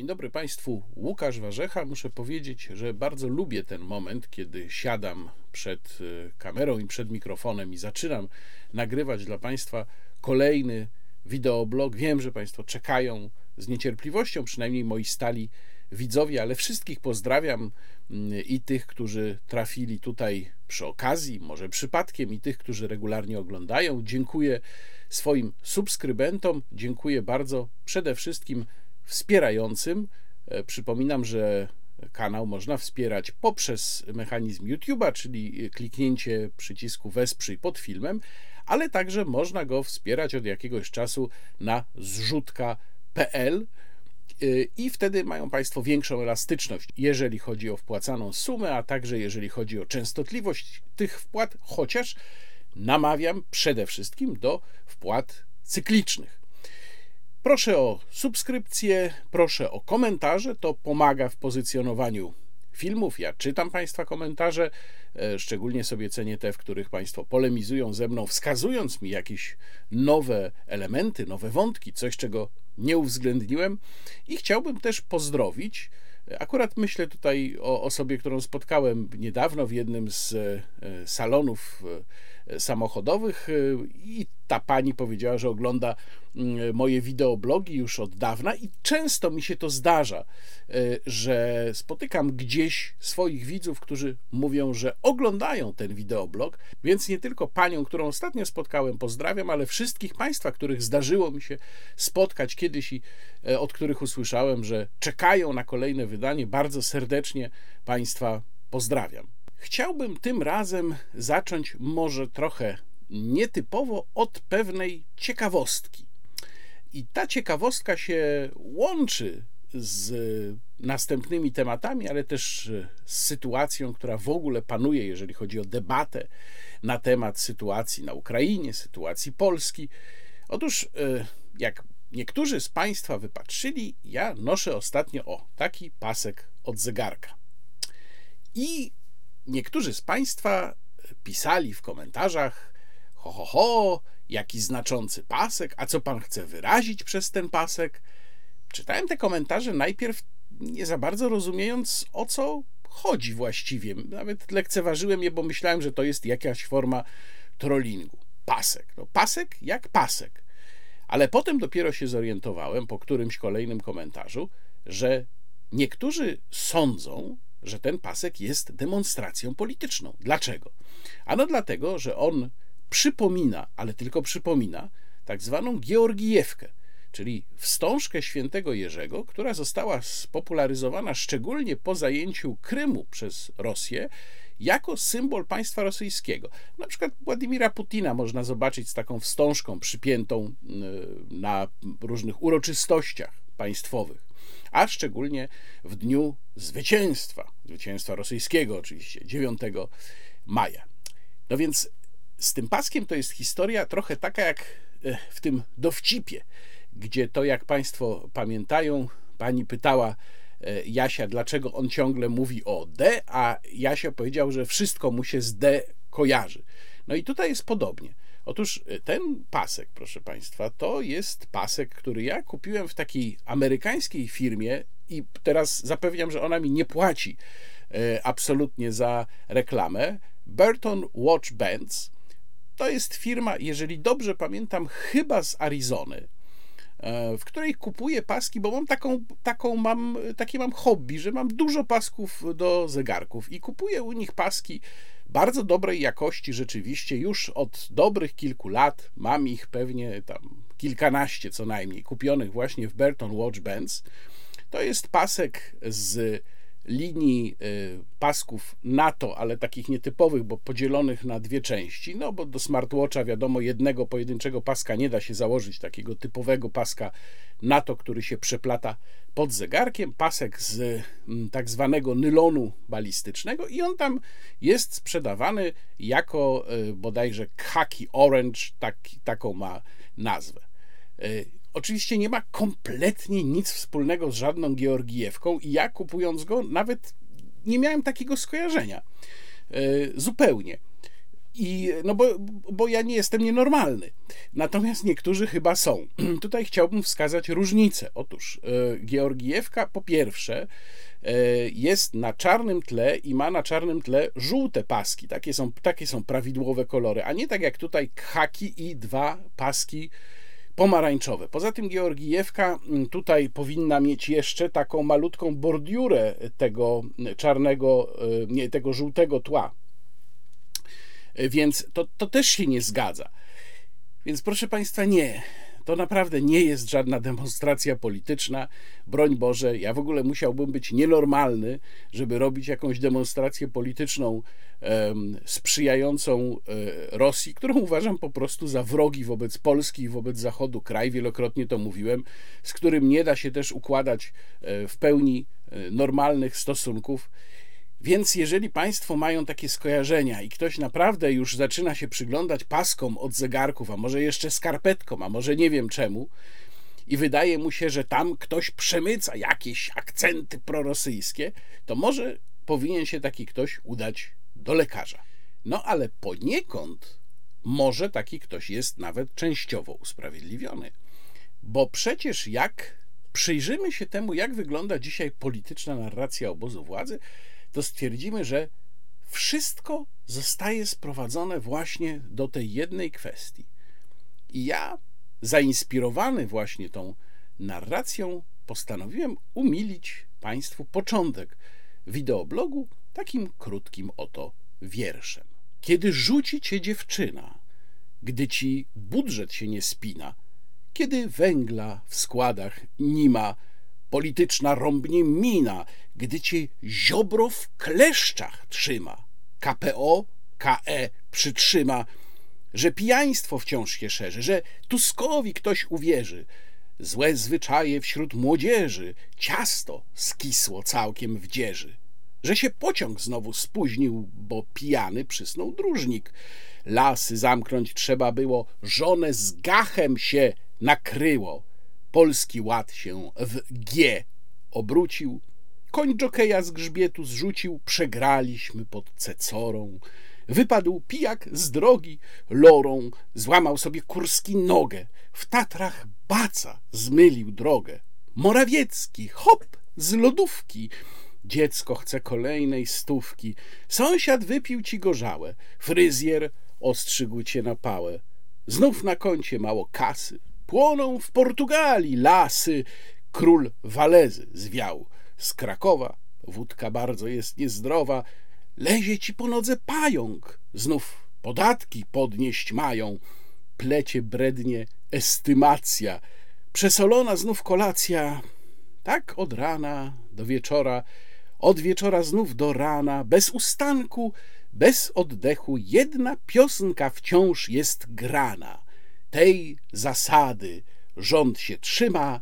Dzień dobry Państwu, Łukasz Warzecha. Muszę powiedzieć, że bardzo lubię ten moment, kiedy siadam przed e, kamerą i przed mikrofonem i zaczynam nagrywać dla Państwa kolejny wideoblog. Wiem, że Państwo czekają z niecierpliwością, przynajmniej moi stali widzowie, ale wszystkich pozdrawiam mm, i tych, którzy trafili tutaj przy okazji, może przypadkiem, i tych, którzy regularnie oglądają. Dziękuję swoim subskrybentom, dziękuję bardzo przede wszystkim wspierającym. E, przypominam, że kanał można wspierać poprzez mechanizm YouTube'a, czyli kliknięcie przycisku wesprzyj pod filmem, ale także można go wspierać od jakiegoś czasu na zrzutka.pl e, i wtedy mają Państwo większą elastyczność, jeżeli chodzi o wpłacaną sumę, a także jeżeli chodzi o częstotliwość tych wpłat, chociaż namawiam przede wszystkim do wpłat cyklicznych. Proszę o subskrypcję, proszę o komentarze, to pomaga w pozycjonowaniu filmów. Ja czytam Państwa komentarze, e, szczególnie sobie cenię te, w których Państwo polemizują ze mną, wskazując mi jakieś nowe elementy, nowe wątki, coś czego nie uwzględniłem. I chciałbym też pozdrowić. Akurat myślę tutaj o osobie, którą spotkałem niedawno w jednym z e, salonów e, samochodowych i ta pani powiedziała, że ogląda mm, moje wideoblogi już od dawna i często mi się to zdarza, e, że spotykam gdzieś swoich widzów, którzy mówią, że oglądają ten wideoblog, więc nie tylko panią, którą ostatnio spotkałem, pozdrawiam, ale wszystkich państwa, których zdarzyło mi się spotkać kiedyś i od których usłyszałem, że czekają na kolejne wydanie, bardzo serdecznie państwa pozdrawiam. Chciałbym tym razem zacząć może trochę nietypowo od pewnej ciekawostki. I ta ciekawostka się łączy z następnymi tematami, ale też z sytuacją, która w ogóle panuje, jeżeli chodzi o debatę na temat sytuacji na Ukrainie, sytuacji Polski. Otóż, e, jak niektórzy z Państwa wypatrzyli, ja noszę ostatnio o taki pasek od zegarka. I niektórzy z Państwa pisali w komentarzach, Ho, ho, ho, jaki znaczący pasek, a co pan chce wyrazić przez ten pasek? Czytałem te komentarze najpierw nie za bardzo rozumiejąc, o co chodzi właściwie. Nawet lekceważyłem je, bo myślałem, że to jest jakaś forma trollingu. Pasek. No, pasek jak pasek. Ale potem dopiero się zorientowałem po którymś kolejnym komentarzu, że niektórzy sądzą, że ten pasek jest demonstracją polityczną. Dlaczego? Ano dlatego, że on przypomina, ale tylko przypomina, tak zwaną Georgijewkę, czyli wstążkę świętego Jerzego, która została spopularyzowana szczególnie po zajęciu Krymu przez Rosję jako symbol państwa rosyjskiego. Na przykład Władimira Putina można zobaczyć z taką wstążką przypiętą y, na różnych uroczystościach państwowych, a szczególnie w dniu zwycięstwa, zwycięstwa rosyjskiego oczywiście, 9 maja. No więc z tym paskiem to jest historia trochę taka jak e, w tym dowcipie, gdzie to, jak Państwo pamiętają, pani pytała e, Jasia, dlaczego on ciągle mówi o D, a Jasia powiedział, że wszystko mu się z D kojarzy. No i tutaj jest podobnie. Otóż e, ten pasek, proszę Państwa, to jest pasek, który ja kupiłem w takiej amerykańskiej firmie i teraz zapewniam, że ona mi nie płaci absolutnie za reklamę. Burton Watch Bands to jest firma, jeżeli dobrze pamiętam, chyba z Arizony, e, w której kupuję paski, bo mam taką, taką mam, takie mam hobby, że mam dużo pasków do zegarków i kupuję u nich paski bardzo dobrej jakości rzeczywiście już od dobrych kilku lat. Mam ich pewnie tam kilkanaście co najmniej kupionych właśnie w Burton Watch Bands. To jest pasek z linii y, pasków NATO, ale takich nietypowych, bo podzielonych na dwie części, no bo do smartwatcha wiadomo jednego pojedynczego paska nie da się założyć, takiego typowego paska NATO, który się przeplata pod zegarkiem, pasek z mm, tak zwanego nylonu balistycznego i on tam jest sprzedawany jako y, bodajże khaki orange, tak, taką ma nazwę. Oczywiście nie ma kompletnie nic wspólnego z żadną Georgijewką i ja kupując go nawet nie miałem takiego skojarzenia. E, zupełnie. I, no bo, bo ja nie jestem nienormalny. Natomiast niektórzy chyba są. Tutaj chciałbym wskazać różnicę. Otóż e, Georgijewka po pierwsze e, jest na czarnym tle i ma na czarnym tle żółte paski. Takie są, takie są prawidłowe kolory, a nie tak jak tutaj khaki i dwa paski pomarańczowe. Poza tym Georgijewka tutaj powinna mieć jeszcze taką malutką bordiurę tego czarnego, e, nie, tego żółtego tła więc to, to też się nie zgadza. Więc proszę Państwa, nie. To naprawdę nie jest żadna demonstracja polityczna. Broń Boże, ja w ogóle musiałbym być nienormalny, żeby robić jakąś demonstrację polityczną sprzyjającą e, Rosji, którą uważam po prostu za wrogi wobec Polski i wobec Zachodu kraj, wielokrotnie to mówiłem, z którym nie da się też układać e, w pełni e, normalnych stosunków. Więc jeżeli Państwo mają takie skojarzenia i ktoś naprawdę już zaczyna się przyglądać paskom od zegarków, a może jeszcze skarpetkom, a może nie wiem czemu, i wydaje mu się, że tam ktoś przemyca jakieś akcenty prorosyjskie, to może powinien się taki ktoś udać do lekarza. No ale poniekąd może taki ktoś jest nawet częściowo usprawiedliwiony. Bo przecież jak przyjrzymy się temu, jak wygląda dzisiaj polityczna narracja obozu władzy, to stwierdzimy, że wszystko zostaje sprowadzone właśnie do tej jednej kwestii. I ja, zainspirowany właśnie tą narracją, postanowiłem umilić Państwu początek wideoblogu takim krótkim oto wierszem. Kiedy rzuci cię dziewczyna, gdy ci budżet się nie spina, kiedy węgla w składach nie ma, polityczna rąbnie mina, gdy cię ziobro w kleszczach trzyma. KPO, KE przytrzyma, że pijaństwo wciąż się szerzy, że Tuskowi ktoś uwierzy. Złe zwyczaje wśród młodzieży, ciasto skisło całkiem w dzieży. Że się pociąg znowu spóźnił, bo pijany przysnął dróżnik. Lasy zamknąć trzeba było, żonę z gachem się nakryło. Polski ład się w G obrócił, koń jokeja z grzbietu zrzucił, przegraliśmy pod cecorą. Wypadł pijak z drogi, lorą, złamał sobie Kurski nogę, w Tatrach baca zmylił drogę. Morawiecki, hop, z lodówki, dziecko chce kolejnej stówki, sąsiad wypił ci gorzałe, fryzjer ostrzygł cię na pałę. Znów na koncie mało kasy, Płoną w Portugalii lasy. Król Walezy zwiał z Krakowa. Wódka bardzo jest niezdrowa. Lezie ci po nodze pająk. Znów podatki podnieść mają. Plecie brednie estymacja. Przesolona znów kolacja. Tak od rana do wieczora, od wieczora znów do rana, bez ustanku, bez oddechu, jedna piosenka wciąż jest grana tej zasady rząd się trzyma,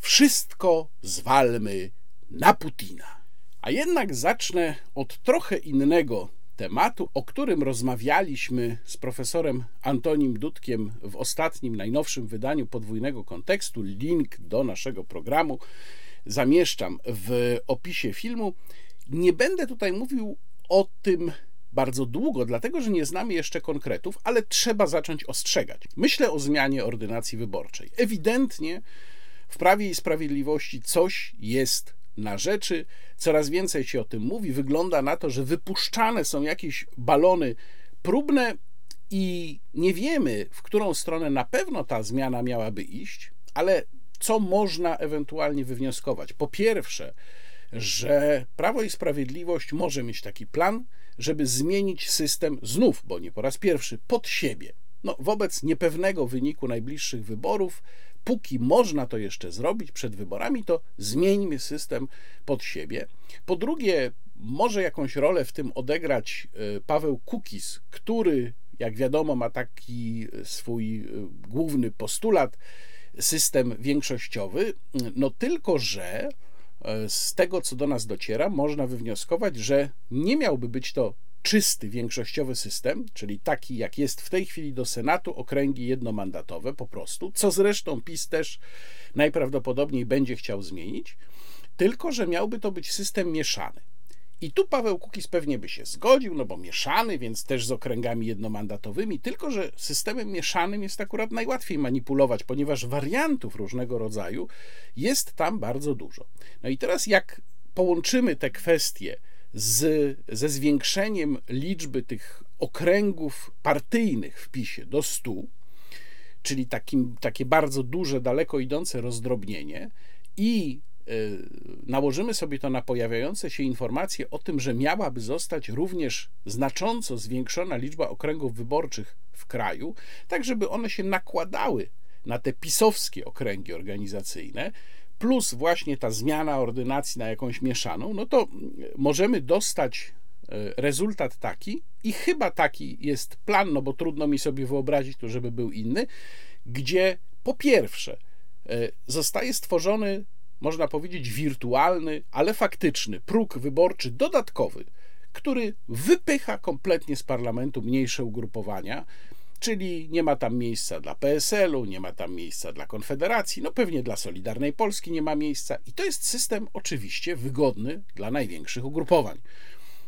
wszystko zwalmy na Putina. A jednak zacznę od trochę innego tematu, o którym rozmawialiśmy z profesorem Antonim Dudkiem w ostatnim, najnowszym wydaniu podwójnego kontekstu. Link do naszego programu zamieszczam w opisie filmu. Nie będę tutaj mówił o tym bardzo długo, dlatego że nie znamy jeszcze konkretów, ale trzeba zacząć ostrzegać. Myślę o zmianie ordynacji wyborczej. Ewidentnie w Prawie i Sprawiedliwości coś jest na rzeczy, coraz więcej się o tym mówi. Wygląda na to, że wypuszczane są jakieś balony próbne i nie wiemy, w którą stronę na pewno ta zmiana miałaby iść, ale co można ewentualnie wywnioskować? Po pierwsze, że Prawo i Sprawiedliwość może mieć taki plan, żeby zmienić system znów, bo nie po raz pierwszy, pod siebie. No, wobec niepewnego wyniku najbliższych wyborów, póki można to jeszcze zrobić przed wyborami, to zmieńmy system pod siebie. Po drugie, może jakąś rolę w tym odegrać e, Paweł Kukis, który, jak wiadomo, ma taki swój e, główny postulat, system większościowy, no tylko że E, z tego, co do nas dociera, można wywnioskować, że nie miałby być to czysty większościowy system, czyli taki jak jest w tej chwili do Senatu, okręgi jednomandatowe po prostu, co zresztą PiS też najprawdopodobniej będzie chciał zmienić, tylko że miałby to być system mieszany. I tu Paweł Kukiz pewnie by się zgodził, no bo mieszany, więc też z okręgami jednomandatowymi, tylko że systemem mieszanym jest akurat najłatwiej manipulować, ponieważ wariantów różnego rodzaju jest tam bardzo dużo. No i teraz jak połączymy te kwestie z, ze zwiększeniem liczby tych okręgów partyjnych w PiSie do 100, czyli takim, takie bardzo duże, daleko idące rozdrobnienie i nałożymy sobie to na pojawiające się informacje o tym, że miałaby zostać również znacząco zwiększona liczba okręgów wyborczych w kraju, tak żeby one się nakładały na te pisowskie okręgi organizacyjne, plus właśnie ta zmiana ordynacji na jakąś mieszaną, no to możemy dostać e, rezultat taki, i chyba taki jest plan, no bo trudno mi sobie wyobrazić żeby był inny, gdzie po pierwsze e, zostaje stworzony, można powiedzieć, wirtualny, ale faktyczny próg wyborczy dodatkowy, który wypycha kompletnie z parlamentu mniejsze ugrupowania, czyli nie ma tam miejsca dla PSL-u, nie ma tam miejsca dla Konfederacji, no pewnie dla Solidarnej Polski nie ma miejsca i to jest system oczywiście wygodny dla największych ugrupowań.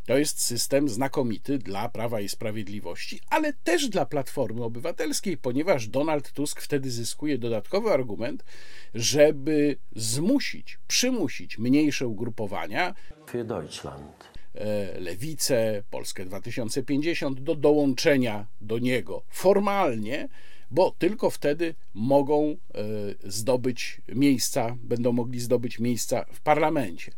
To jest system znakomity dla Prawa i Sprawiedliwości, ale też dla Platformy Obywatelskiej, ponieważ Donald Tusk wtedy zyskuje dodatkowy argument, żeby zmusić, przymusić mniejsze ugrupowania. Für Deutschland E, lewicę, Polskę 2050 do dołączenia do niego formalnie, bo tylko wtedy mogą e, zdobyć miejsca, będą mogli zdobyć miejsca w parlamencie.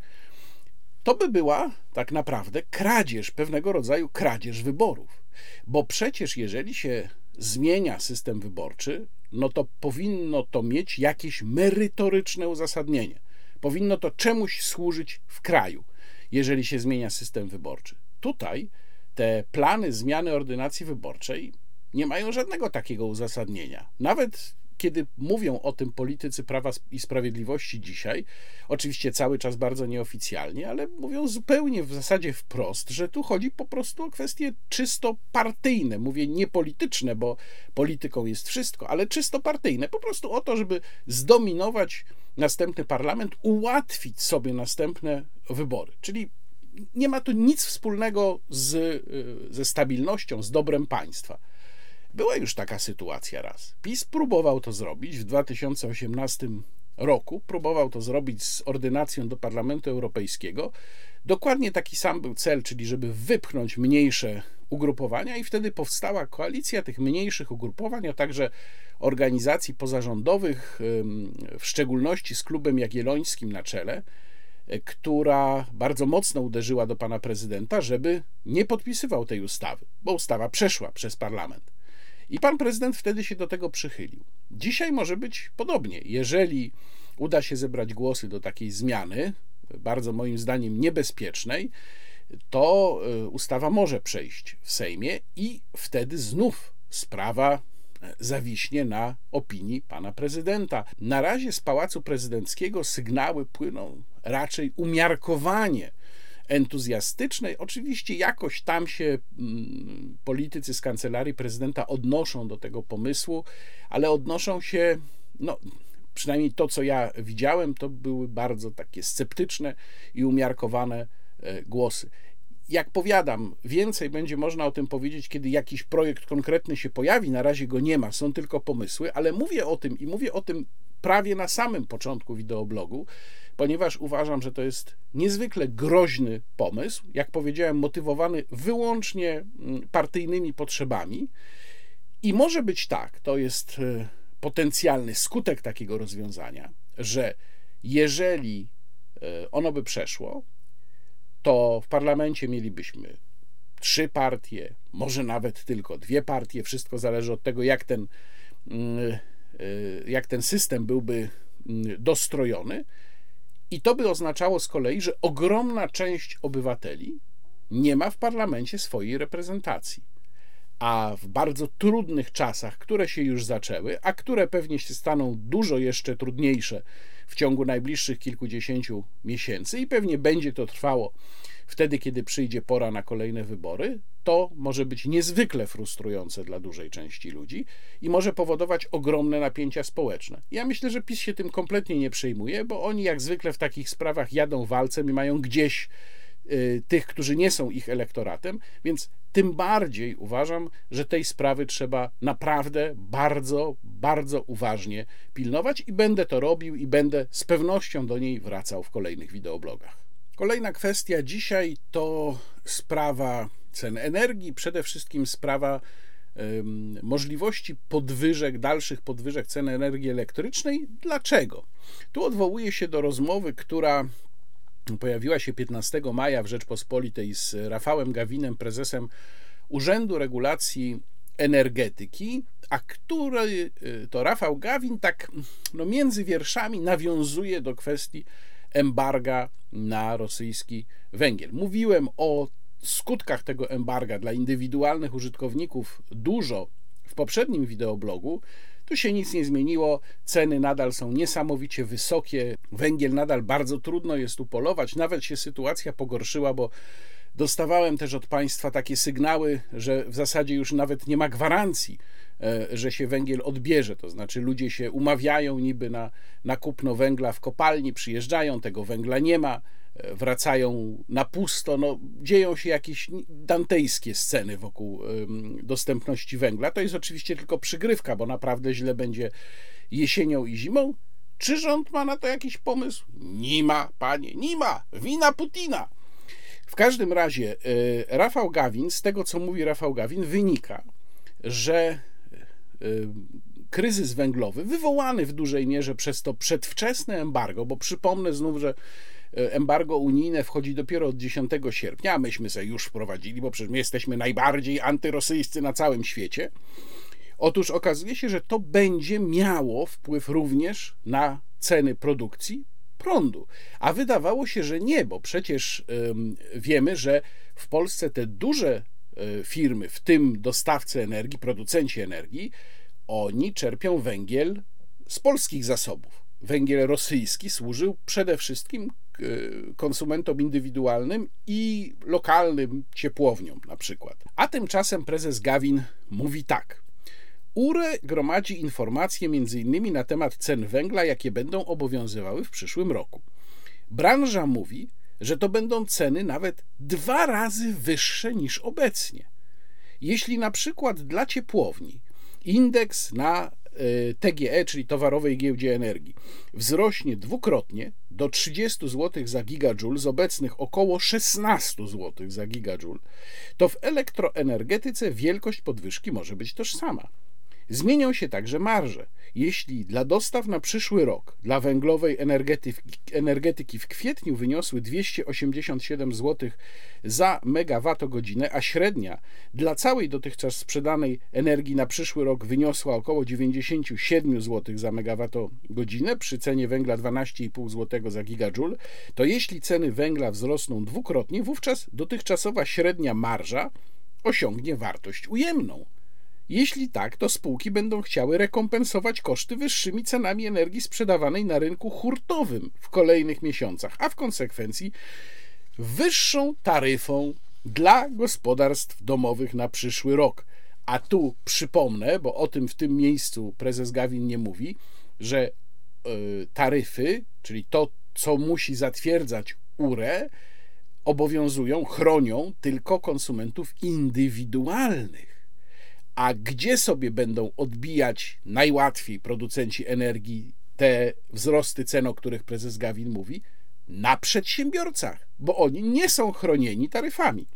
To by była tak naprawdę kradzież, pewnego rodzaju kradzież wyborów. Bo przecież jeżeli się zmienia system wyborczy, no to powinno to mieć jakieś merytoryczne uzasadnienie. Powinno to czemuś służyć w kraju jeżeli się zmienia system wyborczy. Tutaj te plany zmiany ordynacji wyborczej nie mają żadnego takiego uzasadnienia. Nawet kiedy mówią o tym politycy Prawa i Sprawiedliwości dzisiaj, oczywiście cały czas bardzo nieoficjalnie, ale mówią zupełnie w zasadzie wprost, że tu chodzi po prostu o kwestie czysto partyjne. Mówię nie polityczne, bo polityką jest wszystko, ale czysto partyjne. Po prostu o to, żeby zdominować następny parlament, ułatwić sobie następne wybory. Czyli nie ma to nic wspólnego z, y, ze stabilnością, z dobrem państwa. Była już taka sytuacja raz. PiS próbował to zrobić w 2018 roku, próbował to zrobić z ordynacją do Parlamentu Europejskiego. Dokładnie taki sam był cel, czyli żeby wypchnąć mniejsze ugrupowania, i wtedy powstała koalicja tych mniejszych ugrupowań, a także organizacji pozarządowych, w szczególności z klubem Jagiellońskim na czele, która bardzo mocno uderzyła do pana prezydenta, żeby nie podpisywał tej ustawy, bo ustawa przeszła przez parlament. I pan prezydent wtedy się do tego przychylił. Dzisiaj może być podobnie. Jeżeli uda się zebrać głosy do takiej zmiany, bardzo moim zdaniem niebezpiecznej, to e, ustawa może przejść w Sejmie i wtedy znów sprawa e, zawiśnie na opinii pana prezydenta. Na razie z pałacu prezydenckiego sygnały płyną raczej umiarkowanie entuzjastycznej. Oczywiście jakoś tam się mm, politycy z kancelarii prezydenta odnoszą do tego pomysłu, ale odnoszą się, no, przynajmniej to, co ja widziałem, to były bardzo takie sceptyczne i umiarkowane e, głosy. Jak powiadam, więcej będzie można o tym powiedzieć, kiedy jakiś projekt konkretny się pojawi. Na razie go nie ma, są tylko pomysły, ale mówię o tym i mówię o tym prawie na samym początku wideoblogu, ponieważ uważam, że to jest niezwykle groźny pomysł, jak powiedziałem, motywowany wyłącznie mm, partyjnymi potrzebami. I może być tak, to jest e, potencjalny skutek takiego rozwiązania, że jeżeli e, ono by przeszło, to w parlamencie mielibyśmy trzy partie, może nawet tylko dwie partie. Wszystko zależy od tego, jak ten, mm, e, jak ten system byłby mm, dostrojony. I to by oznaczało z kolei, że ogromna część obywateli nie ma w parlamencie swojej reprezentacji. A w bardzo trudnych czasach, które się już zaczęły, a które pewnie się staną dużo jeszcze trudniejsze w ciągu najbliższych kilkudziesięciu miesięcy, i pewnie będzie to trwało wtedy, kiedy przyjdzie pora na kolejne wybory, to może być niezwykle frustrujące dla dużej części ludzi i może powodować ogromne napięcia społeczne. Ja myślę, że PiS się tym kompletnie nie przejmuje, bo oni jak zwykle w takich sprawach jadą walcem i mają gdzieś y, tych, którzy nie są ich elektoratem, więc tym bardziej uważam, że tej sprawy trzeba naprawdę bardzo, bardzo uważnie pilnować i będę to robił i będę z pewnością do niej wracał w kolejnych wideoblogach. Kolejna kwestia dzisiaj to sprawa cen energii, przede wszystkim sprawa możliwości podwyżek, dalszych podwyżek cen energii elektrycznej. Dlaczego? Tu odwołuję się do rozmowy, która pojawiła się 15 maja w Rzeczpospolitej z Rafałem Gawinem, prezesem Urzędu Regulacji Energetyki, a który y, to Rafał Gawin tak no, między wierszami nawiązuje do kwestii embarga na rosyjski węgiel. Mówiłem o skutkach tego embarga dla indywidualnych użytkowników dużo w poprzednim wideoblogu, tu się nic nie zmieniło, ceny nadal są niesamowicie wysokie, węgiel nadal bardzo trudno jest upolować, nawet się sytuacja pogorszyła, bo dostawałem też od państwa takie sygnały, że w zasadzie już nawet nie ma gwarancji, że się węgiel odbierze, to znaczy ludzie się umawiają niby na, na kupno węgla w kopalni, przyjeżdżają, tego węgla nie ma, wracają na pusto. No, dzieją się jakieś dantejskie sceny wokół dostępności węgla. To jest oczywiście tylko przygrywka, bo naprawdę źle będzie jesienią i zimą. Czy rząd ma na to jakiś pomysł? Nie ma, panie, nie ma. Wina Putina. W każdym razie e, Rafał Gawin, z tego co mówi Rafał Gawin, wynika, że e, kryzys węglowy, wywołany w dużej mierze przez to przedwczesne embargo, bo przypomnę znów, że E, embargo unijne wchodzi dopiero od 10 sierpnia, a myśmy sobie już wprowadzili, bo przecież my jesteśmy najbardziej antyrosyjscy na całym świecie. Otóż okazuje się, że to będzie miało wpływ również na ceny produkcji prądu. A wydawało się, że nie, bo przecież wiemy, że w Polsce te duże firmy, w tym dostawcy energii, producenci energii, oni czerpią węgiel z polskich zasobów. Węgiel rosyjski służył przede wszystkim Y, konsumentom indywidualnym i lokalnym ciepłowniom na przykład. A tymczasem prezes Gawin mówi tak. URE gromadzi informacje m.in. na temat cen węgla, jakie będą obowiązywały w przyszłym roku. Branża mówi, że to będą ceny nawet dwa razy wyższe niż obecnie. Zjeśli na przykład dla ciepłowni indeks na TGE, czyli towarowej giełdzie energii, wzrośnie dwukrotnie do 30 zł za gigajoule z obecnych około 16 zł za gigajoule, to w elektroenergetyce wielkość podwyżki może być tożsama. Zmienią się także marże. Jeśli dla dostaw na przyszły rok dla węglowej energetyki w kwietniu wyniosły 287 zł za megawattogodzinę, a średnia dla całej dotychczas sprzedanej energii na przyszły rok wyniosła około 97 zł za megawattogodzinę przy cenie węgla 12,5 zł za gigajoule, to jeśli ceny węgla wzrosną dwukrotnie, wówczas dotychczasowa średnia marża osiągnie wartość ujemną. Jeśli tak, to spółki będą chciały rekompensować koszty wyższymi cenami energii sprzedawanej na rynku hurtowym w kolejnych miesiącach, a w konsekwencji wyższą taryfą dla gospodarstw domowych na przyszły rok. A tu przypomnę, bo o tym w tym miejscu prezes Gawin nie mówi, że e, taryfy, czyli to, co musi zatwierdzać URE, obowiązują, chronią tylko konsumentów indywidualnych. A gdzie sobie będą odbijać najłatwiej producenci energii te wzrosty cen, o których prezes Gawin mówi? Na przedsiębiorcach, bo oni nie są chronieni taryfami.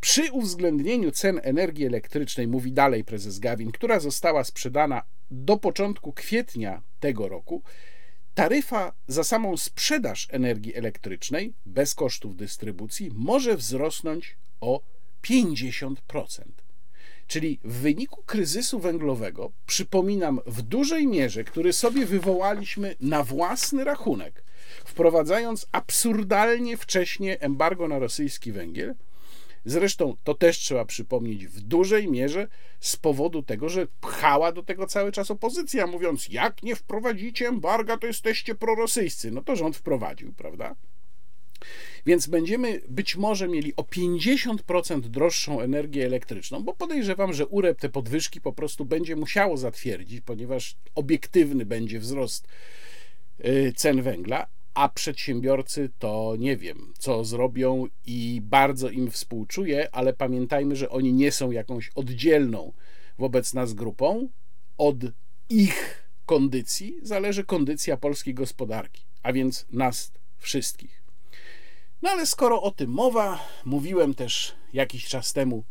Przy uwzględnieniu cen energii elektrycznej, mówi dalej prezes Gawin, która została sprzedana do początku kwietnia tego roku, taryfa za samą sprzedaż energii elektrycznej bez kosztów dystrybucji może wzrosnąć o 50%. Czyli w wyniku kryzysu węglowego, przypominam, w dużej mierze, który sobie wywołaliśmy na własny rachunek, wprowadzając absurdalnie wcześnie embargo na rosyjski węgiel, Zresztą to też trzeba przypomnieć w dużej mierze z powodu tego, że pchała do tego cały czas opozycja, mówiąc: Jak nie wprowadzicie embarga, to jesteście prorosyjscy. No to rząd wprowadził, prawda? Więc będziemy być może mieli o 50% droższą energię elektryczną, bo podejrzewam, że UREP te podwyżki po prostu będzie musiało zatwierdzić, ponieważ obiektywny będzie wzrost y, cen węgla, a przedsiębiorcy to nie wiem, co zrobią i bardzo im współczuję, ale pamiętajmy, że oni nie są jakąś oddzielną wobec nas grupą. Od ich kondycji zależy kondycja polskiej gospodarki, a więc nas wszystkich. No ale skoro o tym mowa, mówiłem też jakiś czas temu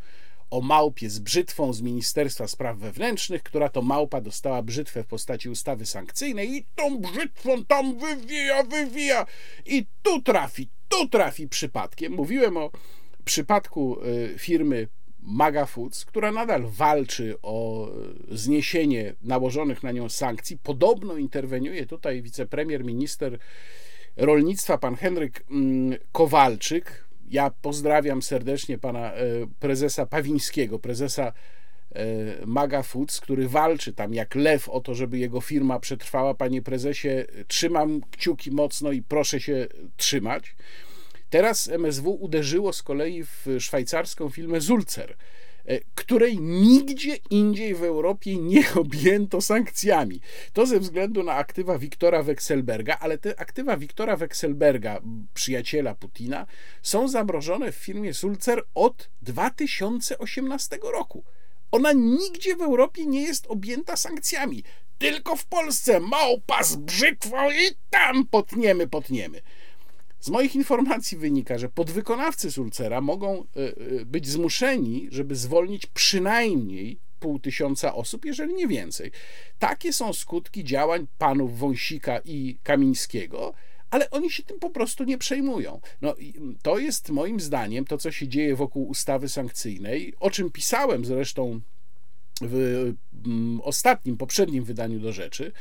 o małpie z brzytwą z Ministerstwa Spraw Wewnętrznych, która to małpa dostała brzytwę w postaci ustawy sankcyjnej i tą brzytwą tam wywija, wywija i tu trafi, tu trafi przypadkiem. Mówiłem o przypadku y, firmy Maga Foods, która nadal walczy o zniesienie nałożonych na nią sankcji. Podobno interweniuje tutaj wicepremier, minister rolnictwa, pan Henryk mm, Kowalczyk. Ja pozdrawiam serdecznie pana e, prezesa Pawińskiego, prezesa e, Maga Foods, który walczy tam jak lew o to, żeby jego firma przetrwała. Panie prezesie, trzymam kciuki mocno i proszę się trzymać. Teraz MSW uderzyło z kolei w szwajcarską firmę Zulcer, której nigdzie indziej w Europie nie objęto sankcjami. To ze względu na aktywa Wiktora Wekselberga, ale te aktywa Wiktora Wekselberga, przyjaciela Putina, są zamrożone w firmie Zulcer od 2018 roku. Ona nigdzie w Europie nie jest objęta sankcjami. Tylko w Polsce małpa z brzytwą i tam potniemy, potniemy. Z moich informacji wynika, że podwykonawcy Sulcera mogą e, e, być zmuszeni, żeby zwolnić przynajmniej pół tysiąca osób, jeżeli nie więcej. Takie są skutki działań panów Wąsika i Kamińskiego, ale oni się tym po prostu nie przejmują. No, to jest moim zdaniem to, co się dzieje wokół ustawy sankcyjnej, o czym pisałem zresztą w ostatnim, poprzednim wydaniu do rzeczy.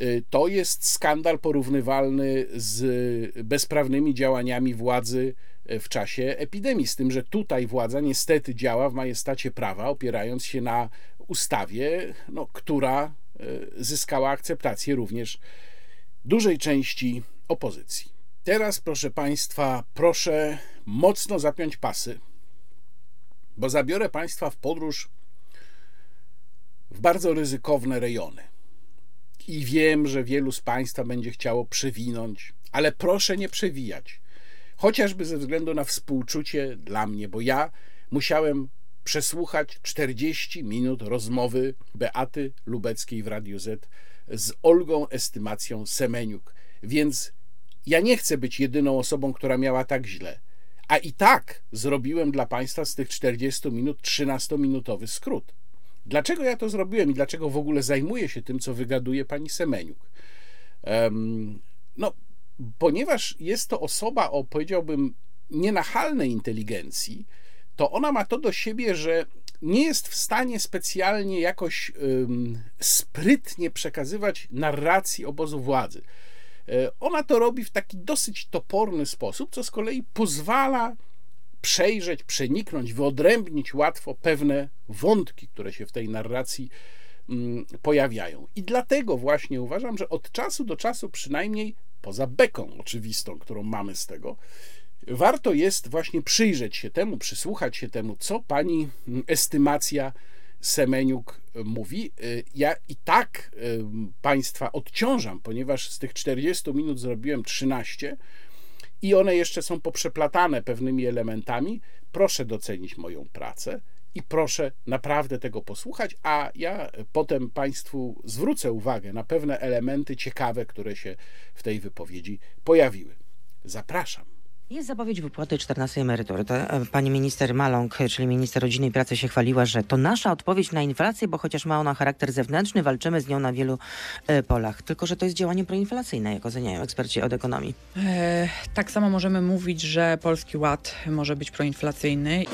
Y, to jest skandal porównywalny z bezprawnymi działaniami władzy y, w czasie epidemii. Z tym, że tutaj władza niestety działa w majestacie prawa, opierając się na ustawie, no, która y, zyskała akceptację również dużej części opozycji. Teraz, proszę Państwa, proszę mocno zapiąć pasy, bo zabiorę Państwa w podróż w bardzo ryzykowne rejony i wiem, że wielu z Państwa będzie chciało przewinąć, ale proszę nie przewijać. Chociażby ze względu na współczucie dla mnie, bo ja musiałem przesłuchać 40 minut rozmowy Beaty Lubeckiej w Radiu Z z Olgą Estymacją Semeniuk. Więc ja nie chcę być jedyną osobą, która miała tak źle. A i tak zrobiłem dla Państwa z tych 40 minut 13-minutowy skrót. Dlaczego ja to zrobiłem i dlaczego w ogóle zajmuję się tym, co wygaduje pani Semeniuk? Um, no, ponieważ jest to osoba o, powiedziałbym, nienachalnej inteligencji, to ona ma to do siebie, że nie jest w stanie specjalnie jakoś um, sprytnie przekazywać narracji obozu władzy. E, ona to robi w taki dosyć toporny sposób, co z kolei pozwala przejrzeć, przeniknąć, wyodrębnić łatwo pewne wątki, które się w tej narracji mm, pojawiają. I dlatego właśnie uważam, że od czasu do czasu, przynajmniej poza beką oczywistą, którą mamy z tego, warto jest właśnie przyjrzeć się temu, przysłuchać się temu, co pani mm, estymacja Semeniuk mówi. Y, ja i tak y, Państwa odciążam, ponieważ z tych 40 minut zrobiłem 13 i one jeszcze są poprzeplatane pewnymi elementami. Proszę docenić moją pracę i proszę naprawdę tego posłuchać, a ja potem Państwu zwrócę uwagę na pewne elementy ciekawe, które się w tej wypowiedzi pojawiły. Zapraszam. Jest zapowiedź wypłaty 14 emerytury. E, pani minister Maląg, czyli minister rodziny i pracy się chwaliła, że to nasza odpowiedź na inflację, bo chociaż ma ona charakter zewnętrzny, walczymy z nią na wielu e, polach. Tylko, że to jest działanie proinflacyjne, jak oceniają eksperci od ekonomii. E, tak samo możemy mówić, że Polski Ład może być proinflacyjny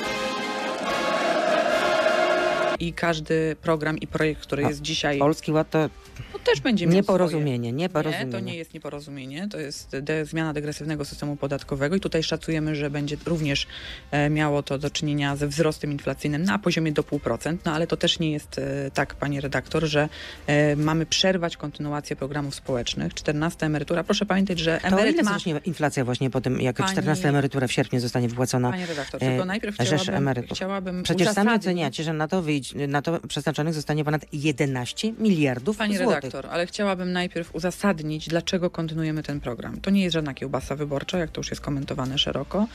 i każdy program i projekt, który A jest dzisiaj. Polski Ład to no, też będzie miał nieporozumienie, nieporozumienie. Nie, to nie jest nieporozumienie, to jest de zmiana degresywnego systemu podatkowego i tutaj szacujemy, że będzie również e, miało to do czynienia ze wzrostem inflacyjnym na poziomie do 0,5%, no ale to też nie jest e, tak, panie redaktor, że e, mamy przerwać kontynuację programów społecznych. 14 emerytura, proszę pamiętać, że emeryt to ma... inflacja właśnie po tym, jak pani... 14 emerytura w sierpniu zostanie wypłacona? Panie redaktor, tylko najpierw chciałabym, chciałabym Przecież sami oceniacie, że na to wyjdzie na to przeznaczonych zostanie ponad 11 miliardów Pani złotych. Redaktor, ale chciałabym najpierw uzasadnić, dlaczego kontynuujemy ten program. To nie jest żadna kiełbasa wyborcza, jak to już jest komentowane szeroko.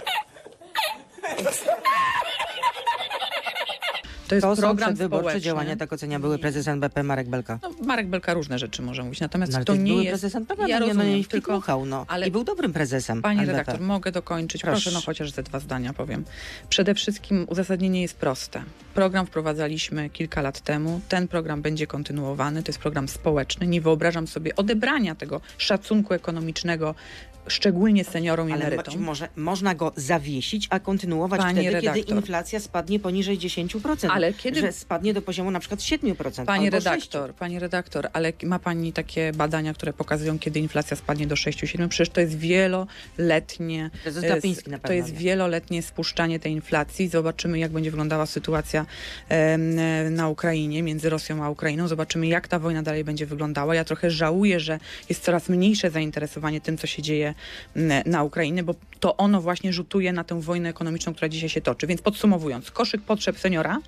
To jest To program społeczny. działania, tak ocenia były prezes NBP Marek Belka. No, Marek Belka różne rzeczy może mówić, natomiast No, to nie były jest... prezes NBP, ja no, nie, no, rozumiem, i tylko... wtykłuchał, no. ale- I był dobrym prezesem Pani NBP. redaktor, mogę dokończyć. Proszę. Proszę. no chociaż ze dwa zdania powiem. Przede wszystkim uzasadnienie jest proste. Program wprowadzaliśmy kilka lat temu. Ten program będzie kontynuowany. To jest program społeczny. Nie wyobrażam sobie odebrania tego szacunku ekonomicznego, szczególnie seniorom i Ale emerytom. mo- może, można go zawiesić, a kontynuować wtedy, kiedy redaktor. inflacja spadnie poniżej 10%. Ale kiedy- Że spadnie do poziomu na przykład 7%. Pani albo redaktor, pani redaktor, ale ma pani takie badania, które pokazują, kiedy inflacja spadnie do 6-7? Przecież to jest wieloletnie. E, Glapiński na To jest wie. wieloletnie spuszczanie tej inflacji. Zobaczymy, jak będzie wyglądała sytuacja e, na Ukrainie, między Rosją a Ukrainą. Zobaczymy, jak ta wojna dalej będzie wyglądała. Ja trochę żałuję, że jest coraz mniejsze zainteresowanie tym, co się dzieje na Ukrainie, bo to ono właśnie rzutuje na tę wojnę ekonomiczną, która dzisiaj się toczy. Więc podsumowując, koszyk potrzeb seniora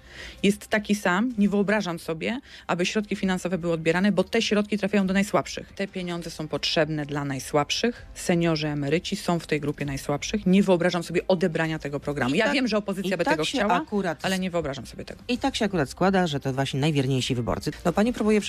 jest taki sam. Nie wyobrażam sobie, aby środki finansowe były odbierane, bo te środki trafiają do najsłabszych. Te pieniądze są potrzebne dla najsłabszych. Seniorzy, emeryci są w tej grupie najsłabszych. Nie wyobrażam sobie odebrania tego programu. I Ja tak- wiem, że opozycja by tak tego chciała, akurat- ale nie wyobrażam sobie tego. I tak się akurat składa, że to właśnie najwierniejsi wyborcy. No pani próbuje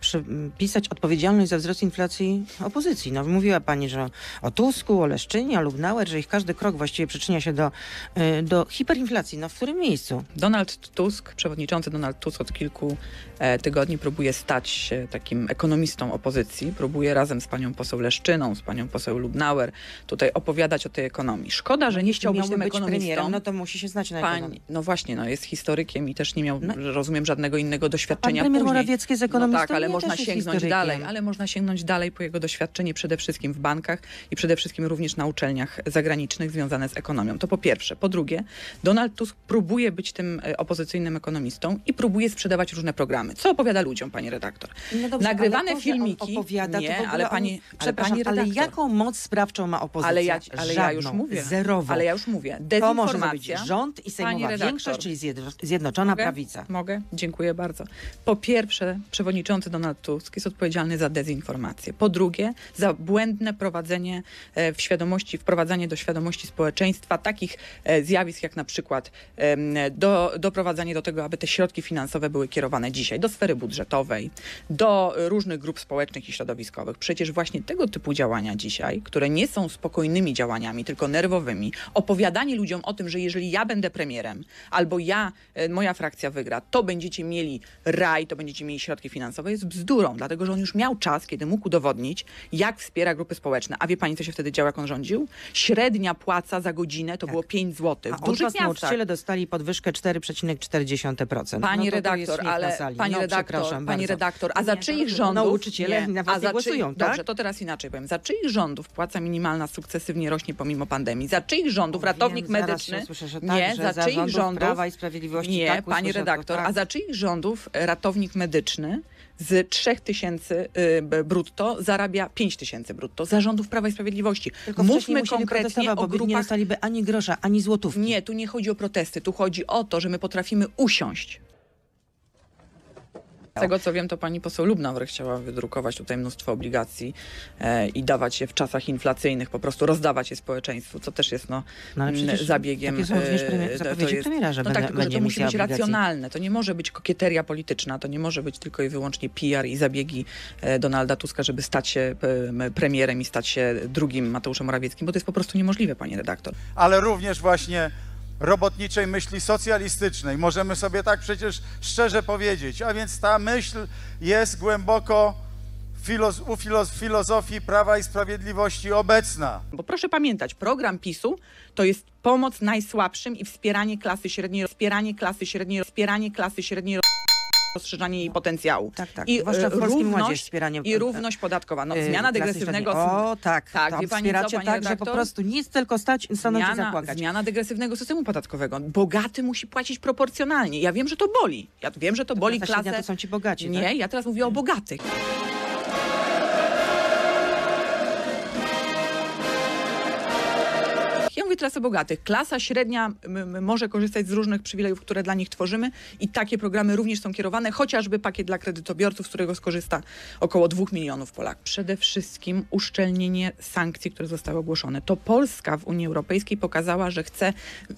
przypisać odpowiedzialność za wzrost inflacji opozycji. No mówiła pani, że o Tusku, o Leszczynie, o Lubnauer, że ich każdy krok właściwie przyczynia się do, e, do hiperinflacji. No w którym miejscu? Donald Tusk, przewodniczący Donald Tusk od kilku e, tygodni próbuje stać się takim ekonomistą opozycji. Próbuje razem z panią poseł Leszczyną, z panią poseł Lubnauer tutaj opowiadać o tej ekonomii. Szkoda, że nie chciał być ekonomistą. premierem, no to musi się znać na ekonomii. No właśnie, no jest historykiem i też nie miał, No. rozumiem, żadnego innego Pan doświadczenia premier później. Morawiecki jest No ekonomistą? tak, ale można sięgnąć historykiem. dalej, ale można sięgnąć dalej po jego doświadczenie przede wszystkim w bankach i przede wszystkim również na uczelniach zagranicznych związane z ekonomią. To po pierwsze. Po drugie, Donald Tusk próbuje być tym e, opozycyjnym ekonomistą i próbuje sprzedawać różne programy. Co opowiada ludziom, pani redaktor? No dobrze, Nagrywane ale to, on filmiki. opowiada, nie, ale on- pani, ale, przepraszam, pani ale ale jaką moc sprawczą ma opozycja? ale ja, ale ja już mówię. Zerową. Ale ja już mówię. to może Dezinformacja. rząd i sejmowa redaktor. większość, czyli zjedno- Zjednoczona Mogę? Prawica. Mogę? Dziękuję bardzo. Po pierwsze, przewodniczący Donald Tusk jest odpowiedzialny za dezinformację. Po drugie, za błędne prowadzenie e, w świadomości, wprowadzanie do świadomości społeczeństwa takich e, zjawisk jak na przykład do, doprowadzanie do tego, aby te środki finansowe były kierowane dzisiaj do sfery budżetowej, do różnych grup społecznych i środowiskowych. Przecież właśnie tego typu działania dzisiaj, które nie są spokojnymi działaniami, tylko nerwowymi, opowiadanie ludziom o tym, że jeżeli ja będę premierem, albo ja, e, moja frakcja wygra, to będziecie mieli raj, to będziecie mieli środki finansowe, jest bzdurą, dlatego że on już miał czas, kiedy mógł udowodnić, jak wspiera grupy społeczne. A wie pani, co się wtedy działo, jak on rządził? Średnia płaca za godzinę to było 5 zł. A W dużych miastach. nauczyciele dostali podwyżkę 4,4%. Pani no to to redaktor, ale pani no, redaktor, pani redaktor, a Nie, za czyich no, rządów? Nauczyciele na was a nie za głosują, czyich, tak? Dobrze, to teraz inaczej powiem. Za czyich rządów płaca minimalna sukcesywnie rośnie pomimo pandemii? Za czyich rządów ratownik wiem, zaraz medyczny? nie, tak, że za, za czyich rządów? Prawa i Sprawiedliwości Nie, tak pani redaktor, tak. a za czyich rządów ratownik medyczny z 3000 y, b- brutto zarabia 5000 brutto? Za rządów Prawa i Sprawiedliwości. Tylko Mówmy konkretnie o by nie grupach dostaliby ani grosza, ani złotówki. nie, tu nie chodzi o protesty, tu chodzi o to, że my potrafimy usiąść. Z tego co wiem, to pani poseł Lubnauer chciała wydrukować tutaj mnóstwo obligacji e, i dawać je w czasach inflacyjnych, po prostu rozdawać je społeczeństwu, co też jest no, No ale m, przecież zabiegiem. takie są również premier- to- jest- premiera, że no tak, tylko to musi być obligacji. racjonalne, to nie może być kokieteria polityczna, to nie może być tylko i wyłącznie PR i zabiegi e, Donalda Tuska, żeby stać się e, premierem i stać się drugim Mateuszem Morawieckim, bo to jest po prostu niemożliwe, pani redaktor. ale również właśnie robotniczej myśli socjalistycznej. Możemy sobie tak przecież szczerze powiedzieć. A więc ta myśl jest głęboko u filoz filozofii Prawa i Sprawiedliwości obecna. Bo proszę pamiętać, program PiSu to jest pomoc najsłabszym i wspieranie klasy średniej, wspieranie klasy średniej, wspieranie klasy średniej, rozszerzanie jej potencjału. Tak, tak. I Zwłaszcza w e, Polskim Ładzie równość, wspieranie, i e, równość podatkowa. No, Yy, zmiana degresywnego... O tak, Tak, tam wie pani wspieracie co, tak, że po redaktor? prostu nic tylko stać, stanąć i Zmiana, zapłakać. zmiana degresywnego systemu podatkowego. Bogaty musi płacić proporcjonalnie. Ja wiem, że to boli. Ja wiem, że to boli Klasa średnia klasę... to są ci bogaci, Nie, tak? ja teraz mówię o bogatych. Mówię nowej klasy bogatych. Klasa średnia może korzystać z różnych przywilejów, które dla nich tworzymy i takie programy również są kierowane, chociażby pakiet dla kredytobiorców, z którego skorzysta około 2 milionów Polaków. Przede wszystkim uszczelnienie sankcji, które zostały ogłoszone. To Polska w Unii Europejskiej pokazała, że chce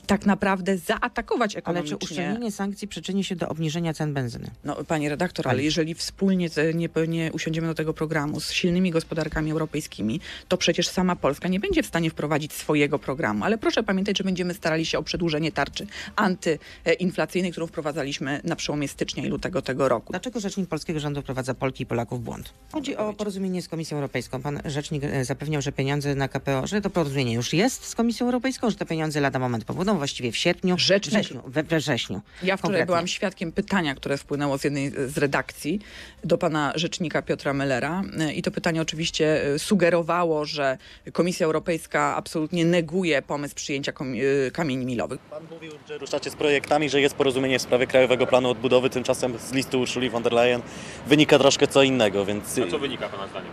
tak naprawdę zaatakować Ale ekonomicznie. czy uszczelnienie sankcji przyczyni się do obniżenia cen benzyny? No, panie redaktor, Pani. ale jeżeli wspólnie nie, nie usiądziemy do tego programu z silnymi gospodarkami europejskimi, to przecież sama Polska nie będzie w stanie wprowadzić swojego programu. Ale proszę pamiętać, że będziemy starali się o przedłużenie tarczy antyinflacyjnej, którą wprowadzaliśmy na przełomie stycznia i lutego tego roku. Dlaczego rzecznik polskiego rządu wprowadza Polki i Polaków w błąd? Chodzi o porozumienie z Komisją Europejską. Pan rzecznik e, zapewniał, że pieniądze na KPO, że to porozumienie już jest z Komisją Europejską, że te pieniądze lada moment pobudą, właściwie w sierpniu, Rzecznik- wrześniu, we, wrześniu. Ja wczoraj Konkretnie. byłam świadkiem pytania, które wpłynęło z jednej z redakcji do pana rzecznika Piotra Mellera y, i to pytanie oczywiście y, sugerowało, że Komisja Europejska absolutnie neguje pomysł przyjęcia y, kamieni milowych. Pan mówił, że ruszacie z projektami, że jest porozumienie w sprawie Krajowego Planu Odbudowy, tymczasem z listu Ursuli von der Leyen wynika troszkę co innego, więc A co wynika Pana zdaniem?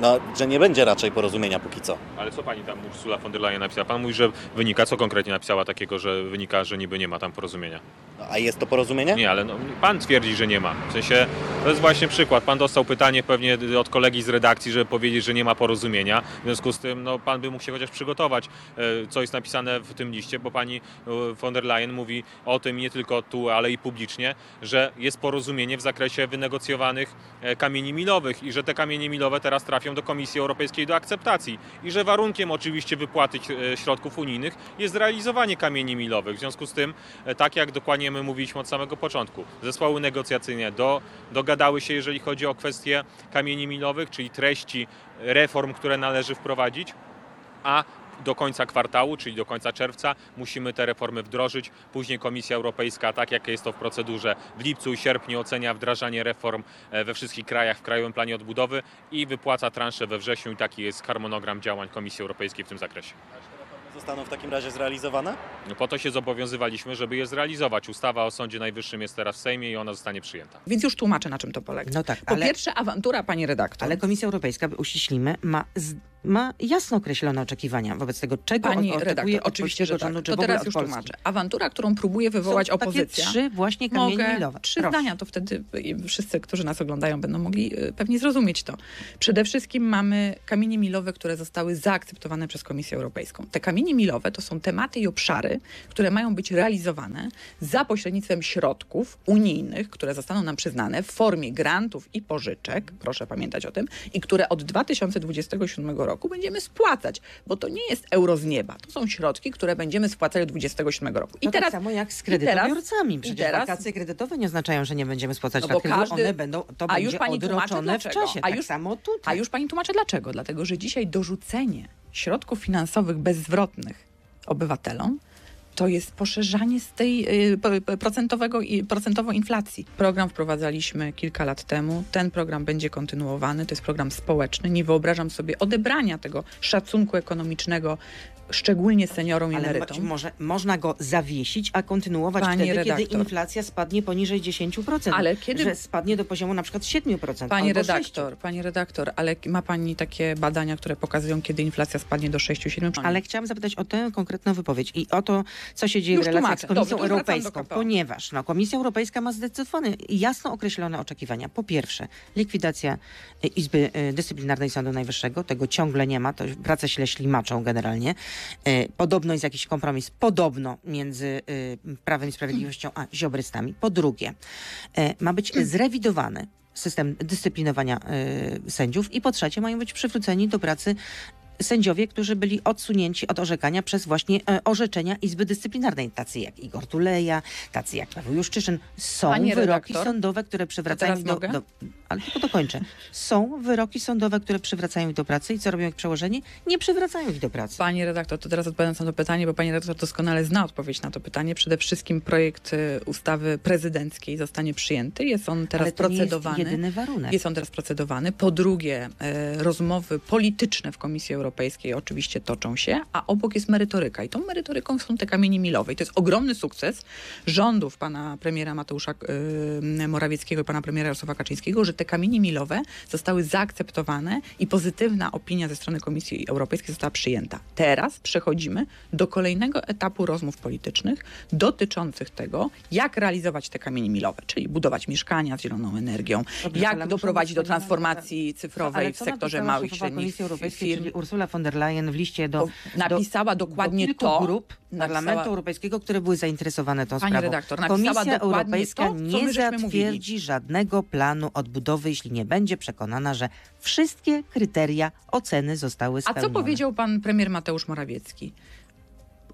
no, że nie będzie raczej porozumienia póki co. Ale co Pani tam Ursula von der Leyen napisała? Pan mówi, że wynika, co konkretnie napisała takiego, że wynika, że niby nie ma tam porozumienia? No, a jest to porozumienie? Nie, ale no, Pan twierdzi, że nie ma. W sensie, to jest właśnie przykład. Pan dostał pytanie pewnie od kolegi z redakcji, żeby powiedzieć, że nie ma porozumienia. W związku z tym, no, Pan by mógł się chociaż przygotować, e, co jest napisane w tym liście, bo Pani e, von der Leyen mówi o tym nie tylko tu, ale i publicznie, że jest porozumienie w zakresie wynegocjowanych e, kamieni milowych i że te kamienie milowe teraz trafią do Komisji Europejskiej do akceptacji i że warunkiem oczywiście wypłaty środków unijnych jest zrealizowanie kamieni milowych. W związku z tym, tak jak dokładnie my mówiliśmy od samego początku, zespoły negocjacyjne do, dogadały się, jeżeli chodzi o kwestie kamieni milowych, czyli treści reform, które należy wprowadzić, a do końca kwartału, czyli do końca czerwca, musimy te reformy wdrożyć. Później Komisja Europejska, tak jak jest to w procedurze, w lipcu i sierpniu ocenia wdrażanie reform e, we wszystkich krajach w Krajowym Planie Odbudowy i wypłaca transze we wrześniu. I taki jest harmonogram działań Komisji Europejskiej w tym zakresie. Zostaną w takim razie zrealizowane? No po to się zobowiązywaliśmy, żeby je zrealizować. Ustawa o Sądzie Najwyższym jest teraz w Sejmie i ona zostanie przyjęta. Więc już tłumaczę, na czym to polega. No tak, Po ale, pierwsze, awantura, pani redaktor. ale Komisja Europejska, uściślimy, ma, z, ma jasno określone oczekiwania wobec tego, czego Pani oczekuje redaktor, oczywiście, że tak. rządu, To teraz już Polski. tłumaczę. Awantura, którą próbuje wywołać Są opozycja. Takie trzy właśnie kamienie Mogę milowe. trzy Proszę. zdania, to wtedy wszyscy, którzy nas oglądają, będą mogli y, pewnie zrozumieć to. Przede wszystkim mamy kamienie milowe, które zostały zaakceptowane przez Komisję Europejską. Te kamienie milowe to są tematy i obszary, które mają być realizowane za pośrednictwem środków unijnych, które zostaną nam przyznane w formie grantów i pożyczek, proszę pamiętać o tym, i które od 2027 roku będziemy spłacać, bo to nie jest euro z nieba. To są środki, które będziemy spłacali od 2027 roku. I tak samo jak z teraz- kredytobiorcami. Przecież teraz- wakacje kredytowe nie oznaczają, że nie będziemy spłacać No tylko każdy- one będą, to a już pani tłumaczy odroczone w czasie. A tak już- samo tutaj. A już pani tłumaczę dlaczego. Dlatego, że dzisiaj dorzucenie środków finansowych bezzwrotnych obywatelom to jest poszerzanie z tej y, procentowego, procentowo inflacji. Program wprowadzaliśmy kilka lat temu. Ten program będzie kontynuowany. To jest program społeczny. Nie wyobrażam sobie odebrania tego szacunku ekonomicznego, szczególnie seniorom i emerytom. mo- może, można go zawiesić, a kontynuować Pani wtedy, kiedy redaktor. inflacja spadnie poniżej 10%. Ale kiedy- Że spadnie do poziomu na przykład 7%. Pani albo redaktor, pani redaktor, ale ma pani takie badania, które pokazują, kiedy inflacja spadnie do 6-7%? Ale chciałam zapytać o tę konkretną wypowiedź i o to, co się dzieje Już w relacjach tłumaczę. z Komisją Dobrze, Europejską, ponieważ no, Komisja Europejska ma zdecydowane, jasno określone oczekiwania. Po pierwsze, likwidacja e, Izby e, Dyscyplinarnej Sądu Najwyższego, tego ciągle nie ma, to pracę źle ślimaczą generalnie. E, Podobno jest jakiś kompromis, podobno między e, Prawem i Sprawiedliwością a ziobrystami. Po drugie, e, ma być zrewidowany system dyscyplinowania sędziów i po trzecie mają być przywróceni do pracy sędziowie, którzy byli odsunięci od orzekania przez właśnie e, orzeczenia Izby Dyscyplinarnej. Tacy jak Igor Tuleja, tacy jak Paweł Juszczyszyn. Są Pani wyroki redaktor, sądowe, które przywracają do, do... Ale tylko dokończę. Są wyroki sądowe, które przywracają ich do pracy i co robią ich przełożeni? Nie przywracają ich do pracy. Pani redaktor, to teraz odpowiadam na to pytanie, bo pani redaktor doskonale zna odpowiedź na to pytanie. Przede wszystkim projekt y, ustawy prezydenckiej zostanie przyjęty. Jest on teraz nie jest procedowany. jedyny warunek. Jest on teraz procedowany. Po drugie, e, rozmowy polityczne w Komisji Europejskiej oczywiście toczą się, a obok jest merytoryka. I tą merytoryką są te kamienie milowe. I to jest ogromny sukces rządów pana premiera Mateusza e, Morawieckiego i pana premiera Jarosława Kaczyńskiego, że te kamienie milowe zostały zaakceptowane i pozytywna opinia ze strony Komisji Europejskiej została przyjęta. Teraz przechodzimy do kolejnego etapu rozmów politycznych dotyczących tego, jak realizować te kamienie milowe, czyli budować mieszkania z zieloną energią, Dobrze, jak doprowadzić do transformacji cyfrowej w sektorze małych i średnich Europejskiej, firm. Ursula von der Leyen w liście do, napisała do, dokładnie do to, grup napisała- Parlamentu Europejskiego, które były zainteresowane tą Pani sprawą. redaktor, Komisja Europejska to, nie zatwierdzi żadnego planu odbudowy, jeśli nie będzie przekonana, że wszystkie kryteria oceny zostały A spełnione. co powiedział pan premier Mateusz Morawiecki?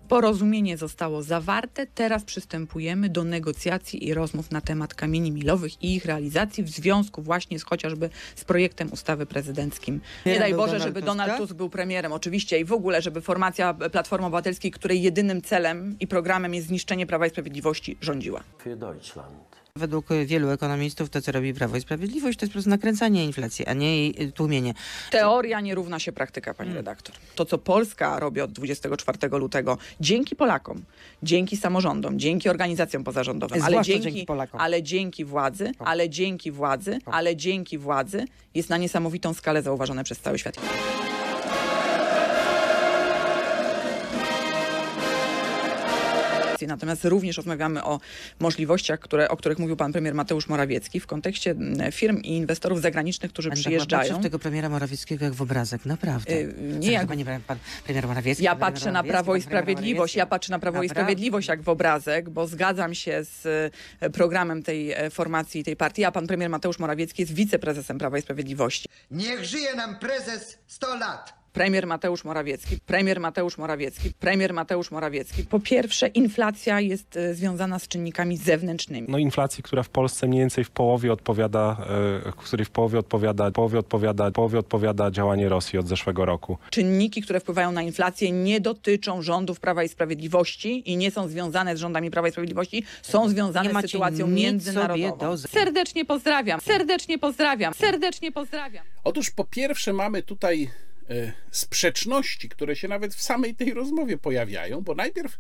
Porozumienie zostało zawarte, teraz przystępujemy do negocjacji i rozmów na temat kamieni milowych i ich realizacji w związku właśnie z chociażby z projektem ustawy prezydenckim. Nie daj był Boże, Donald żeby Tusk, Donald tak? Tusk był premierem, oczywiście i w ogóle, żeby formacja Platformy Obywatelskiej, której jedynym celem i programem jest zniszczenie Prawa i Sprawiedliwości, rządziła. für Deutschland. Według wielu ekonomistów to, co robi Prawo i Sprawiedliwość, to jest po prostu nakręcanie inflacji, a nie jej y, tłumienie. Teoria nie równa się praktyka, pani redaktor. To, co Polska robi od 24 lutego, dzięki Polakom, dzięki samorządom, dzięki organizacjom pozarządowym, ale dzięki, dzięki Polakom. ale dzięki władzy, ale dzięki władzy, ale dzięki władzy jest na niesamowitą skalę zauważone przez cały świat. Natomiast również rozmawiamy o możliwościach, które, o których mówił pan premier Mateusz Morawiecki w kontekście mm, firm i inwestorów zagranicznych, którzy tak przyjeżdżają. w tego premiera Morawieckiego jak w obrazek, naprawdę. Y, nie jak- pan premier Morawiecki. Ja pan patrzę na Prawo i pan Sprawiedliwość. Ja patrzę na Prawo i? Sprawiedliwość jak w obrazek, bo zgadzam się z e, programem tej e, formacji i tej partii, a pan premier Mateusz Morawiecki jest wiceprezesem Prawa i Sprawiedliwości. Niech żyje nam prezes 100 lat. Premier Mateusz Morawiecki, premier Mateusz Morawiecki, premier Mateusz Morawiecki. Po pierwsze, inflacja jest e, związana z czynnikami zewnętrznymi. no inflacji, która w Polsce mniej więcej w połowie odpowiada, e, której w połowie odpowiada, połowie odpowiada, połowie odpowiada działanie Rosji od zeszłego roku. Czynniki, które wpływają na inflację, nie dotyczą rządów Prawa i Sprawiedliwości i nie są związane z rządami Prawa i Sprawiedliwości, są związane z sytuacją międzynarodową. do- Serdecznie pozdrawiam, serdecznie pozdrawiam, serdecznie pozdrawiam. Otóż po pierwsze mamy tutaj sprzeczności, które się nawet w samej tej rozmowie pojawiają, bo najpierw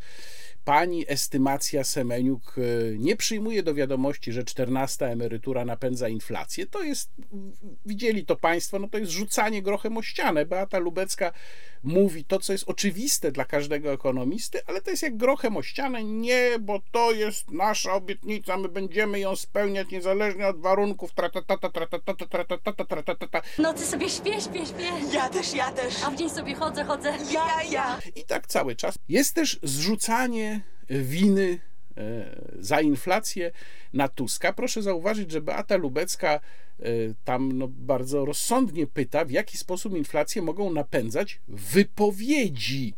pani estymacja Semeniuk e, nie przyjmuje do wiadomości, że 14 emerytura napędza inflację. To jest, widzieli to państwo, no to jest rzucanie grochem o ścianę. Beata Lubecka mówi to, co jest oczywiste dla każdego ekonomisty, ale to jest jak grochem o ścianę. Nie, bo to jest nasza obietnica, my będziemy ją spełniać niezależnie od warunków. Tratatata, tratatata, tratatata, tratatata. W nocy sobie śpię, śpię, śpię. Ja też, ja też. A w dzień sobie chodzę, chodzę. Ja, ja. I tak cały czas. Jest też zrzucanie winy e, za inflację na Tuska. Proszę zauważyć, że Beata Lubecka e, tam no, bardzo rozsądnie pyta, w jaki sposób inflację mogą napędzać wypowiedzi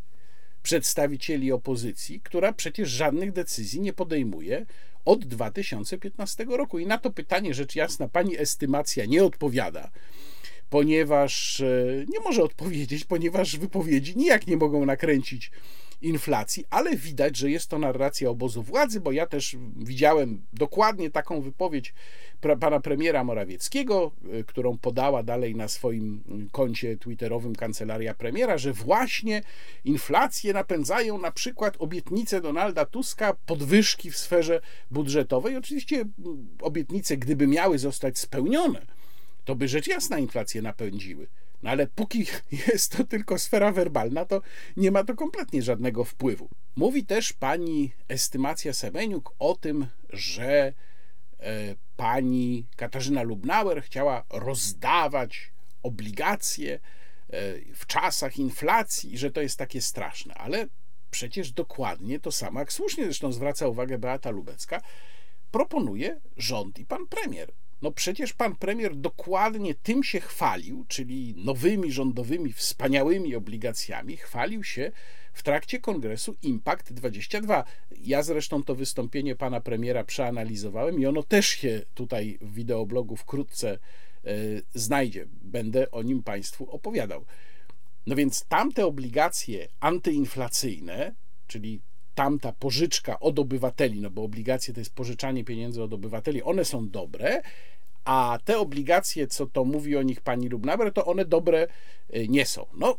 przedstawicieli opozycji, która przecież żadnych decyzji nie podejmuje od 2015 roku. I na to pytanie, rzecz jasna, pani estymacja nie odpowiada ponieważ e, nie może odpowiedzieć, ponieważ wypowiedzi nijak nie mogą nakręcić inflacji, ale widać, że jest to narracja obozu władzy, bo ja też widziałem dokładnie taką wypowiedź pana premiera Morawieckiego, e, którą podała dalej na swoim mm, koncie twitterowym kancelaria premiera, że właśnie inflację napędzają na przykład obietnice Donalda Tuska, podwyżki w sferze budżetowej. Oczywiście obietnice, gdyby miały zostać spełnione, to by rzecz jasna inflację napędziły. No ale póki jest to tylko sfera werbalna, to nie ma to kompletnie żadnego wpływu. Mówi też pani estymacja Semeniuk o tym, że e, pani Katarzyna Lubnauer chciała rozdawać obligacje e, w czasach inflacji i że to jest takie straszne. Ale przecież dokładnie to samo, jak słusznie zresztą zwraca uwagę Beata Lubecka, proponuje rząd i pan premier. No przecież pan premier dokładnie tym się chwalił, czyli nowymi rządowymi wspaniałymi obligacjami, chwalił się w trakcie kongresu Impact 22. Ja zresztą to wystąpienie pana premiera przeanalizowałem i ono też się tutaj w wideoblogu wkrótce e, znajdzie. Będę o nim państwu opowiadał. No więc tamte obligacje antyinflacyjne, czyli tamta pożyczka od obywateli, no bo obligacje to jest pożyczanie pieniędzy od obywateli, one są dobre, a te obligacje, co to mówi o nich pani Lubnauer, to one dobre y, nie są. No,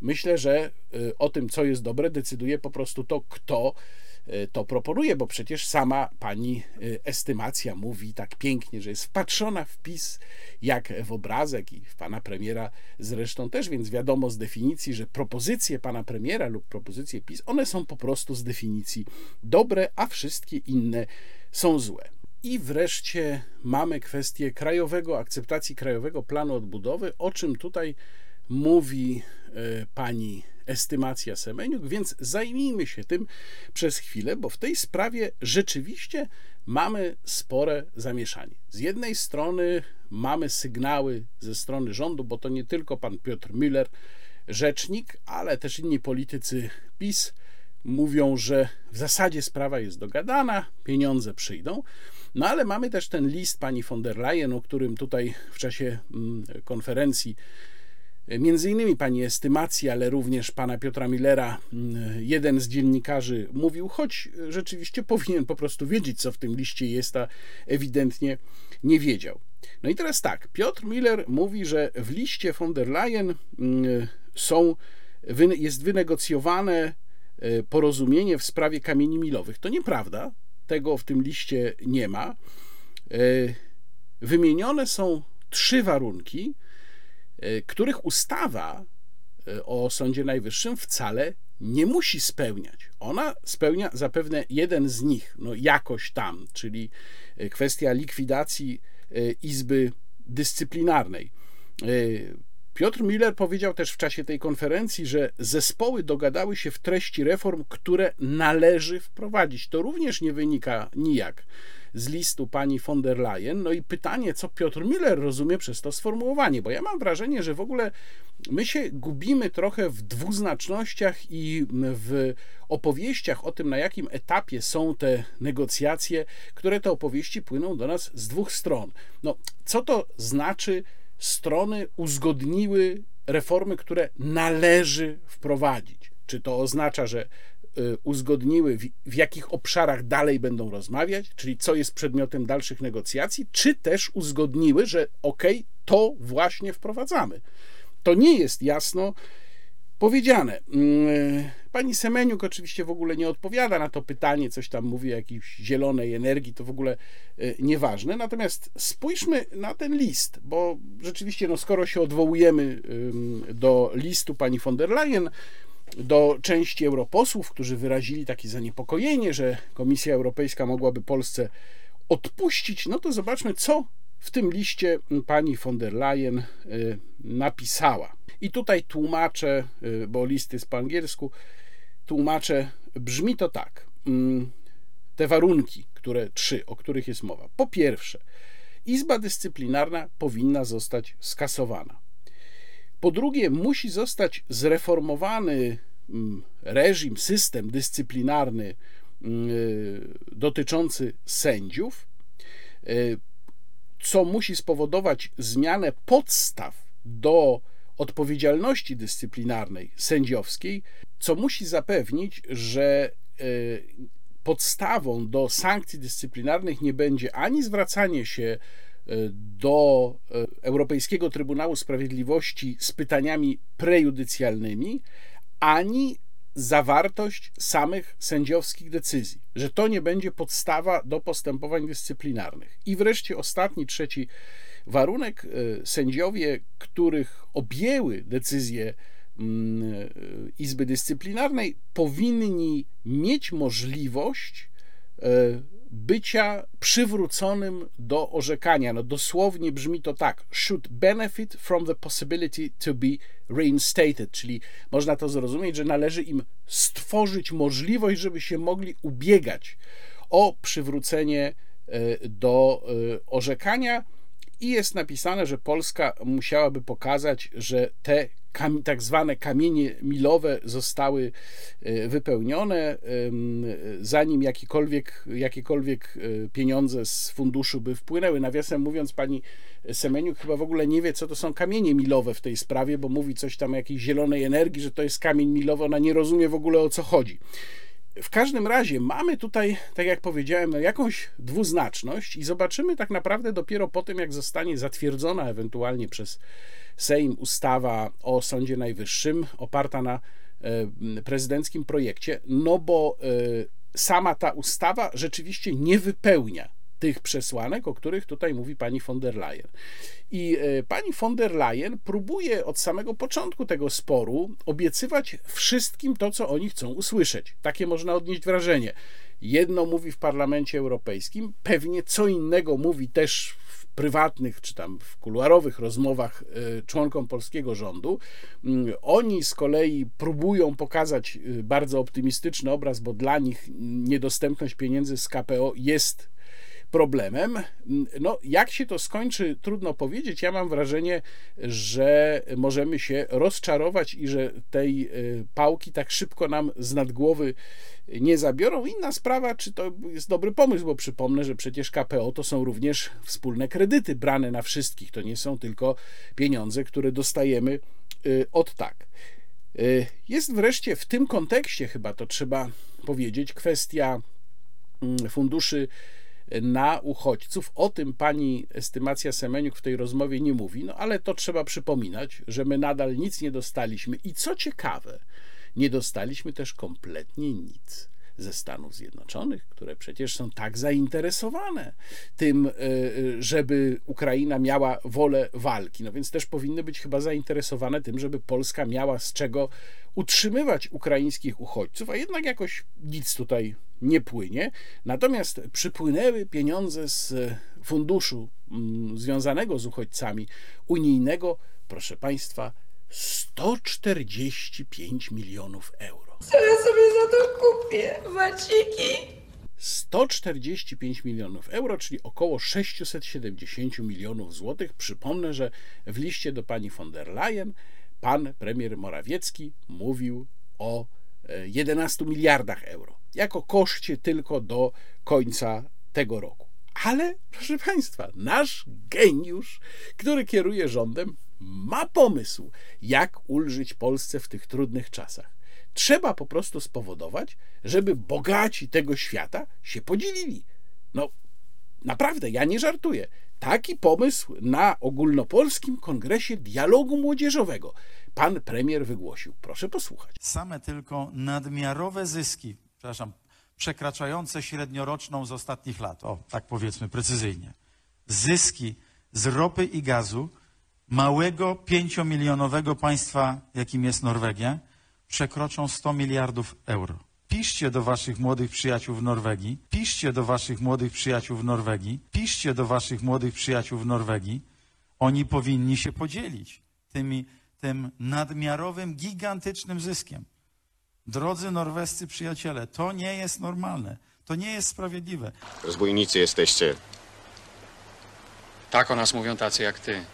myślę, że y, o tym, co jest dobre, decyduje po prostu to, kto to proponuje, bo przecież sama pani e, estymacja mówi tak pięknie, że jest wpatrzona w PiS jak w obrazek i w pana premiera zresztą też, więc wiadomo z definicji, że propozycje pana premiera lub propozycje PiS, one są po prostu z definicji dobre, a wszystkie inne są złe. I wreszcie mamy kwestię krajowego, akceptacji krajowego planu odbudowy, o czym tutaj mówi e, pani estymacja Semeniuk, więc zajmijmy się tym przez chwilę, bo w tej sprawie rzeczywiście mamy spore zamieszanie. Z jednej strony mamy sygnały ze strony rządu, bo to nie tylko pan Piotr Müller, rzecznik, ale też inni politycy PiS mówią, że w zasadzie sprawa jest dogadana, pieniądze przyjdą. No ale mamy też ten list pani von der Leyen, o którym tutaj w czasie mm, konferencji Między innymi pani estymacji, ale również pana Piotra Millera, mm, jeden z dziennikarzy mówił, choć rzeczywiście powinien po prostu wiedzieć, co w tym liście jest, a ewidentnie nie wiedział. No i teraz tak, Piotr Miller mówi, że w liście von der Leyen mm, są, jest wynegocjowane e, porozumienie w sprawie kamieni milowych. To nieprawda, tego w tym liście nie ma. E, wymienione są trzy warunki, których ustawa e, o Sądzie Najwyższym wcale nie musi spełniać. Ona spełnia zapewne jeden z nich, no jakoś tam, czyli e, kwestia likwidacji Izby Dyscyplinarnej. Piotr Miller powiedział też w czasie tej konferencji, że zespoły dogadały się w treści reform, które należy wprowadzić. To również nie wynika nijak z listu pani von der Leyen. No i pytanie, co Piotr Miller rozumie przez to sformułowanie, bo ja mam wrażenie, że w ogóle my się gubimy trochę w dwuznacznościach i w opowieściach o tym, na jakim etapie są te negocjacje, które te opowieści płyną do nas z dwóch stron. No, co to znaczy? Strony uzgodniły reformy, które należy wprowadzić. Czy to oznacza, że uzgodniły, w, w jakich obszarach dalej będą rozmawiać, czyli co jest przedmiotem dalszych negocjacji, czy też uzgodniły, że ok, to właśnie wprowadzamy. To nie jest jasno powiedziane. Mm, pani Semeniuk oczywiście w ogóle nie odpowiada na to pytanie, coś tam mówi o jakiejś zielonej energii, to w ogóle y, nieważne. Natomiast spójrzmy na ten list, bo rzeczywiście, no, skoro się odwołujemy do listu pani von der Leyen, do części europosłów, którzy wyrazili takie zaniepokojenie, że Komisja Europejska mogłaby Polsce odpuścić, no to zobaczmy, co w tym liście pani von der Leyen y, napisała. I tutaj tłumaczę, y, bo list jest po angielsku, tłumaczę, brzmi to tak. Mm, te warunki, które trzy, o których jest mowa. Po pierwsze, Izba Dyscyplinarna powinna zostać skasowana. Po drugie, musi zostać zreformowany mm, reżim, system dyscyplinarny mm, dotyczący sędziów, y, co musi spowodować zmianę podstaw do odpowiedzialności dyscyplinarnej sędziowskiej, co musi zapewnić, że y, podstawą do sankcji dyscyplinarnych nie będzie ani zwracanie się do e, Europejskiego Trybunału Sprawiedliwości z pytaniami prejudycjalnymi, ani zawartość samych sędziowskich decyzji, że to nie będzie podstawa do postępowań dyscyplinarnych. I wreszcie ostatni, trzeci warunek: e, sędziowie, których objęły decyzje mm, e, Izby Dyscyplinarnej, powinni mieć możliwość bycia przywróconym do orzekania. No dosłownie brzmi to tak: should benefit from the possibility to be reinstated, czyli można to zrozumieć, że należy im stworzyć możliwość, żeby się mogli ubiegać o przywrócenie e, do e, orzekania. I jest napisane, że Polska musiałaby pokazać, że te tak zwane kamienie milowe zostały e, wypełnione, zanim jakiekolwiek, jakiekolwiek e, pieniądze z funduszu by wpłynęły. Nawiasem mówiąc, pani Semeniuk chyba w ogóle nie wie, co to są kamienie milowe w tej sprawie, bo mówi coś tam o jakiejś zielonej energii, że to jest kamień milowy, ona nie rozumie w ogóle o co chodzi. W każdym razie mamy tutaj, tak jak powiedziałem, jakąś dwuznaczność i zobaczymy tak naprawdę dopiero po tym, jak zostanie zatwierdzona ewentualnie przez Sejm ustawa o Sądzie Najwyższym, oparta na prezydenckim projekcie, no bo e, sama ta ustawa rzeczywiście nie wypełnia tych przesłanek, o których tutaj mówi pani von der Leyen. I e, pani von der Leyen próbuje od samego początku tego sporu obiecywać wszystkim to, co oni chcą usłyszeć. Takie można odnieść wrażenie. Jedno mówi w Parlamencie Europejskim, pewnie co innego mówi też w prywatnych czy tam w kuluarowych rozmowach e, członkom polskiego rządu. Mm, oni z kolei próbują pokazać e, bardzo optymistyczny obraz, bo dla nich niedostępność pieniędzy z KPO jest problemem. No, jak się to skończy, trudno powiedzieć. Ja mam wrażenie, że możemy się rozczarować i że tej y, pałki tak szybko nam z nad głowy nie zabiorą. Inna sprawa, czy to jest dobry pomysł, bo przypomnę, że przecież KPO to są również wspólne kredyty brane na wszystkich. To nie są tylko pieniądze, które dostajemy y, od tak. Y, jest wreszcie w tym kontekście, chyba to trzeba powiedzieć, kwestia mm, funduszy na uchodźców. O tym pani estymacja Semeniuk w tej rozmowie nie mówi, no ale to trzeba przypominać, że my nadal nic nie dostaliśmy i co ciekawe, nie dostaliśmy też kompletnie nic ze Stanów Zjednoczonych, które przecież są tak zainteresowane tym, e, żeby Ukraina miała wolę walki. No więc też powinny być chyba zainteresowane tym, żeby Polska miała z czego utrzymywać ukraińskich uchodźców, a jednak jakoś nic tutaj nie płynie. Natomiast przypłynęły pieniądze z funduszu mm, związanego z uchodźcami unijnego, proszę Państwa, 145 milionów euro. Co ja sobie za to kupię? Waciki? 145 milionów euro, czyli około 670 milionów złotych. Przypomnę, że w liście do pani von der Leyen pan premier Morawiecki mówił o 11 e, miliardach euro, jako koszcie tylko do końca tego roku. Ale, proszę Państwa, nasz geniusz, który kieruje rządem, ma pomysł, jak ulżyć Polsce w tych trudnych czasach. Trzeba po prostu spowodować, żeby bogaci tego świata się podzielili. No, naprawdę, ja nie żartuję. Taki pomysł na ogólnopolskim kongresie dialogu młodzieżowego pan premier wygłosił. Proszę posłuchać. Same tylko nadmiarowe zyski, przepraszam, przekraczające średnioroczną z ostatnich lat, o tak powiedzmy precyzyjnie, zyski z ropy i gazu małego pięciomilionowego państwa, jakim jest Norwegia, przekroczą 100 miliardów euro. Piszcie do waszych młodych przyjaciół w Norwegii, piszcie do waszych młodych przyjaciół w Norwegii, piszcie do waszych młodych przyjaciół w Norwegii. Oni powinni się podzielić tymi, tym nadmiarowym, gigantycznym zyskiem. Drodzy norwescy przyjaciele, to nie jest normalne. To nie jest sprawiedliwe. Rozbójnicy jesteście. Tak o nas mówią tacy jak ty.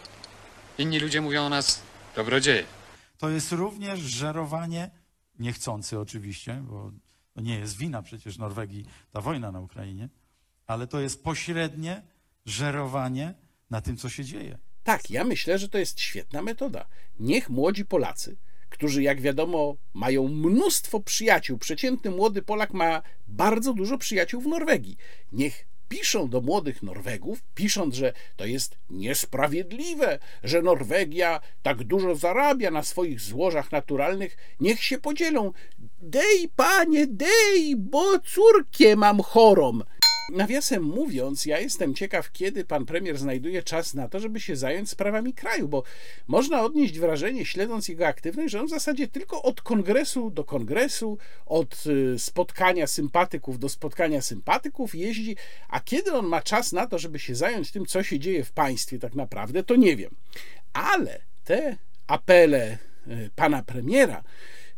Inni ludzie mówią o nas dobrodzieje. To jest również żerowanie, niechcący oczywiście, bo to nie jest wina przecież Norwegii ta wojna na Ukrainie, ale to jest pośrednie żerowanie na tym, co się dzieje. Tak, ja myślę, że to jest świetna metoda. Niech młodzi Polacy, którzy jak wiadomo mają mnóstwo przyjaciół, przeciętny młody Polak ma bardzo dużo przyjaciół w Norwegii, niech piszą do młodych Norwegów, pisząc, że to jest niesprawiedliwe, że Norwegia tak dużo zarabia na swoich złożach naturalnych, niech się podzielą. Dej, panie, dej, bo córkę mam chorą. Nawiasem mówiąc, ja jestem ciekaw, kiedy pan premier znajduje czas na to, żeby się zająć sprawami kraju, bo można odnieść wrażenie, śledząc jego aktywność, że on w zasadzie tylko od kongresu do kongresu, od y, spotkania sympatyków do spotkania sympatyków jeździ, a kiedy on ma czas na to, żeby się zająć tym, co się dzieje w państwie tak naprawdę, to nie wiem. Ale te apele y, pana premiera,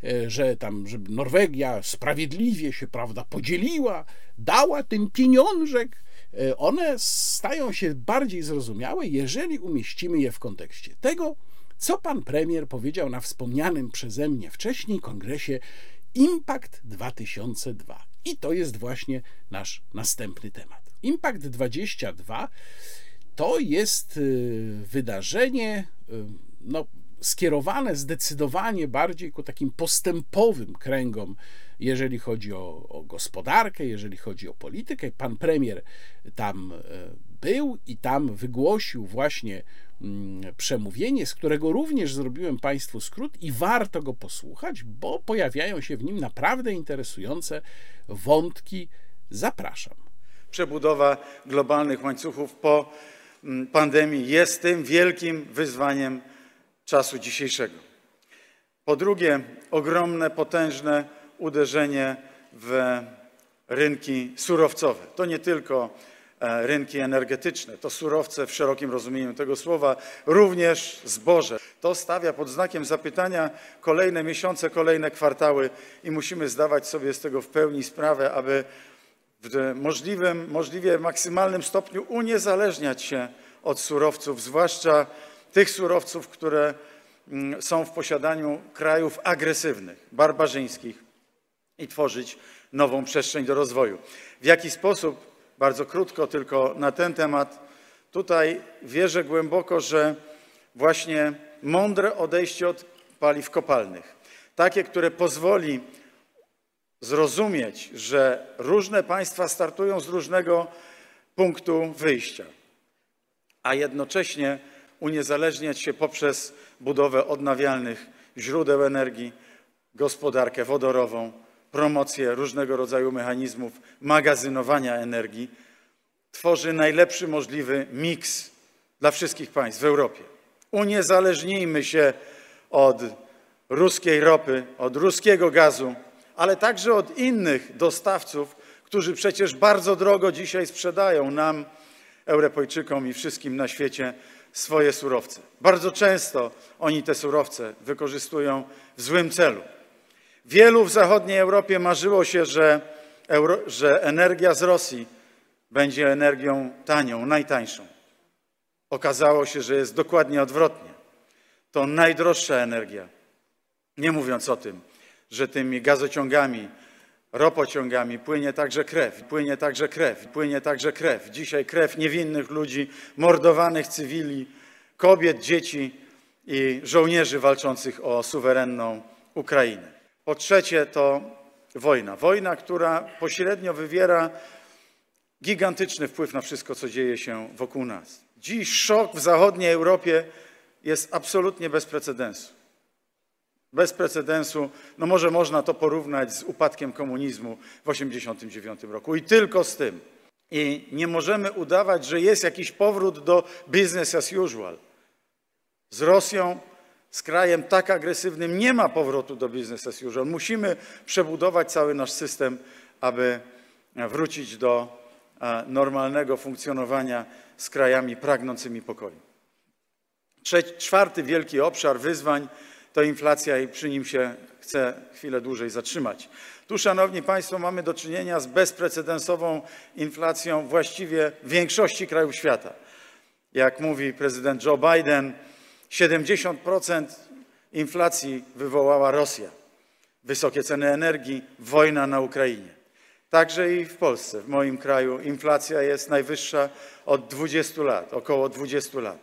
E, że tam, żeby Norwegia sprawiedliwie się, prawda, podzieliła, dała ten pieniążek, e, one stają się bardziej zrozumiałe, jeżeli umieścimy je w kontekście tego, co pan premier powiedział na wspomnianym przeze mnie wcześniej kongresie Impact 2002. I to jest właśnie nasz następny temat. Impact 22 to jest y, wydarzenie, y, no, skierowane zdecydowanie bardziej ku takim postępowym kręgom, jeżeli chodzi o, o, gospodarkę, jeżeli chodzi o politykę. Pan premier tam e, był i tam wygłosił właśnie mm, przemówienie, z którego również zrobiłem Państwu skrót i warto go posłuchać, bo pojawiają się w nim naprawdę interesujące wątki. Zapraszam. Przebudowa globalnych łańcuchów po mm, pandemii jest tym wielkim wyzwaniem czasu dzisiejszego. Po drugie, ogromne, potężne uderzenie w rynki surowcowe. To nie tylko e, rynki energetyczne, to surowce w szerokim rozumieniu tego słowa, również zboże. To stawia pod znakiem zapytania kolejne miesiące, kolejne kwartały i musimy zdawać sobie z tego w pełni sprawę, aby w możliwym, możliwie maksymalnym stopniu uniezależniać się od surowców, zwłaszcza tych surowców, które mm, są w posiadaniu krajów agresywnych, barbarzyńskich i tworzyć nową przestrzeń do rozwoju. W jaki sposób, bardzo krótko tylko na ten temat, tutaj wierzę głęboko, że właśnie mądre odejście od paliw kopalnych, takie, które pozwoli zrozumieć, że różne państwa startują z różnego punktu wyjścia, a jednocześnie uniezależniać się poprzez budowę odnawialnych źródeł energii, gospodarkę wodorową, promocję różnego rodzaju mechanizmów magazynowania energii, tworzy najlepszy możliwy miks dla wszystkich państw w Europie. Uniezależnijmy się od ruskiej ropy, od ruskiego gazu, ale także od innych dostawców, którzy przecież bardzo drogo dzisiaj sprzedają nam, Europejczykom i wszystkim na świecie swoje surowce. Bardzo często oni te surowce wykorzystują w złym celu. Wielu w zachodniej Europie marzyło się, że, euro, że energia z Rosji będzie energią tanią, najtańszą. Okazało się, że jest dokładnie odwrotnie. To najdroższa energia. Nie mówiąc o tym, że tymi gazociągami, ropociągami płynie także krew, płynie także krew, płynie także krew. Dzisiaj krew niewinnych ludzi, mordowanych cywili, kobiet, dzieci i żołnierzy walczących o suwerenną Ukrainę. Po trzecie to wojna. Wojna, która pośrednio wywiera gigantyczny wpływ na wszystko, co dzieje się wokół nas. Dziś szok w zachodniej Europie jest absolutnie bez precedensu bez precedensu. No może można to porównać z upadkiem komunizmu w 1989 roku i tylko z tym. I nie możemy udawać, że jest jakiś powrót do business as usual. Z Rosją, z krajem tak agresywnym nie ma powrotu do business as usual. Musimy przebudować cały nasz system, aby wrócić do e, normalnego funkcjonowania z krajami pragnącymi pokoju. Czwarty wielki obszar wyzwań to inflacja i przy nim się chcę chwilę dłużej zatrzymać. Tu, Szanowni Państwo, mamy do czynienia z bezprecedensową inflacją właściwie w większości krajów świata. Jak mówi prezydent Joe Biden, 70% inflacji wywołała Rosja. Wysokie ceny energii, wojna na Ukrainie. Także i w Polsce, w moim kraju, inflacja jest najwyższa od 20 lat, około 20 lat.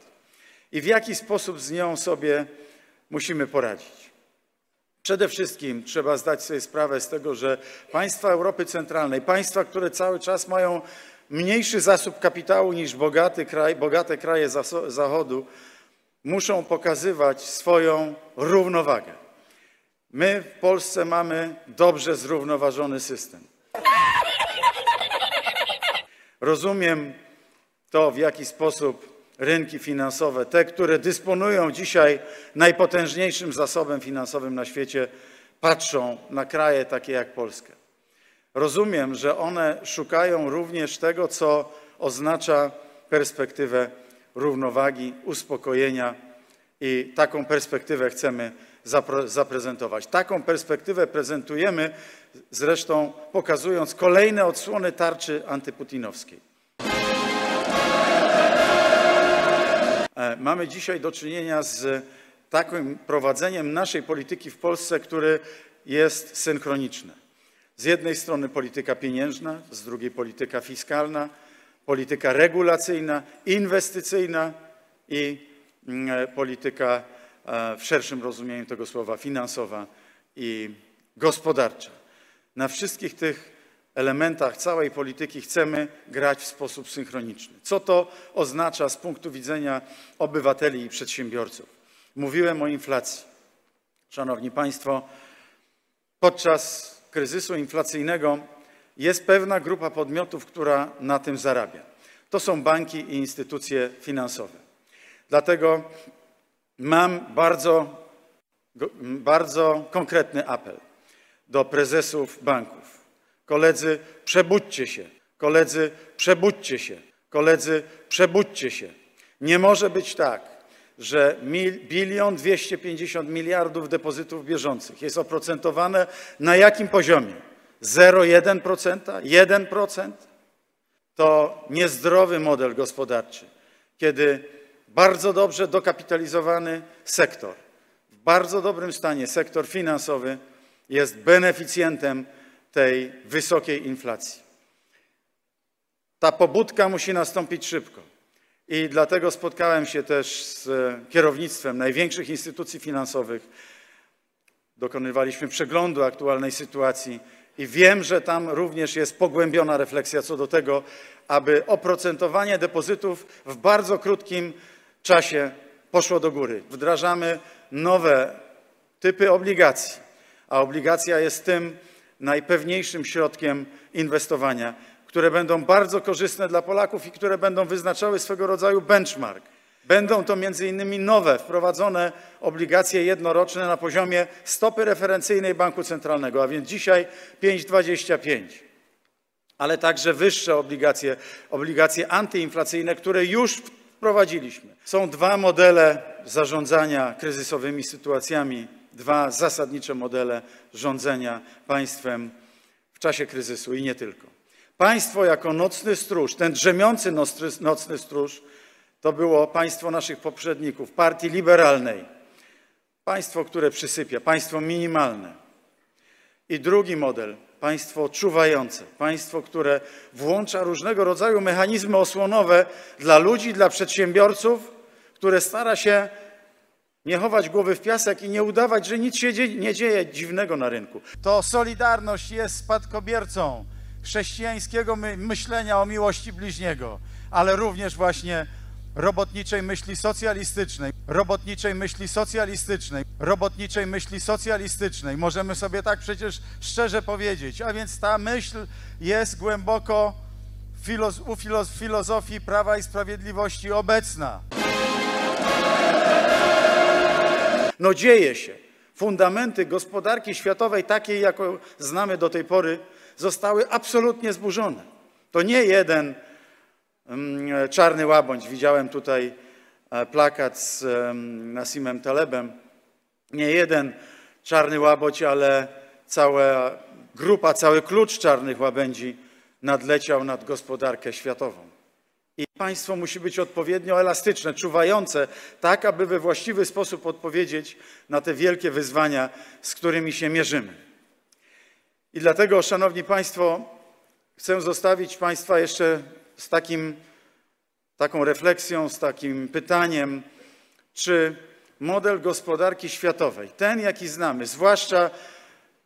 I w jaki sposób z nią sobie musimy poradzić. Przede wszystkim trzeba zdać sobie sprawę z tego, że państwa Europy Centralnej, państwa, które cały czas mają mniejszy zasób kapitału niż bogaty kraj, bogate kraje Zachodu, muszą pokazywać swoją równowagę. My w Polsce mamy dobrze zrównoważony system. Rozumiem to, w jaki sposób rynki finansowe, te, które dysponują dzisiaj najpotężniejszym zasobem finansowym na świecie, patrzą na kraje takie jak Polska. Rozumiem, że one szukają również tego, co oznacza perspektywę równowagi, uspokojenia i taką perspektywę chcemy zaprezentować. Taką perspektywę prezentujemy zresztą pokazując kolejne odsłony tarczy antyputinowskiej. E, mamy dzisiaj do czynienia z takim prowadzeniem naszej polityki w Polsce, które jest synchroniczne. Z jednej strony polityka pieniężna, z drugiej polityka fiskalna, polityka regulacyjna, inwestycyjna i mm, e, polityka e, w szerszym rozumieniu tego słowa finansowa i gospodarcza. Na wszystkich tych elementach całej polityki chcemy grać w sposób synchroniczny. Co to oznacza z punktu widzenia obywateli i przedsiębiorców? Mówiłem o inflacji. Szanowni Państwo, podczas kryzysu inflacyjnego jest pewna grupa podmiotów, która na tym zarabia. To są banki i instytucje finansowe. Dlatego mam bardzo, bardzo konkretny apel do prezesów banków. Koledzy, przebudźcie się. Koledzy, przebudźcie się. Koledzy, przebudźcie się. Nie może być tak, że bilion 250 miliardów depozytów bieżących jest oprocentowane na jakim poziomie? 0,1%? 1%? To niezdrowy model gospodarczy, kiedy bardzo dobrze dokapitalizowany sektor, w bardzo dobrym stanie sektor finansowy jest beneficjentem tej wysokiej inflacji. Ta pobudka musi nastąpić szybko. I dlatego spotkałem się też z kierownictwem największych instytucji finansowych. Dokonywaliśmy przeglądu aktualnej sytuacji i wiem, że tam również jest pogłębiona refleksja co do tego, aby oprocentowanie depozytów w bardzo krótkim czasie poszło do góry. Wdrażamy nowe typy obligacji, a obligacja jest tym najpewniejszym środkiem inwestowania które będą bardzo korzystne dla Polaków i które będą wyznaczały swego rodzaju benchmark. Będą to innymi nowe, wprowadzone obligacje jednoroczne na poziomie stopy referencyjnej Banku Centralnego, a więc dzisiaj 5,25, ale także wyższe obligacje, obligacje antyinflacyjne, które już wprowadziliśmy. Są dwa modele zarządzania kryzysowymi sytuacjami, dwa zasadnicze modele rządzenia państwem w czasie kryzysu i nie tylko. Państwo jako nocny stróż, ten drzemiący nocny stróż, to było państwo naszych poprzedników, partii liberalnej. Państwo, które przysypia, państwo minimalne. I drugi model, państwo czuwające, państwo, które włącza różnego rodzaju mechanizmy osłonowe dla ludzi, dla przedsiębiorców, które stara się nie chować głowy w piasek i nie udawać, że nic się nie dzieje dziwnego na rynku. To Solidarność jest spadkobiercą chrześcijańskiego myślenia o miłości bliźniego, ale również właśnie robotniczej myśli socjalistycznej, robotniczej myśli socjalistycznej, robotniczej myśli socjalistycznej. Możemy sobie tak przecież szczerze powiedzieć. A więc ta myśl jest głęboko u filozofii Prawa i Sprawiedliwości obecna. No dzieje się. Fundamenty gospodarki światowej, takiej, jaką znamy do tej pory, zostały absolutnie zburzone. To nie jeden czarny łabędź. Widziałem tutaj e, plakat z Nasimem Talebem. Nie jeden czarny łabędź, ale cała grupa, cały klucz czarnych łabędzi nadleciał nad gospodarkę światową. I państwo musi być odpowiednio elastyczne, czuwające, tak aby we właściwy sposób odpowiedzieć na te wielkie wyzwania, z którymi się mierzymy. I dlatego, Szanowni Państwo, chcę zostawić Państwa jeszcze z takim, taką refleksją, z takim pytaniem, czy model gospodarki światowej, ten jaki znamy, zwłaszcza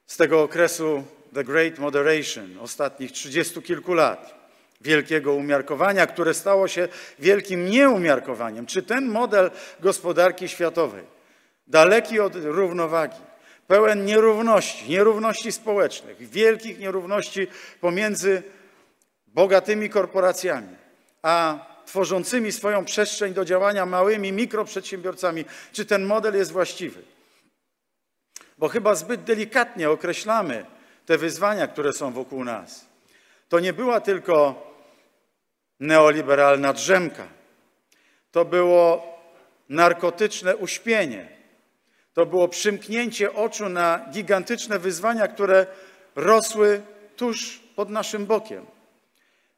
z tego okresu The Great Moderation, ostatnich trzydziestu kilku lat, wielkiego umiarkowania, które stało się wielkim nieumiarkowaniem, czy ten model gospodarki światowej, daleki od równowagi, pełen nierówności, nierówności społecznych, wielkich nierówności pomiędzy bogatymi korporacjami, a tworzącymi swoją przestrzeń do działania małymi mikroprzedsiębiorcami, czy ten model jest właściwy. Bo chyba zbyt delikatnie określamy te wyzwania, które są wokół nas. To nie była tylko neoliberalna drzemka, to było narkotyczne uśpienie, to było przymknięcie oczu na gigantyczne wyzwania, które rosły tuż pod naszym bokiem.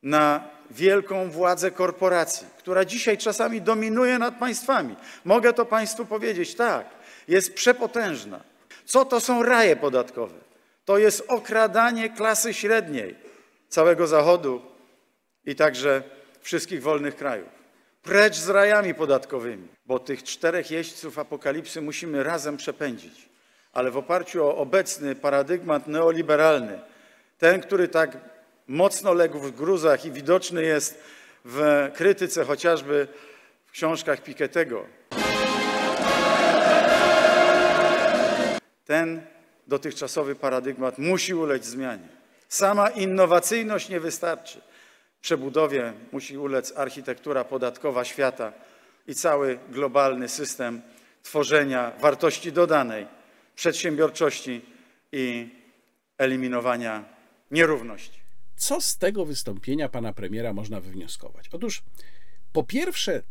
Na wielką władzę korporacji, która dzisiaj czasami dominuje nad państwami. Mogę to Państwu powiedzieć, tak, jest przepotężna. Co to są raje podatkowe? To jest okradanie klasy średniej całego Zachodu i także wszystkich wolnych krajów. Precz z rajami podatkowymi, bo tych czterech jeźdźców apokalipsy musimy razem przepędzić. Ale w oparciu o obecny paradygmat neoliberalny, ten, który tak mocno legł w gruzach i widoczny jest w krytyce chociażby w książkach Piketty'ego. Ten dotychczasowy paradygmat musi ulec zmianie. Sama innowacyjność nie wystarczy. Przebudowie musi ulec architektura podatkowa świata i cały globalny system tworzenia wartości dodanej, przedsiębiorczości i eliminowania nierówności. Co z tego wystąpienia pana premiera można wywnioskować? Otóż, po pierwsze,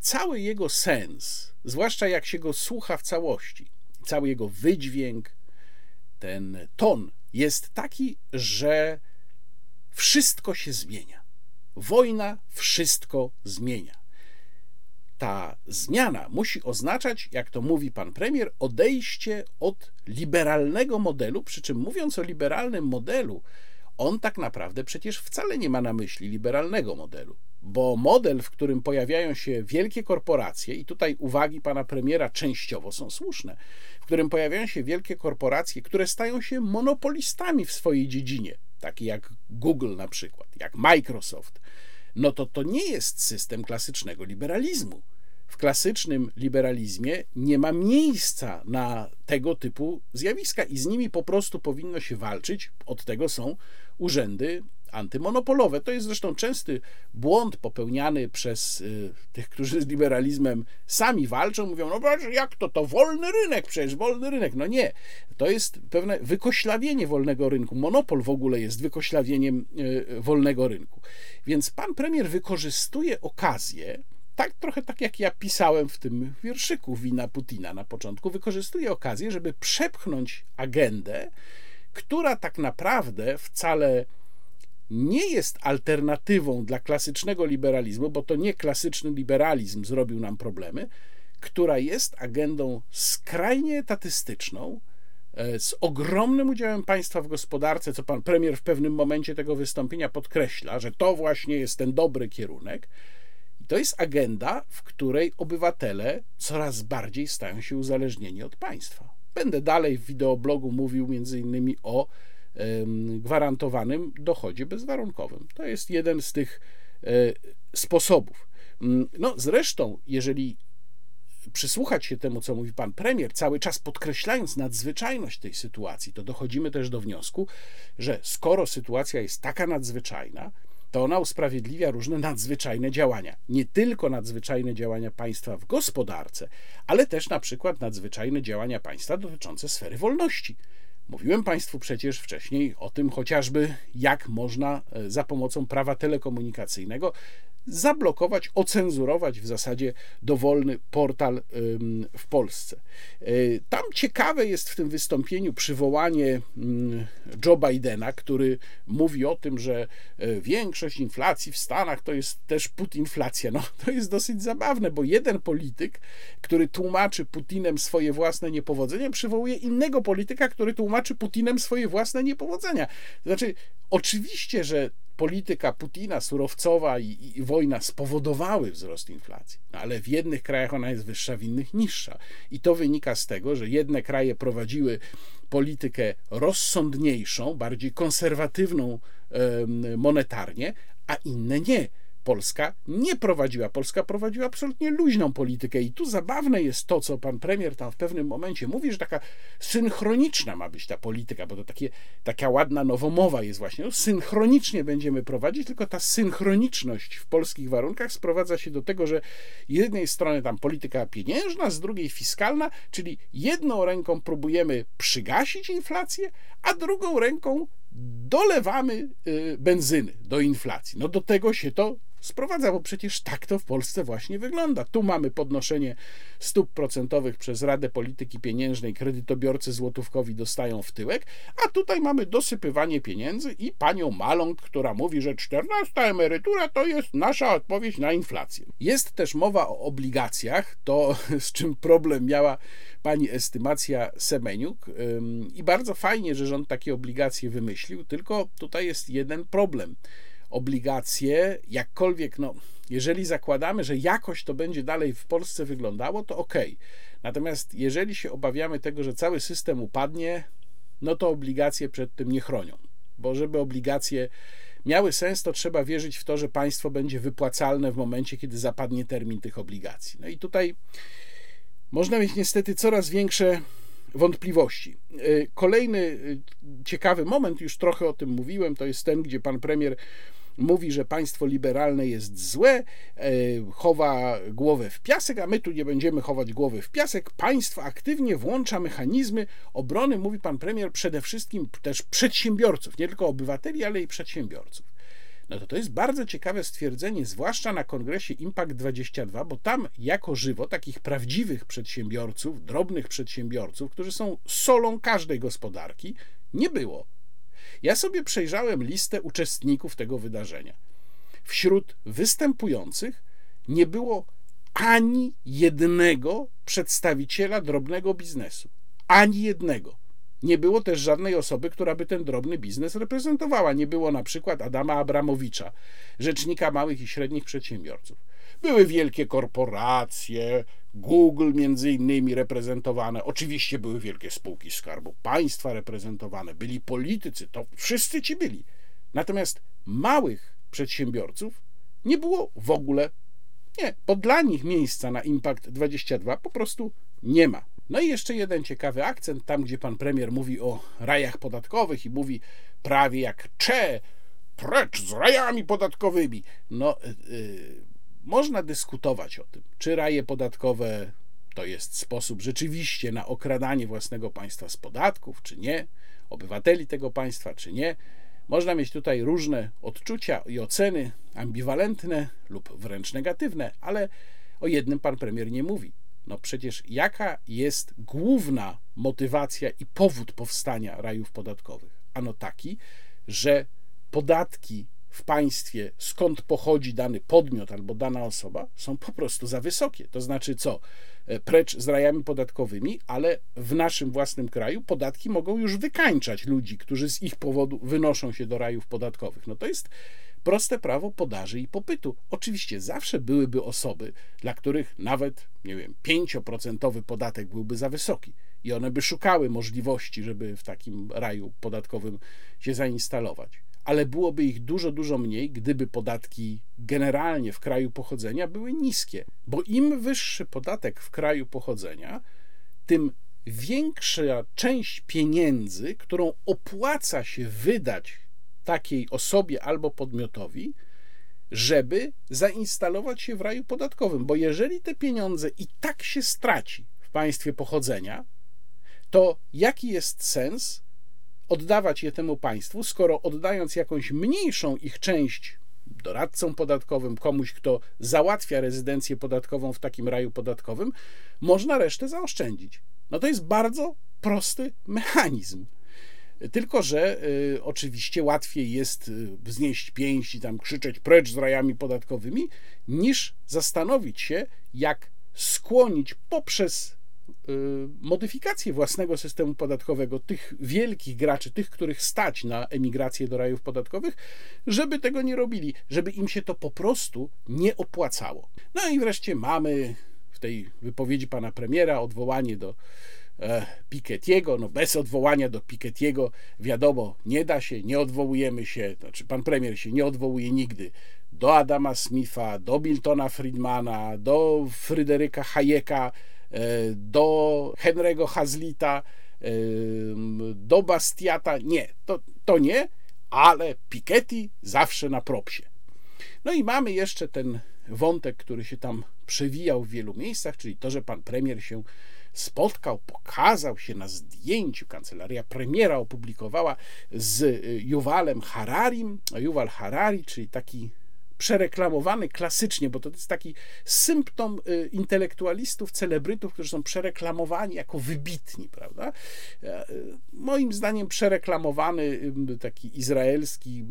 cały jego sens, zwłaszcza jak się go słucha w całości, cały jego wydźwięk, ten ton jest taki, że wszystko się zmienia. Wojna wszystko zmienia. Ta zmiana musi oznaczać, jak to mówi pan premier, odejście od liberalnego modelu, przy czym mówiąc o liberalnym modelu, on tak naprawdę przecież wcale nie ma na myśli liberalnego modelu, bo model, w którym pojawiają się wielkie korporacje, i tutaj uwagi pana premiera częściowo są słuszne, w którym pojawiają się wielkie korporacje, które stają się monopolistami w swojej dziedzinie, takie jak Google na przykład, jak Microsoft, no to to nie jest system klasycznego liberalizmu. W klasycznym liberalizmie nie ma miejsca na tego typu zjawiska i z nimi po prostu powinno się walczyć. Od tego są urzędy antymonopolowe. To jest zresztą częsty błąd popełniany przez y, tych, którzy z liberalizmem sami walczą. Mówią, no jak to, to wolny rynek, przecież wolny rynek. No nie, to jest pewne wykoślawienie wolnego rynku. Monopol w ogóle jest wykoślawieniem y, wolnego rynku. Więc pan premier wykorzystuje okazję, tak trochę tak jak ja pisałem w tym wierszyku Wina Putina na początku, wykorzystuje okazję, żeby przepchnąć agendę, która tak naprawdę wcale nie jest alternatywą dla klasycznego liberalizmu, bo to nie klasyczny liberalizm zrobił nam problemy, która jest agendą skrajnie etatystyczną, e, z ogromnym udziałem państwa w gospodarce, co pan premier w pewnym momencie tego wystąpienia podkreśla, że to właśnie jest ten dobry kierunek. I to jest agenda, w której obywatele coraz bardziej stają się uzależnieni od państwa. Będę dalej w wideoblogu mówił innymi o gwarantowanym dochodzie bezwarunkowym. To jest jeden z tych e, sposobów. Mm, no, zresztą, jeżeli przysłuchać się temu, co mówi pan premier, cały czas podkreślając nadzwyczajność tej sytuacji, to dochodzimy też do wniosku, że skoro sytuacja jest taka nadzwyczajna, to ona usprawiedliwia różne nadzwyczajne działania. Nie tylko nadzwyczajne działania państwa w gospodarce, ale też na przykład nadzwyczajne działania państwa dotyczące sfery wolności. Mówiłem Państwu przecież wcześniej o tym chociażby, jak można e, za pomocą prawa telekomunikacyjnego zablokować, ocenzurować w zasadzie dowolny portal w Polsce. E, tam ciekawe jest w tym wystąpieniu przywołanie mm, Joe Bidena, który mówi o tym, że e, większość inflacji w Stanach to jest też putinflacja. No, to jest dosyć zabawne, bo jeden polityk, który tłumaczy Putinem swoje własne niepowodzenia, przywołuje innego polityka, który tłumaczy Putinem swoje własne niepowodzenia. Znaczy, oczywiście, że polityka Putina surowcowa i, i, wojna spowodowały wzrost inflacji, no ale w jednych krajach ona jest wyższa, w innych niższa. I to wynika z tego, że jedne kraje prowadziły politykę rozsądniejszą, bardziej konserwatywną monetarnie, a inne nie Polska nie prowadziła. Polska prowadziła absolutnie luźną politykę. I tu zabawne jest to, co pan premier tam w pewnym momencie mówi, że taka synchroniczna ma być ta polityka, bo to takie, taka ładna nowomowa jest właśnie. No, synchronicznie będziemy prowadzić, tylko ta synchroniczność w polskich warunkach sprowadza się do tego, że jednej strony tam polityka pieniężna, z drugiej fiskalna, czyli jedną ręką próbujemy przygasić inflację, a drugą ręką dolewamy y, benzyny do inflacji. No do tego się to sprowadza, bo przecież tak to w Polsce właśnie wygląda. Tu mamy podnoszenie stóp procentowych przez Radę Polityki Pieniężnej, kredytobiorcy złotówkowi dostają w tyłek, a tutaj mamy dosypywanie pieniędzy i panią Maląg, która mówi, że 14 emerytura to jest nasza odpowiedź na inflację. Jest też mowa o obligacjach, to z czym problem miała pani estymacja Semeniuk i bardzo fajnie, że rząd takie obligacje wymyślił, tylko tutaj jest jeden problem obligacje, jakkolwiek, no, jeżeli zakładamy, że jakoś to będzie dalej w Polsce wyglądało, to ok. Natomiast jeżeli się obawiamy tego, że cały system upadnie, no to obligacje przed tym nie chronią. Bo żeby obligacje miały sens, to trzeba wierzyć w to, że państwo będzie wypłacalne w momencie, kiedy zapadnie termin tych obligacji. No i tutaj można mieć niestety coraz większe wątpliwości. Y, kolejny y, ciekawy moment, już trochę o tym mówiłem, to jest ten, gdzie pan premier mówi, że państwo liberalne jest złe, e, chowa głowę w piasek, a my tu nie będziemy chować głowy w piasek. Państwo aktywnie włącza mechanizmy obrony, mówi pan premier, przede wszystkim też przedsiębiorców, nie tylko obywateli, ale i przedsiębiorców. No to to jest bardzo ciekawe stwierdzenie, zwłaszcza na kongresie Impact 22, bo tam jako żywo takich prawdziwych przedsiębiorców, drobnych przedsiębiorców, którzy są solą każdej gospodarki, nie było. Ja sobie przejrzałem listę uczestników tego wydarzenia. Wśród występujących nie było ani jednego przedstawiciela drobnego biznesu. Ani jednego. Nie było też żadnej osoby, która by ten drobny biznes reprezentowała. Nie było na przykład Adama Abramowicza, rzecznika małych i średnich przedsiębiorców. Były wielkie korporacje, Google między innymi reprezentowane, oczywiście były wielkie spółki Skarbu Państwa reprezentowane, byli politycy, to wszyscy ci byli. Natomiast małych przedsiębiorców nie było w ogóle. Nie, bo dla nich miejsca na Impact 22 po prostu nie ma. No i jeszcze jeden ciekawy akcent, tam gdzie pan premier mówi o rajach podatkowych i mówi prawie jak cze, precz z rajami podatkowymi. No, yy, można dyskutować o tym, czy raje podatkowe to jest sposób rzeczywiście na okradanie własnego państwa z podatków, czy nie, obywateli tego państwa, czy nie. Można mieć tutaj różne odczucia i oceny ambiwalentne lub wręcz negatywne, ale o jednym pan premier nie mówi. No przecież jaka jest główna motywacja i powód powstania rajów podatkowych? Ano taki, że podatki w państwie, skąd pochodzi dany podmiot albo dana osoba, są po prostu za wysokie. To znaczy co? E, precz z rajami podatkowymi, ale w naszym własnym kraju podatki mogą już wykańczać ludzi, którzy z ich powodu wynoszą się do rajów podatkowych. No to jest proste prawo podaży i popytu. Oczywiście zawsze byłyby osoby, dla których nawet, nie wiem, 5% podatek byłby za wysoki i one by szukały możliwości, żeby w takim raju podatkowym się zainstalować ale byłoby ich dużo, dużo mniej, gdyby podatki generalnie w kraju pochodzenia były niskie. Bo im wyższy podatek w kraju pochodzenia, tym większa część pieniędzy, którą opłaca się wydać takiej osobie albo podmiotowi, żeby zainstalować się w raju podatkowym. Bo jeżeli te pieniądze i tak się straci w państwie pochodzenia, to jaki jest sens oddawać je temu państwu, skoro oddając jakąś mniejszą ich część doradcom podatkowym, komuś, kto załatwia rezydencję podatkową w takim raju podatkowym, można resztę zaoszczędzić. No to jest bardzo prosty mechanizm. Tylko, że y, oczywiście łatwiej jest y, wznieść pięść i tam krzyczeć precz z rajami podatkowymi, niż zastanowić się, jak skłonić poprzez Y, modyfikację własnego systemu podatkowego tych wielkich graczy, tych, których stać na emigrację do rajów podatkowych, żeby tego nie robili, żeby im się to po prostu nie opłacało. No i wreszcie mamy w tej wypowiedzi pana premiera odwołanie do e, Piketty'ego, no bez odwołania do Piketty'ego wiadomo, nie da się, nie odwołujemy się, znaczy pan premier się nie odwołuje nigdy do Adama Smitha, do Miltona Friedmana, do Fryderyka Hayeka, E, do Henry'ego Hazlita, e, do Bastiata. Nie, to, to nie, ale Piketty zawsze na propsie. No i mamy jeszcze ten wątek, który się tam przewijał w wielu miejscach, czyli to, że pan premier się spotkał, pokazał się na zdjęciu, kancelaria premiera opublikowała z Juwalem Hararim. Juwal Harari, czyli taki przereklamowany klasycznie, bo to jest taki symptom y, intelektualistów, celebrytów, którzy są przereklamowani jako wybitni, prawda? E, y, moim zdaniem przereklamowany y, taki izraelski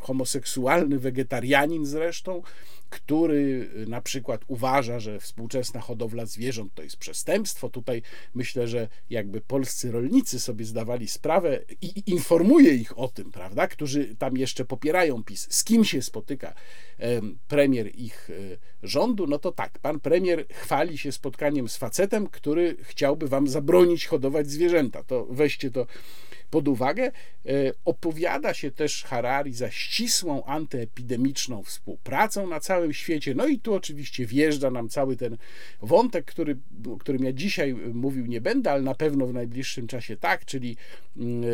homoseksualny wegetarianin zresztą, który na przykład uważa, że współczesna hodowla zwierząt to jest przestępstwo. Tutaj myślę, że jakby polscy rolnicy sobie zdawali sprawę i informuje ich o tym, prawda, którzy tam jeszcze popierają PiS, z kim się spotyka premier ich e, rządu, no to tak, pan premier chwali się spotkaniem z facetem, który chciałby wam zabronić hodować zwierzęta. To weźcie to pod uwagę. E, opowiada się też Harari za ścisłą antyepidemiczną współpracą na całym świecie. No i tu oczywiście wjeżdża nam cały ten wątek, który, o którym ja dzisiaj mówił nie będę, ale na pewno w najbliższym czasie tak, czyli mm, e,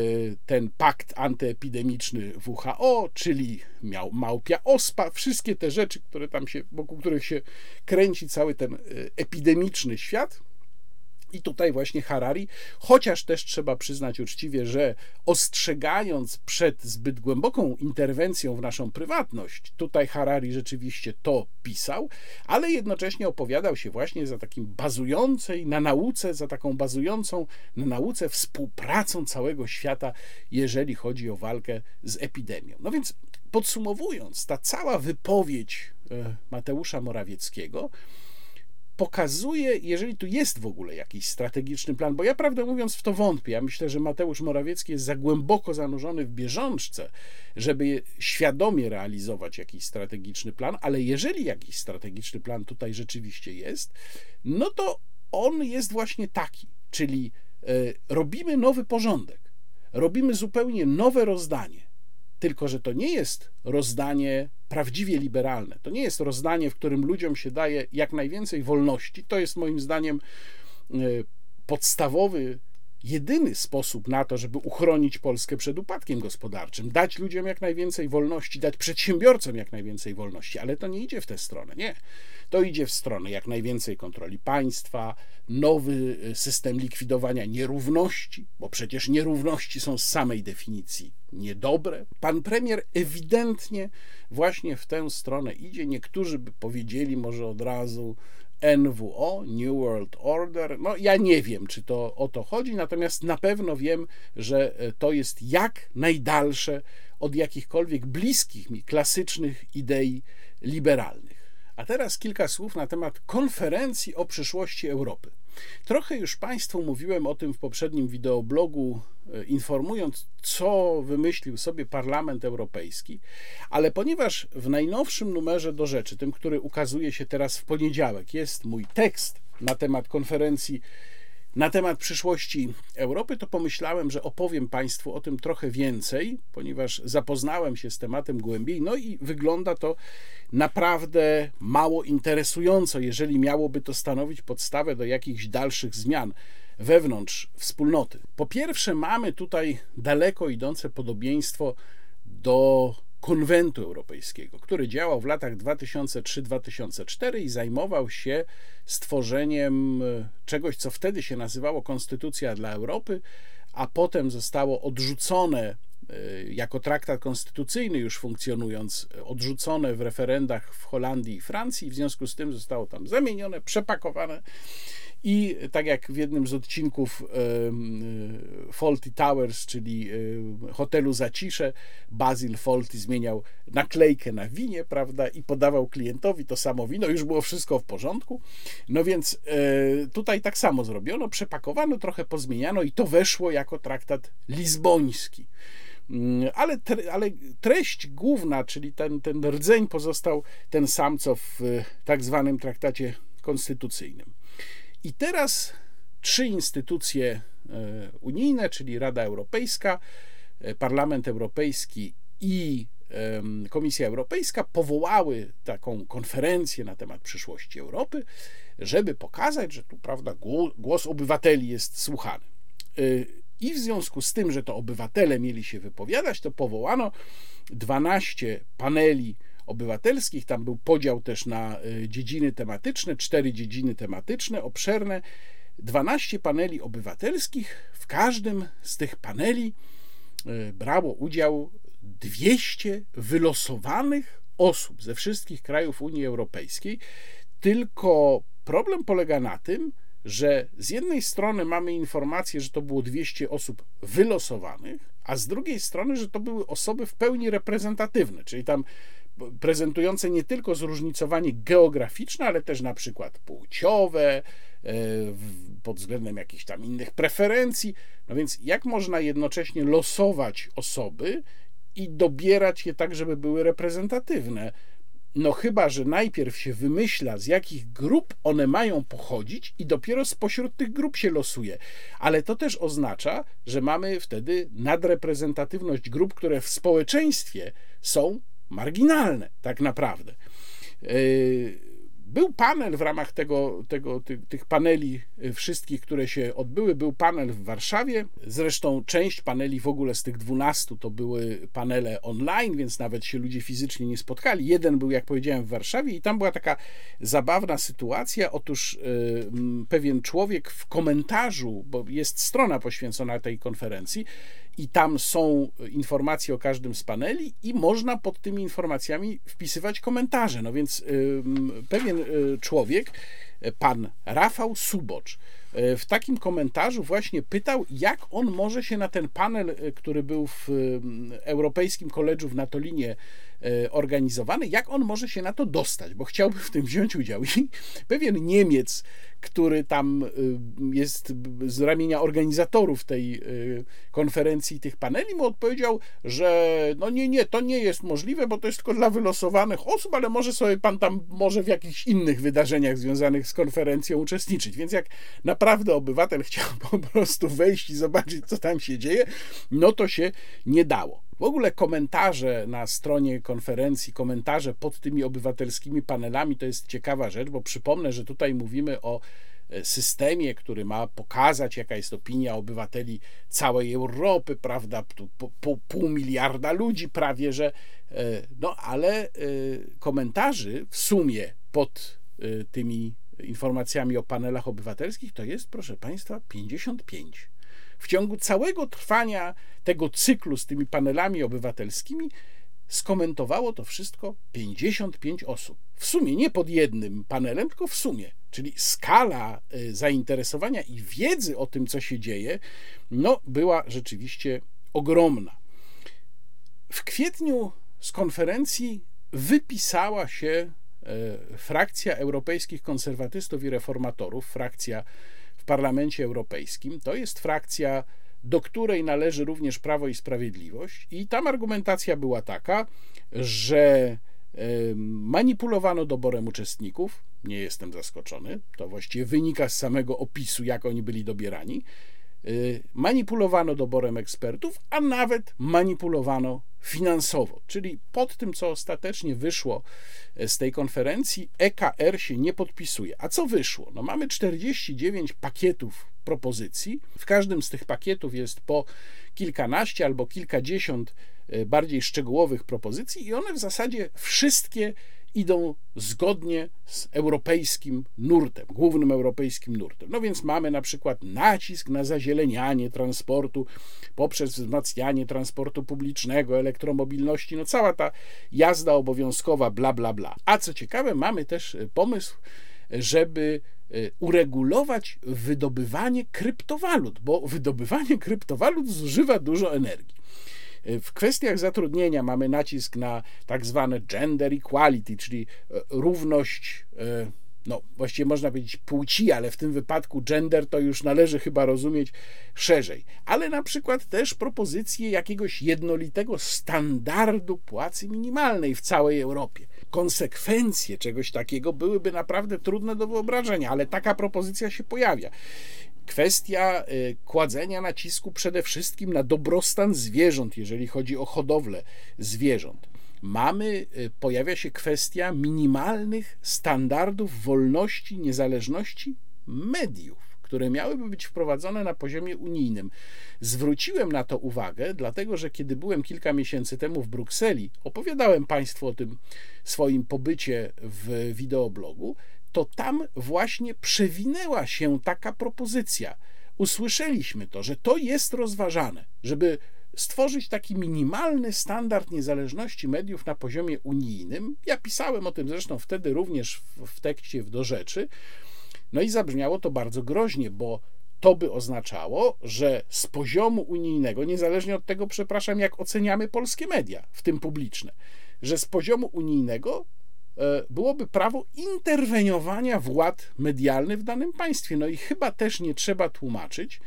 ten pakt antyepidemiczny WHO, czyli miał małpia ospa, wszystkie te rzeczy, które tam się, wokół których się kręci cały ten e, epidemiczny świat. I tutaj właśnie Harari, chociaż też trzeba przyznać uczciwie, że ostrzegając przed zbyt głęboką interwencją w naszą prywatność, tutaj Harari rzeczywiście to pisał, ale jednocześnie opowiadał się właśnie za takim bazującej na nauce, za taką bazującą na nauce współpracą całego świata, jeżeli chodzi o walkę z epidemią. No więc podsumowując, ta cała wypowiedź e, Mateusza Morawieckiego, pokazuje, jeżeli tu jest w ogóle jakiś strategiczny plan, bo ja prawdę mówiąc w to wątpię. Ja myślę, że Mateusz Morawiecki jest za głęboko zanurzony w bieżączce, żeby świadomie realizować jakiś strategiczny plan, ale jeżeli jakiś strategiczny plan tutaj rzeczywiście jest, no to on jest właśnie taki, czyli e, robimy nowy porządek, robimy zupełnie nowe rozdanie tylko, że to nie jest rozdanie prawdziwie liberalne. To nie jest rozdanie, w którym ludziom się daje jak najwięcej wolności. To jest moim zdaniem e, podstawowy jedyny sposób na to, żeby uchronić Polskę przed upadkiem gospodarczym, dać ludziom jak najwięcej wolności, dać przedsiębiorcom jak najwięcej wolności, ale to nie idzie w tę stronę, nie. To idzie w stronę jak najwięcej kontroli państwa, nowy y, system likwidowania nierówności, bo przecież nierówności są z samej definicji niedobre. Pan premier ewidentnie właśnie w tę stronę idzie. Niektórzy by powiedzieli może od razu, NWO, New World Order. No, ja nie wiem, czy to o to chodzi, natomiast na pewno wiem, że e, to jest jak najdalsze od jakichkolwiek bliskich mi klasycznych idei liberalnych. A teraz kilka słów na temat konferencji o przyszłości Europy. Trochę już Państwu mówiłem o tym w poprzednim wideoblogu, e, informując, co wymyślił sobie Parlament Europejski, ale ponieważ w najnowszym numerze do rzeczy, tym, który ukazuje się teraz w poniedziałek, jest mój tekst na temat konferencji na temat przyszłości Europy, to pomyślałem, że opowiem Państwu o tym trochę więcej, ponieważ zapoznałem się z tematem głębiej. No i wygląda to naprawdę mało interesująco, jeżeli miałoby to stanowić podstawę do jakichś dalszych zmian wewnątrz wspólnoty. Po pierwsze, mamy tutaj daleko idące podobieństwo do konwentu europejskiego, który działał w latach 2003-2004 i zajmował się stworzeniem e, czegoś, co wtedy się nazywało Konstytucja dla Europy, a potem zostało odrzucone e, jako traktat konstytucyjny już funkcjonując, odrzucone w referendach w Holandii i Francji, w związku z tym zostało tam zamienione, przepakowane i tak jak w jednym z odcinków e, Faulty Towers, czyli e, hotelu Zacisze, Basil Faulty zmieniał naklejkę na winie, prawda, i podawał klientowi to samo wino, już było wszystko w porządku. No więc e, tutaj tak samo zrobiono, przepakowano, trochę pozmieniano i to weszło jako traktat lizboński. Mm, ale, ale treść główna, czyli ten, ten rdzeń pozostał ten sam, co w tak zwanym traktacie konstytucyjnym. I teraz trzy instytucje e, unijne, czyli Rada Europejska, e, Parlament Europejski i Komisja Europejska powołały taką konferencję na temat przyszłości Europy, żeby pokazać, że tu prawda, głos obywateli jest słuchany. E, I w związku z tym, że to obywatele mieli się wypowiadać, to powołano 12 paneli obywatelskich. Tam był podział też na y, dziedziny tematyczne, cztery dziedziny tematyczne, obszerne, 12 paneli obywatelskich. W każdym z tych paneli y, brało udział 200 wylosowanych osób ze wszystkich krajów Unii Europejskiej. Tylko problem polega na tym, że z jednej strony mamy informację, że to było 200 osób wylosowanych, a z drugiej strony, że to były osoby w pełni reprezentatywne, czyli tam prezentujące nie tylko zróżnicowanie geograficzne, ale też na przykład płciowe, e, pod względem jakichś tam innych preferencji. No więc jak można jednocześnie losować osoby i dobierać je tak, żeby były reprezentatywne? No chyba, że najpierw się wymyśla, z jakich grup one mają pochodzić, i dopiero spośród tych grup się losuje. Ale to też oznacza, że mamy wtedy nadreprezentatywność grup, które w społeczeństwie są marginalne, tak naprawdę. Yy, był panel w ramach tego, tego, tych, tych paneli y, wszystkich, które się odbyły. Był panel w Warszawie. Zresztą część paneli w ogóle z tych 12 to były panele online, więc nawet się ludzie fizycznie nie spotkali. Jeden był, jak powiedziałem, w Warszawie i tam była taka zabawna sytuacja. Otóż yy, pewien człowiek w komentarzu, bo jest strona poświęcona tej konferencji, i tam są informacje o każdym z paneli i można pod tymi informacjami wpisywać komentarze. No więc pewien y, człowiek, pan Rafał Subocz, y, w takim komentarzu właśnie pytał, jak on może się na ten panel, y, który był w Europejskim Koledżu w Natolinie organizowany, jak on może się na to dostać, bo chciałby w tym wziąć udział. I pewien Niemiec, który tam y, jest z ramienia organizatorów tej y, konferencji, tych paneli, mu odpowiedział, że no nie, nie, to nie jest możliwe, bo to jest tylko dla wylosowanych osób, ale może sobie pan tam może w jakichś innych wydarzeniach związanych z konferencją uczestniczyć. Więc jak naprawdę obywatel chciał po prostu wejść i zobaczyć, co tam się dzieje, no to się nie dało. W ogóle komentarze na stronie konferencji, komentarze pod tymi obywatelskimi panelami to jest ciekawa rzecz, bo przypomnę, że tutaj mówimy o e, systemie, który ma pokazać, jaka jest opinia obywateli całej Europy, prawda? Pół, pół miliarda ludzi prawie, że. E, no ale e, komentarzy w sumie pod tymi informacjami o panelach obywatelskich to jest, proszę Państwa, 55. W ciągu całego trwania tego cyklu z tymi panelami obywatelskimi skomentowało to wszystko 55 osób. W sumie nie pod jednym panelem, tylko w sumie. Czyli skala y, zainteresowania i wiedzy o tym, co się dzieje, no, była rzeczywiście ogromna. W kwietniu z konferencji wypisała się y, frakcja europejskich konserwatystów i reformatorów, frakcja w Parlamencie Europejskim. To jest frakcja, do której należy również Prawo i Sprawiedliwość, i tam argumentacja była taka, że manipulowano doborem uczestników. Nie jestem zaskoczony, to właściwie wynika z samego opisu, jak oni byli dobierani. Y, manipulowano doborem ekspertów, a nawet manipulowano finansowo. Czyli pod tym, co ostatecznie wyszło e, z tej konferencji, EKR się nie podpisuje. A co wyszło? No mamy 49 pakietów propozycji. W każdym z tych pakietów jest po kilkanaście albo kilkadziesiąt e, bardziej szczegółowych propozycji, i one w zasadzie wszystkie idą zgodnie z europejskim nurtem, głównym europejskim nurtem. No więc mamy na przykład nacisk na zazielenianie transportu poprzez wzmacnianie transportu publicznego, elektromobilności, no cała ta jazda obowiązkowa, bla, bla, bla. A co ciekawe, mamy też e, pomysł, żeby e, uregulować wydobywanie kryptowalut, bo wydobywanie kryptowalut zużywa dużo energii. W kwestiach zatrudnienia mamy nacisk na tak zwane gender equality, czyli e, równość e, no właściwie można powiedzieć płci, ale w tym wypadku gender to już należy chyba rozumieć szerzej. Ale na przykład też propozycje jakiegoś jednolitego standardu płacy minimalnej w całej Europie. Konsekwencje czegoś takiego byłyby naprawdę trudne do wyobrażenia, ale taka propozycja się pojawia. Kwestia y, kładzenia nacisku przede wszystkim na dobrostan zwierząt, jeżeli chodzi o hodowlę zwierząt. Mamy, y, pojawia się kwestia minimalnych standardów wolności, niezależności mediów, które miałyby być wprowadzone na poziomie unijnym. Zwróciłem na to uwagę, dlatego że kiedy byłem kilka miesięcy temu w Brukseli, opowiadałem Państwu o tym swoim pobycie w wideoblogu to tam właśnie przewinęła się taka propozycja. Usłyszeliśmy to, że to jest rozważane, żeby stworzyć taki minimalny standard niezależności mediów na poziomie unijnym. Ja pisałem o tym zresztą wtedy również w, w tekście w do rzeczy. No i zabrzmiało to bardzo groźnie, bo to by oznaczało, że z poziomu unijnego, niezależnie od tego, przepraszam, jak oceniamy polskie media, w tym publiczne, że z poziomu unijnego byłoby prawo interweniowania władz medialnych w danym państwie. No i chyba też nie trzeba tłumaczyć,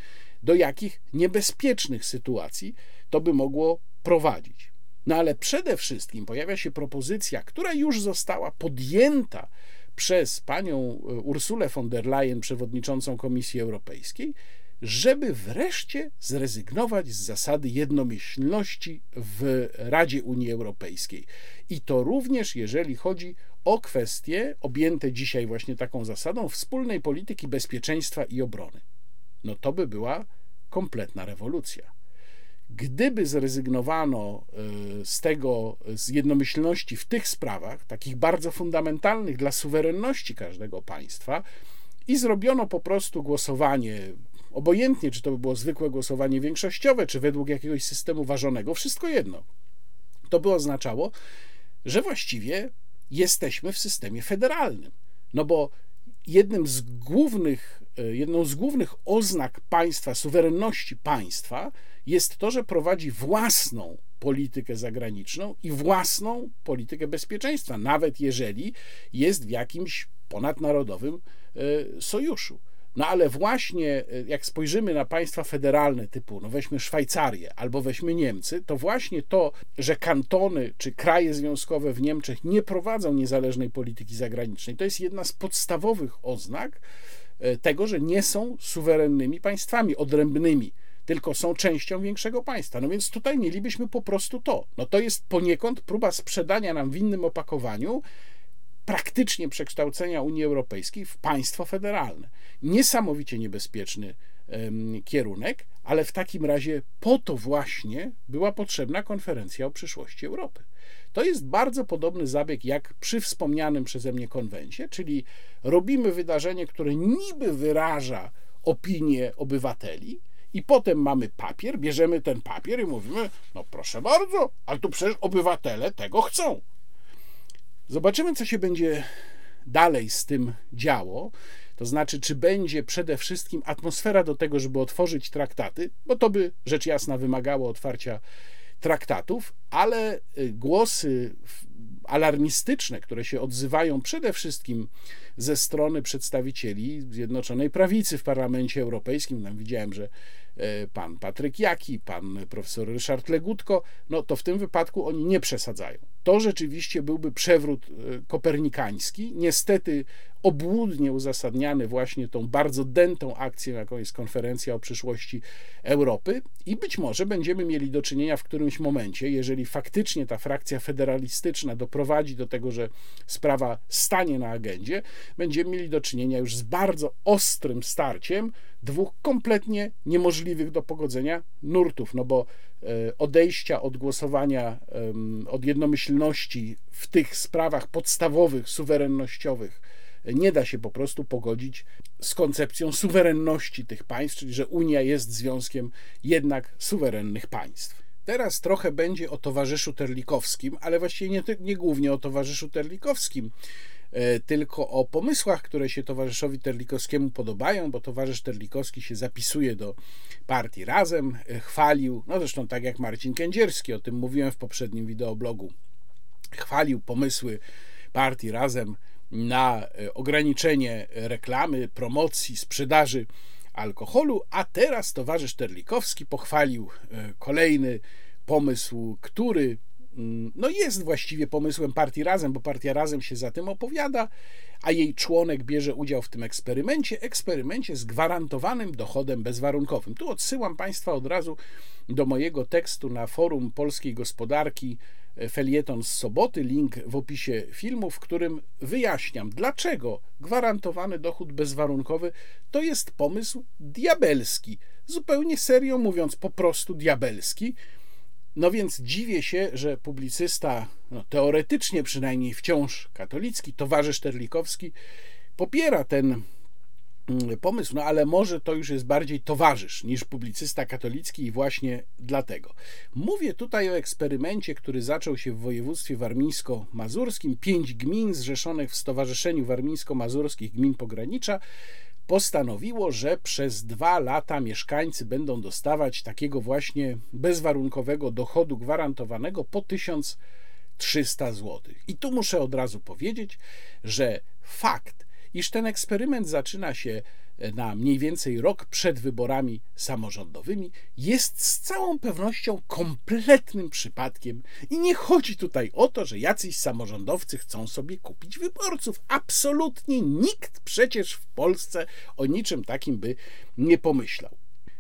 do jakich niebezpiecznych sytuacji to by mogło prowadzić. No ale przede wszystkim pojawia się propozycja, która już została podjęta przez panią e, Ursulę von der Leyen, przewodniczącą Komisji Europejskiej, żeby wreszcie zrezygnować z zasady jednomyślności w Radzie Unii Europejskiej. I to również, jeżeli chodzi o kwestie objęte dzisiaj właśnie taką zasadą wspólnej polityki bezpieczeństwa i obrony. No to by była kompletna rewolucja. Gdyby zrezygnowano e, z tego, z jednomyślności w tych sprawach, takich bardzo fundamentalnych dla suwerenności każdego państwa, i zrobiono po prostu głosowanie, obojętnie czy to by było zwykłe głosowanie większościowe, czy według jakiegoś systemu ważonego, wszystko jedno. To by oznaczało, że właściwie jesteśmy w systemie federalnym. No bo jednym z głównych, e, jedną z głównych oznak państwa, suwerenności państwa jest to, że prowadzi własną politykę zagraniczną i własną politykę bezpieczeństwa, nawet jeżeli jest w jakimś ponadnarodowym e, sojuszu. No ale właśnie e, jak spojrzymy na państwa federalne typu, no weźmy Szwajcarię albo weźmy Niemcy, to właśnie to, że kantony czy kraje związkowe w Niemczech nie prowadzą niezależnej polityki zagranicznej, to jest jedna z podstawowych oznak e, tego, że nie są suwerennymi państwami odrębnymi tylko są częścią większego państwa. No więc tutaj mielibyśmy po prostu to. No to jest poniekąd próba sprzedania nam w innym opakowaniu praktycznie przekształcenia Unii Europejskiej w państwo federalne. Niesamowicie niebezpieczny kierunek, ale w takim razie po to właśnie była potrzebna konferencja o przyszłości Europy. To jest bardzo podobny zabieg jak przy wspomnianym przeze mnie konwencie, czyli robimy wydarzenie, które niby wyraża opinię obywateli, i potem mamy papier, bierzemy ten papier i mówimy: No proszę bardzo, ale tu przecież obywatele tego chcą. Zobaczymy, co się będzie dalej z tym działo. To znaczy, czy będzie przede wszystkim atmosfera do tego, żeby otworzyć traktaty, bo to by rzecz jasna wymagało otwarcia traktatów, ale y, głosy alarmistyczne, które się odzywają przede wszystkim ze strony przedstawicieli Zjednoczonej Prawicy w Parlamencie Europejskim. Tam widziałem, że e, pan Patryk Jaki, pan profesor Ryszard Legutko, no to w tym wypadku oni nie przesadzają. To rzeczywiście byłby przewrót e, kopernikański. Niestety obłudnie uzasadniany właśnie tą bardzo dętą akcją, jaką jest konferencja o przyszłości Europy, i być może będziemy mieli do czynienia w którymś momencie, jeżeli faktycznie ta frakcja federalistyczna doprowadzi do tego, że sprawa stanie na agendzie, będziemy mieli do czynienia już z bardzo ostrym starciem dwóch kompletnie niemożliwych do pogodzenia nurtów, no bo e, odejścia od głosowania, od jednomyślności w tych sprawach podstawowych, suwerennościowych, nie da się po prostu pogodzić z koncepcją suwerenności tych państw, czyli że Unia jest związkiem jednak suwerennych państw. Teraz trochę będzie o towarzyszu Terlikowskim, ale właściwie nie, nie głównie o towarzyszu Terlikowskim, e, tylko o pomysłach, które się towarzyszowi Terlikowskiemu podobają, bo towarzysz Terlikowski się zapisuje do partii Razem, e, chwalił, no zresztą tak jak Marcin Kędzierski, o tym mówiłem w poprzednim wideoblogu, chwalił pomysły partii Razem na e, ograniczenie reklamy, promocji, sprzedaży alkoholu, a teraz towarzysz Terlikowski pochwalił e, kolejny pomysł, który mm, no jest właściwie pomysłem partii Razem, bo partia Razem się za tym opowiada, a jej członek bierze udział w tym eksperymencie, eksperymencie z gwarantowanym dochodem bezwarunkowym. Tu odsyłam Państwa od razu do mojego tekstu na forum polskiej gospodarki felieton z soboty, link w opisie filmu, w którym wyjaśniam, dlaczego gwarantowany dochód bezwarunkowy to jest pomysł diabelski. Zupełnie serio mówiąc, po prostu diabelski. No więc dziwię się, że publicysta, no, teoretycznie przynajmniej wciąż katolicki, towarzysz Terlikowski, popiera ten pomysł, no ale może to już jest bardziej towarzysz niż publicysta katolicki i właśnie dlatego. Mówię tutaj o eksperymencie, który zaczął się w województwie warmińsko-mazurskim. Pięć gmin zrzeszonych w Stowarzyszeniu Warmińsko-Mazurskich Gmin Pogranicza postanowiło, że przez dwa lata mieszkańcy będą dostawać takiego właśnie bezwarunkowego dochodu gwarantowanego po 1300 zł. I tu muszę od razu powiedzieć, że fakt, iż ten eksperyment zaczyna się na mniej więcej rok przed wyborami samorządowymi, jest z całą pewnością kompletnym przypadkiem i nie chodzi tutaj o to, że jacyś samorządowcy chcą sobie kupić wyborców. Absolutnie nikt przecież w Polsce o niczym takim by nie pomyślał.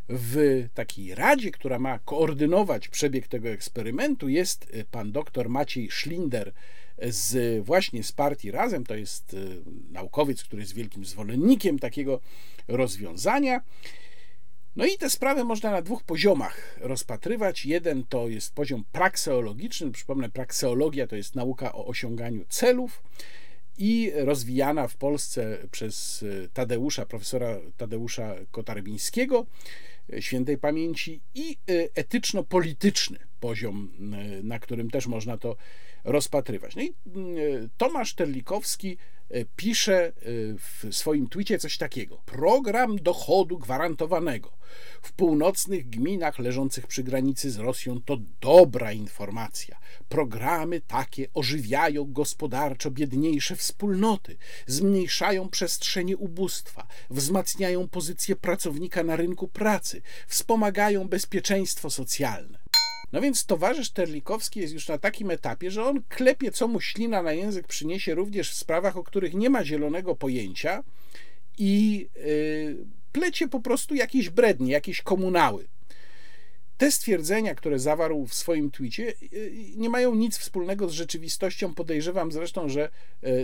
W takiej radzie, która ma koordynować przebieg tego eksperymentu, jest pan doktor Maciej Schlinder z właśnie z partii Razem. To jest naukowiec, który jest wielkim zwolennikiem takiego rozwiązania. No i te sprawy można na dwóch poziomach rozpatrywać. Jeden to jest poziom prakseologiczny. Przypomnę, prakseologia to jest nauka o osiąganiu celów i rozwijana w Polsce przez Tadeusza, profesora Tadeusza Kotarbińskiego, świętej pamięci, i etyczno-polityczny poziom, na którym też można to rozpatrywać. No i Tomasz Terlikowski pisze w swoim twicie coś takiego. Program dochodu gwarantowanego w północnych gminach leżących przy granicy z Rosją to dobra informacja. Programy takie ożywiają gospodarczo biedniejsze wspólnoty, zmniejszają przestrzenie ubóstwa, wzmacniają pozycję pracownika na rynku pracy, wspomagają bezpieczeństwo socjalne. No więc towarzysz Terlikowski jest już na takim etapie, że on klepie, co mu ślina na język przyniesie również w sprawach, o których nie ma zielonego pojęcia i yy, plecie po prostu jakieś brednie, jakieś komunały. Te stwierdzenia, które zawarł w swoim twicie, nie mają nic wspólnego z rzeczywistością. Podejrzewam zresztą, że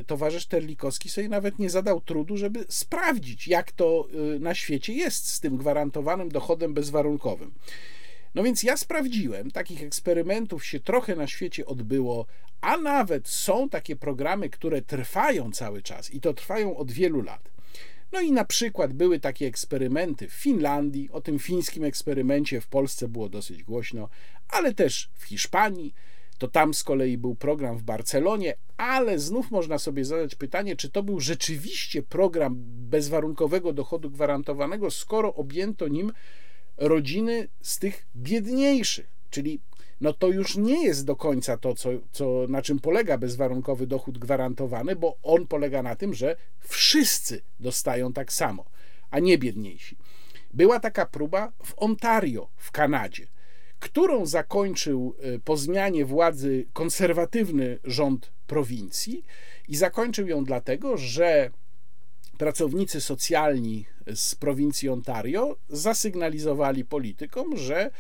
towarzysz Terlikowski sobie nawet nie zadał trudu, żeby sprawdzić, jak to na świecie jest z tym gwarantowanym dochodem bezwarunkowym. No więc ja sprawdziłem, takich eksperymentów się trochę na świecie odbyło, a nawet są takie programy, które trwają cały czas i to trwają od wielu lat. No i na przykład były takie eksperymenty w Finlandii, o tym fińskim eksperymencie w Polsce było dosyć głośno, ale też w Hiszpanii. To tam z kolei był program w Barcelonie, ale znów można sobie zadać pytanie, czy to był rzeczywiście program bezwarunkowego dochodu gwarantowanego, skoro objęto nim rodziny z tych biedniejszych, czyli no to już nie jest do końca to, co, co, na czym polega bezwarunkowy dochód gwarantowany, bo on polega na tym, że wszyscy dostają tak samo, a nie biedniejsi. Była taka próba w Ontario, w Kanadzie, którą zakończył po zmianie władzy konserwatywny rząd prowincji i zakończył ją dlatego, że pracownicy socjalni z prowincji Ontario zasygnalizowali politykom, że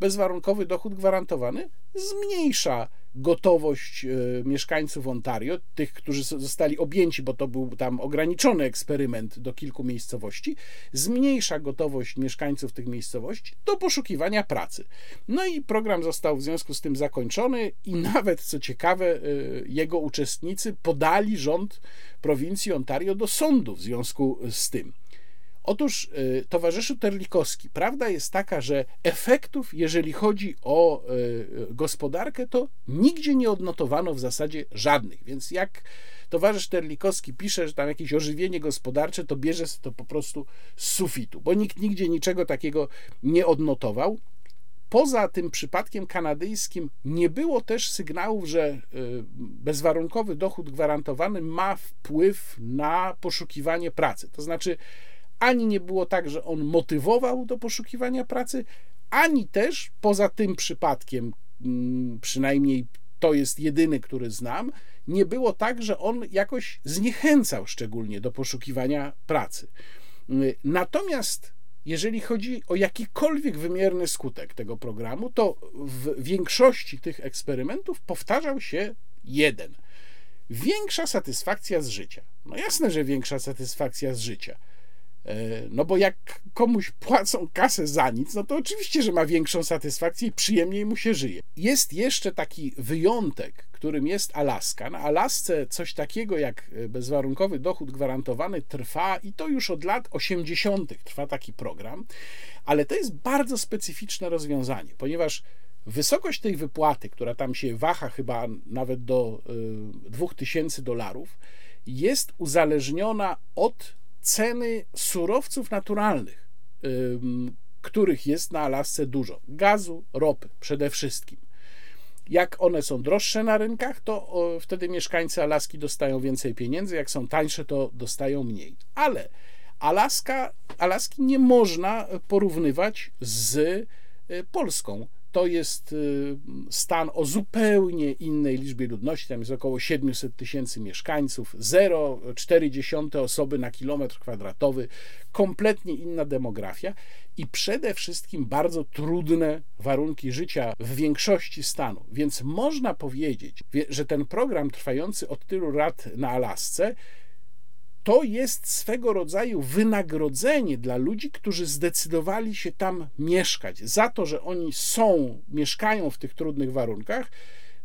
bezwarunkowy dochód gwarantowany zmniejsza gotowość mieszkańców Ontario, tych, którzy zostali objęci, bo to był tam ograniczony eksperyment do kilku miejscowości, zmniejsza gotowość mieszkańców tych miejscowości do poszukiwania pracy. No i program został w związku z tym zakończony i nawet, co ciekawe, jego uczestnicy podali rząd prowincji Ontario do sądu w związku z tym. Otóż, towarzyszu Terlikowski, prawda jest taka, że efektów, jeżeli chodzi o gospodarkę, to nigdzie nie odnotowano w zasadzie żadnych. Więc jak towarzysz Terlikowski pisze, że tam jakieś ożywienie gospodarcze, to bierze to po prostu z sufitu, bo nikt nigdzie niczego takiego nie odnotował. Poza tym przypadkiem kanadyjskim nie było też sygnałów, że bezwarunkowy dochód gwarantowany ma wpływ na poszukiwanie pracy. To znaczy, ani nie było tak, że on motywował do poszukiwania pracy, ani też poza tym przypadkiem, przynajmniej to jest jedyny, który znam, nie było tak, że on jakoś zniechęcał szczególnie do poszukiwania pracy. Natomiast jeżeli chodzi o jakikolwiek wymierny skutek tego programu, to w większości tych eksperymentów powtarzał się jeden. Większa satysfakcja z życia. No jasne, że większa satysfakcja z życia. No bo jak komuś płacą kasę za nic, no to oczywiście, że ma większą satysfakcję i przyjemniej mu się żyje. Jest jeszcze taki wyjątek, którym jest Alaska. Na Alasce coś takiego jak bezwarunkowy dochód gwarantowany trwa i to już od lat 80. trwa taki program, ale to jest bardzo specyficzne rozwiązanie, ponieważ wysokość tej wypłaty, która tam się waha chyba nawet do 2000 dolarów, jest uzależniona od ceny surowców naturalnych, których jest na Alasce dużo. Gazu, ropy przede wszystkim. Jak one są droższe na rynkach, to wtedy mieszkańcy Alaski dostają więcej pieniędzy, jak są tańsze, to dostają mniej. Ale Alaska, Alaski nie można porównywać z y, Polską. To jest y, stan o zupełnie innej liczbie ludności, tam jest około 700 tysięcy mieszkańców, 0,4 osoby na kilometr kwadratowy, kompletnie inna demografia i przede wszystkim bardzo trudne warunki życia w większości stanu. Więc można powiedzieć, że ten program trwający od tylu lat na Alasce to jest swego rodzaju wynagrodzenie dla ludzi, którzy zdecydowali się tam mieszkać, za to, że oni są, mieszkają w tych trudnych warunkach.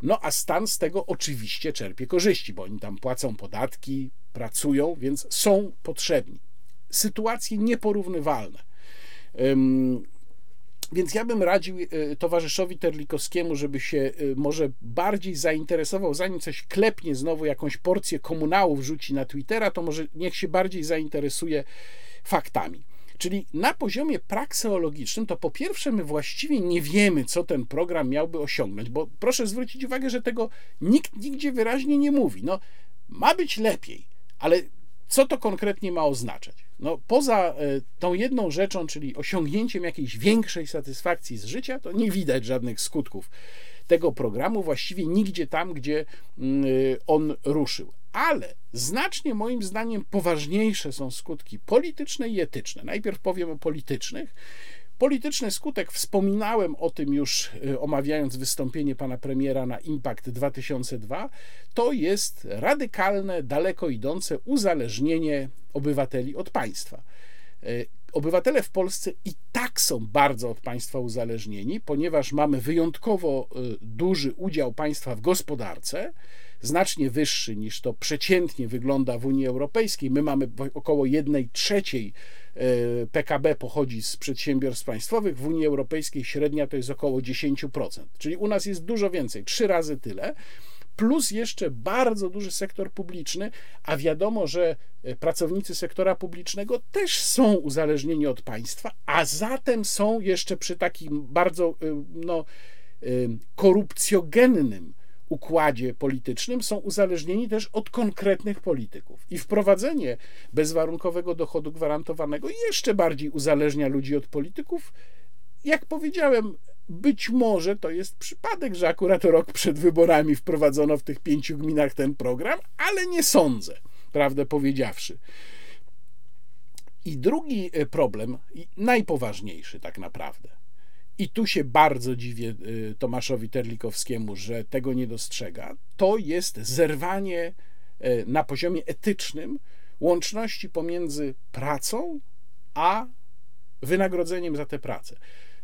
No a stan z tego oczywiście czerpie korzyści, bo oni tam płacą podatki, pracują, więc są potrzebni. Sytuacje nieporównywalne. Więc ja bym radził e, towarzyszowi Terlikowskiemu, żeby się e, może bardziej zainteresował, zanim coś klepnie znowu jakąś porcję komunałów rzuci na Twittera, to może niech się bardziej zainteresuje faktami. Czyli na poziomie prakseologicznym, to po pierwsze, my właściwie nie wiemy, co ten program miałby osiągnąć, bo proszę zwrócić uwagę, że tego nikt nigdzie wyraźnie nie mówi. No, ma być lepiej, ale co to konkretnie ma oznaczać? No, poza e, tą jedną rzeczą, czyli osiągnięciem jakiejś większej satysfakcji z życia, to nie widać żadnych skutków tego programu, właściwie nigdzie tam, gdzie mm, e, on ruszył. Ale znacznie moim zdaniem poważniejsze są skutki polityczne i etyczne. Najpierw powiem o politycznych. Polityczny skutek, wspominałem o tym już e, omawiając wystąpienie pana premiera na Impact 2002, to jest radykalne, daleko idące uzależnienie obywateli od państwa. E, obywatele w Polsce i tak są bardzo od państwa uzależnieni, ponieważ mamy wyjątkowo e, duży udział państwa w gospodarce, znacznie wyższy niż to przeciętnie wygląda w Unii Europejskiej. My mamy około 1 trzeciej PKB pochodzi z przedsiębiorstw państwowych, w Unii Europejskiej średnia to jest około 10%, czyli u nas jest dużo więcej, trzy razy tyle plus jeszcze bardzo duży sektor publiczny, a wiadomo, że e, pracownicy sektora publicznego też są uzależnieni od państwa, a zatem są jeszcze przy takim bardzo e, no, korupcjogennym układzie politycznym są uzależnieni też od konkretnych polityków. I wprowadzenie bezwarunkowego dochodu gwarantowanego jeszcze bardziej uzależnia ludzi od polityków. Jak powiedziałem, być może to jest przypadek, że akurat rok przed wyborami wprowadzono w tych pięciu gminach ten program, ale nie sądzę, prawdę powiedziawszy. I drugi e, problem, najpoważniejszy tak naprawdę, i tu się bardzo dziwię y, Tomaszowi Terlikowskiemu, że tego nie dostrzega, to jest zerwanie y, na poziomie etycznym łączności pomiędzy pracą a wynagrodzeniem za tę pracę.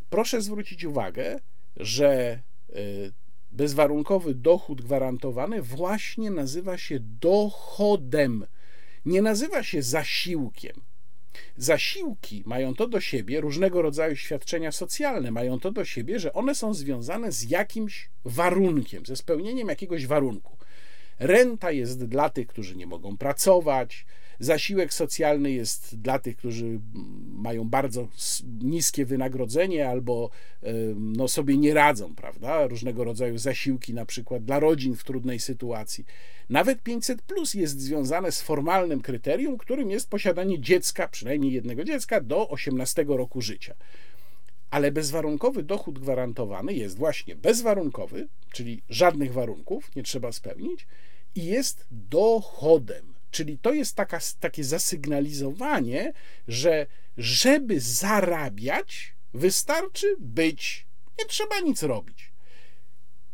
Proszę zwrócić uwagę, że y, bezwarunkowy dochód gwarantowany właśnie nazywa się dochodem, nie nazywa się zasiłkiem. Zasiłki mają to do siebie, różnego rodzaju świadczenia socjalne mają to do siebie, że one są związane z jakimś warunkiem, ze spełnieniem jakiegoś warunku. Renta jest dla tych, którzy nie mogą pracować, Zasiłek socjalny jest dla tych, którzy mają bardzo niskie wynagrodzenie albo no, sobie nie radzą, prawda? Różnego rodzaju zasiłki, na przykład dla rodzin w trudnej sytuacji. Nawet 500 plus jest związane z formalnym kryterium, którym jest posiadanie dziecka, przynajmniej jednego dziecka, do 18 roku życia. Ale bezwarunkowy dochód gwarantowany jest właśnie bezwarunkowy, czyli żadnych warunków nie trzeba spełnić, i jest dochodem. Czyli to jest taka, takie zasygnalizowanie, że żeby zarabiać, wystarczy być, nie trzeba nic robić.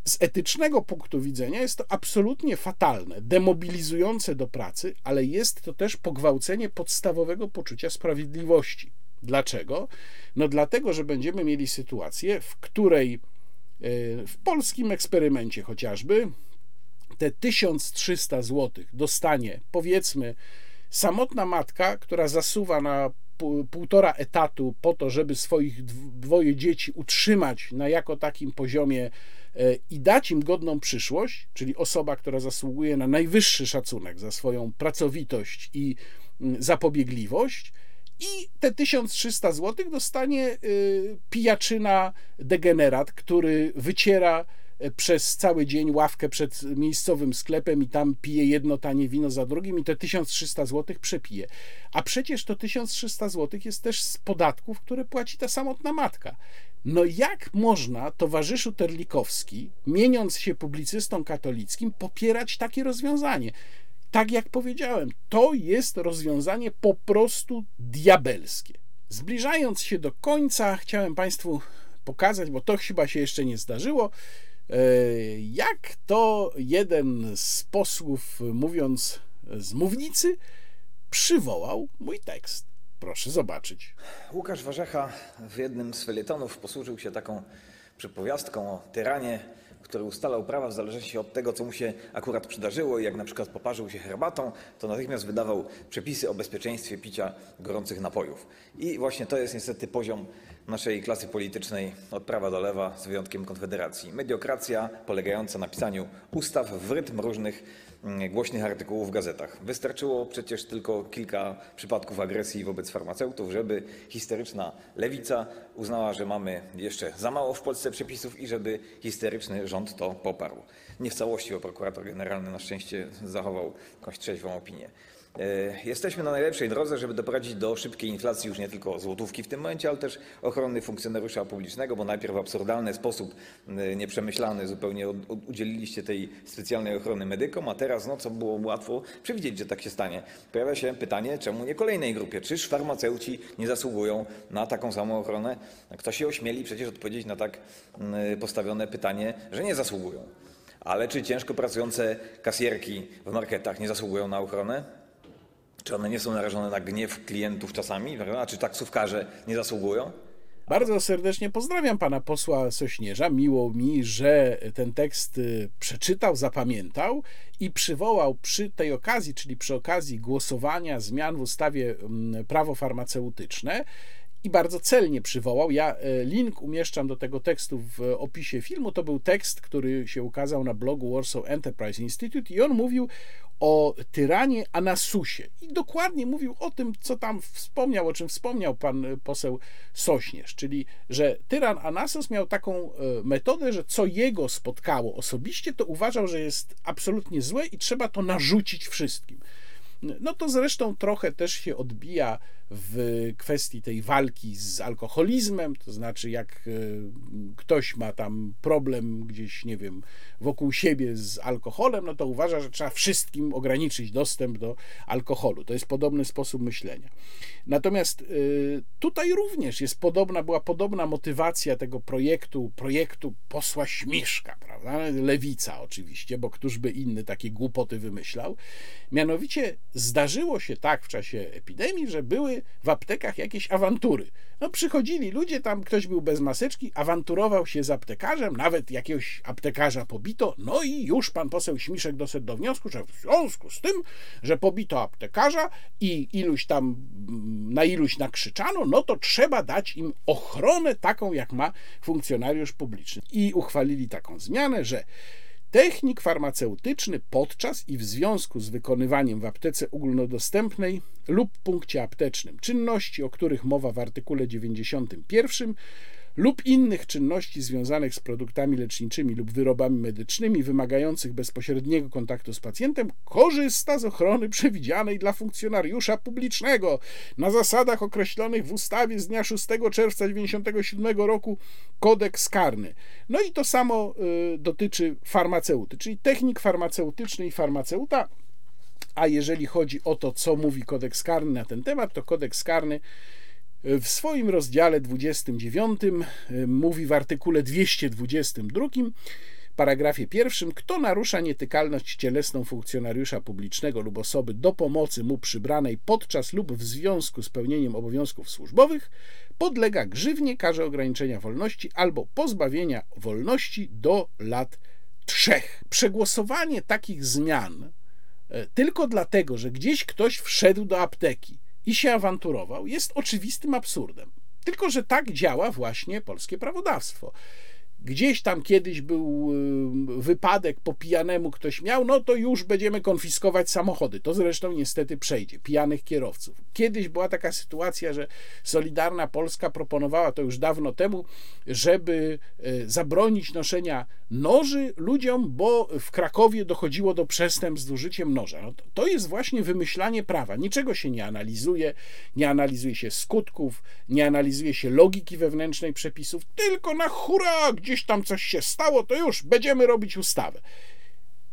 Z etycznego punktu widzenia jest to absolutnie fatalne, demobilizujące do pracy, ale jest to też pogwałcenie podstawowego poczucia sprawiedliwości. Dlaczego? No dlatego, że będziemy mieli sytuację, w której e, w polskim eksperymencie chociażby te 1300 zł dostanie, powiedzmy, samotna matka, która zasuwa na półtora etatu po to, żeby swoich dwoje dzieci utrzymać na jako takim poziomie e, i dać im godną przyszłość, czyli osoba, która zasługuje na najwyższy szacunek za swoją pracowitość i zapobiegliwość, i te 1300 zł dostanie y, pijaczyna degenerat, który wyciera przez cały dzień ławkę przed miejscowym sklepem i tam pije jedno tanie wino za drugim i te 1300 zł przepije. A przecież to 1300 zł jest też z podatków, które płaci ta samotna matka. No jak można, towarzyszu Terlikowski, mieniąc się publicystą katolickim, popierać takie rozwiązanie? Tak jak powiedziałem, to jest rozwiązanie po prostu diabelskie. Zbliżając się do końca, chciałem Państwu pokazać, bo to chyba się jeszcze nie zdarzyło, e, jak to jeden z posłów, mówiąc z mównicy, przywołał mój tekst. Proszę zobaczyć. Łukasz Warzecha w jednym z felietonów posłużył się taką przypowiastką o tyranie, który ustalał prawa w zależności od tego, co mu się akurat przydarzyło jak na przykład poparzył się herbatą, to natychmiast wydawał przepisy o bezpieczeństwie picia gorących napojów. I właśnie to jest niestety poziom naszej klasy politycznej od prawa do lewa, z wyjątkiem Konfederacji. Mediokracja polegająca na pisaniu ustaw w rytm różnych głośnych artykułów w gazetach. Wystarczyło przecież tylko kilka przypadków agresji wobec farmaceutów, żeby histeryczna lewica uznała, że mamy jeszcze za mało w Polsce przepisów i żeby histeryczny rząd to poparł. Nie w całości, bo prokurator generalny na szczęście zachował jakąś trzeźwą opinię. E, jesteśmy na najlepszej drodze, żeby doprowadzić do szybkiej inflacji już nie tylko złotówki w tym momencie, ale też ochrony funkcjonariusza publicznego, bo najpierw w absurdalny sposób, e, nieprzemyślany zupełnie udzieliliście tej specjalnej ochrony medykom, a teraz, no co było łatwo przewidzieć, że tak się stanie. Pojawia się pytanie, czemu nie kolejnej grupie? Czyż farmaceuci nie zasługują na taką samą ochronę? Kto się ośmieli przecież odpowiedzieć na tak postawione pytanie, że nie zasługują? Ale czy ciężko pracujące kasjerki w marketach nie zasługują na ochronę? Czy one nie są narażone na gniew klientów czasami? A czy taksówkarze nie zasługują? Bardzo serdecznie pozdrawiam pana posła Sośnierza. Miło mi, że ten tekst y, przeczytał, zapamiętał i przywołał przy tej okazji, czyli przy okazji głosowania zmian w ustawie mm, prawo farmaceutyczne, i bardzo celnie przywołał. Ja e, link umieszczam do tego tekstu w opisie filmu. To był tekst, który się ukazał na blogu Warsaw Enterprise Institute i on mówił o tyranie Anasusie. I dokładnie mówił o tym, co tam wspomniał, o czym wspomniał pan poseł Sośnierz, czyli że tyran Anasus miał taką e, metodę, że co jego spotkało osobiście, to uważał, że jest absolutnie złe i trzeba to narzucić wszystkim. No to zresztą trochę też się odbija w kwestii tej walki z alkoholizmem, to znaczy jak e, ktoś ma tam problem gdzieś, nie wiem, wokół siebie z alkoholem, no to uważa, że trzeba wszystkim ograniczyć dostęp do alkoholu. To jest podobny sposób myślenia. Natomiast e, tutaj również jest podobna, była podobna motywacja tego projektu, projektu posła Śmieszka, prawda? Lewica oczywiście, bo któż by inny takie głupoty wymyślał. Mianowicie zdarzyło się tak w czasie epidemii, że były w aptekach jakieś awantury. No przychodzili ludzie, tam ktoś był bez maseczki, awanturował się z aptekarzem, nawet jakiegoś aptekarza pobito, no i już pan poseł Śmiszek doszedł do wniosku, że w związku z tym, że pobito aptekarza i iluś tam, na iluś nakrzyczano, no to trzeba dać im ochronę taką, jak ma funkcjonariusz publiczny. I uchwalili taką zmianę, że Technik farmaceutyczny podczas i w związku z wykonywaniem w aptece ogólnodostępnej lub punkcie aptecznym czynności, o których mowa w artykule 91 lub innych czynności związanych z produktami leczniczymi lub wyrobami medycznymi wymagających bezpośredniego kontaktu z pacjentem, korzysta z ochrony przewidzianej dla funkcjonariusza publicznego na zasadach określonych w ustawie z dnia 6 czerwca 1997 roku kodeks karny. No i to samo y, dotyczy farmaceuty, czyli technik farmaceutyczny i farmaceuta. A jeżeli chodzi o to, co mówi kodeks karny na ten temat, to kodeks karny w swoim rozdziale 29 y, mówi w artykule 222 paragrafie pierwszym, kto narusza nietykalność cielesną funkcjonariusza publicznego lub osoby do pomocy mu przybranej podczas lub w związku z pełnieniem obowiązków służbowych, podlega grzywnie, karze ograniczenia wolności albo pozbawienia wolności do lat trzech. Przegłosowanie takich zmian e, tylko dlatego, że gdzieś ktoś wszedł do apteki i się awanturował, jest oczywistym absurdem. Tylko, że tak działa właśnie polskie prawodawstwo. Gdzieś tam kiedyś był wypadek, po pijanemu ktoś miał, no to już będziemy konfiskować samochody. To zresztą niestety przejdzie, pijanych kierowców. Kiedyś była taka sytuacja, że Solidarna Polska proponowała to już dawno temu, żeby y, zabronić noszenia noży ludziom, bo w Krakowie dochodziło do przestępstw z użyciem noża. No to, jest właśnie wymyślanie prawa. Niczego się nie analizuje, nie analizuje się skutków, nie analizuje się logiki wewnętrznej przepisów, tylko na hura, gdzieś tam coś się stało, to już będziemy robić ustawę.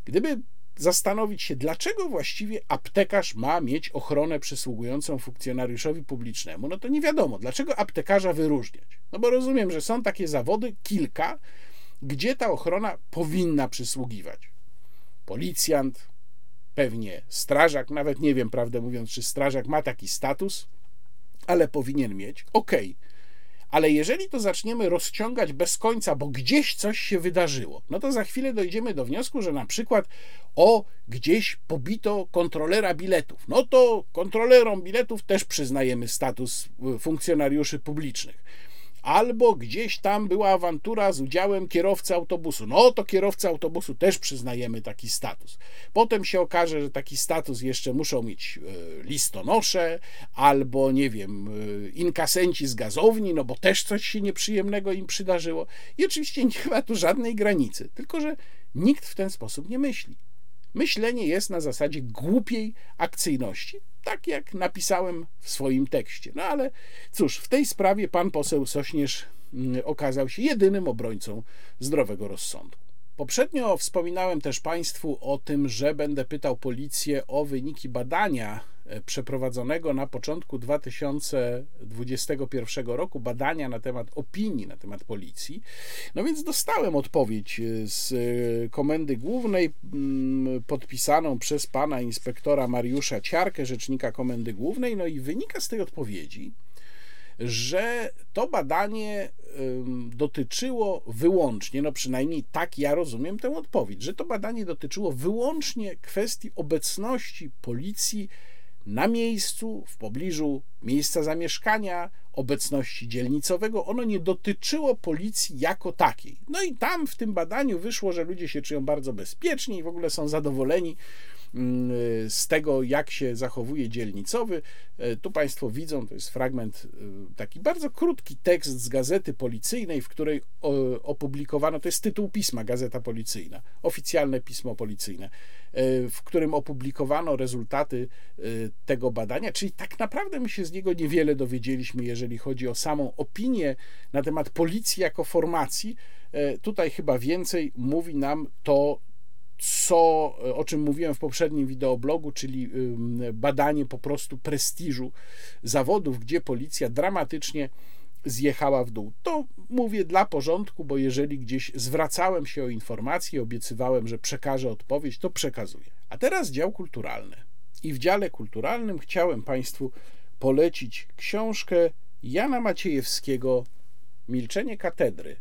Gdyby zastanowić się, dlaczego właściwie aptekarz ma mieć ochronę przysługującą funkcjonariuszowi publicznemu, no to nie wiadomo, dlaczego aptekarza wyróżniać. No bo rozumiem, że są takie zawody, kilka, gdzie ta ochrona powinna przysługiwać. Policjant, pewnie strażak, nawet nie wiem, prawdę mówiąc, czy strażak ma taki status, ale powinien mieć. Okej. Okay. Ale jeżeli to zaczniemy rozciągać bez końca, bo gdzieś coś się wydarzyło, no to za chwilę dojdziemy do wniosku, że na przykład o gdzieś pobito kontrolera biletów. No to kontrolerom biletów też przyznajemy status y, funkcjonariuszy publicznych albo gdzieś tam była awantura z udziałem kierowcy autobusu. No to kierowcy autobusu też przyznajemy taki status. Potem się okaże, że taki status jeszcze muszą mieć e, listonosze, albo nie wiem, e, inkasenci z gazowni, no bo też coś się nieprzyjemnego im przydarzyło. I oczywiście nie ma tu żadnej granicy, tylko że nikt w ten sposób nie myśli. Myślenie jest na zasadzie głupiej akcyjności, tak jak napisałem w swoim tekście. No ale cóż, w tej sprawie pan poseł Sośnierz mm, okazał się jedynym obrońcą zdrowego rozsądku. Poprzednio wspominałem też Państwu o tym, że będę pytał policję o wyniki badania przeprowadzonego na początku 2021 roku, badania na temat opinii na temat policji. No więc dostałem odpowiedź e, z e, Komendy Głównej, mm, podpisaną przez pana inspektora Mariusza Ciarkę, rzecznika Komendy Głównej. No i wynika z tej odpowiedzi, że to badanie dotyczyło wyłącznie, no przynajmniej tak ja rozumiem tę odpowiedź, że to badanie dotyczyło wyłącznie kwestii obecności policji na miejscu, w pobliżu miejsca zamieszkania, obecności dzielnicowego. Ono nie dotyczyło policji jako takiej. No i tam w tym badaniu wyszło, że ludzie się czują bardzo bezpiecznie i w ogóle są zadowoleni z tego, jak się zachowuje dzielnicowy. E, tu Państwo widzą, to jest fragment, e, taki bardzo krótki tekst z gazety policyjnej, w której opublikowano, to jest tytuł pisma Gazeta Policyjna, oficjalne pismo policyjne, w którym opublikowano rezultaty tego badania, czyli tak naprawdę my się z niego niewiele dowiedzieliśmy, jeżeli chodzi o samą opinię na temat policji jako formacji. Tutaj chyba więcej mówi nam to, co, o czym mówiłem w poprzednim wideoblogu, czyli badanie po prostu prestiżu zawodów, gdzie policja dramatycznie zjechała w dół. To mówię dla porządku, bo jeżeli gdzieś zwracałem się o informacje, obiecywałem, że przekażę odpowiedź, to przekazuję. A teraz dział kulturalny. I w dziale kulturalnym chciałem Państwu polecić książkę Jana Maciejewskiego Milczenie katedry,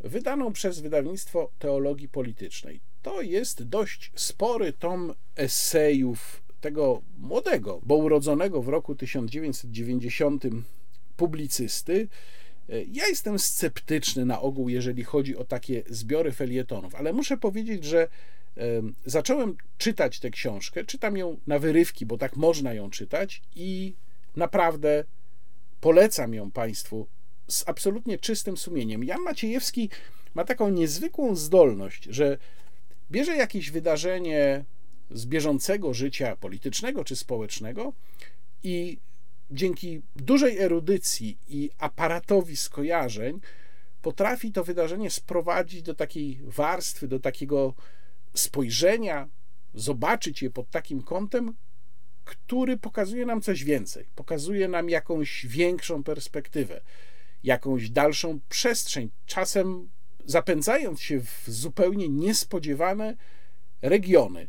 wydaną przez wydawnictwo teologii politycznej to jest dość spory tom esejów tego młodego, bo urodzonego w roku 1990 publicysty. Ja jestem sceptyczny na ogół, jeżeli chodzi o takie zbiory felietonów, ale muszę powiedzieć, że zacząłem czytać tę książkę, czytam ją na wyrywki, bo tak można ją czytać i naprawdę polecam ją Państwu z absolutnie czystym sumieniem. Jan Maciejewski ma taką niezwykłą zdolność, że bierze jakieś wydarzenie z bieżącego życia politycznego czy społecznego i dzięki dużej erudycji i aparatowi skojarzeń potrafi to wydarzenie sprowadzić do takiej warstwy, do takiego spojrzenia, zobaczyć je pod takim kątem, który pokazuje nam coś więcej, pokazuje nam jakąś większą perspektywę, jakąś dalszą przestrzeń, czasem zapędzając się w zupełnie niespodziewane regiony.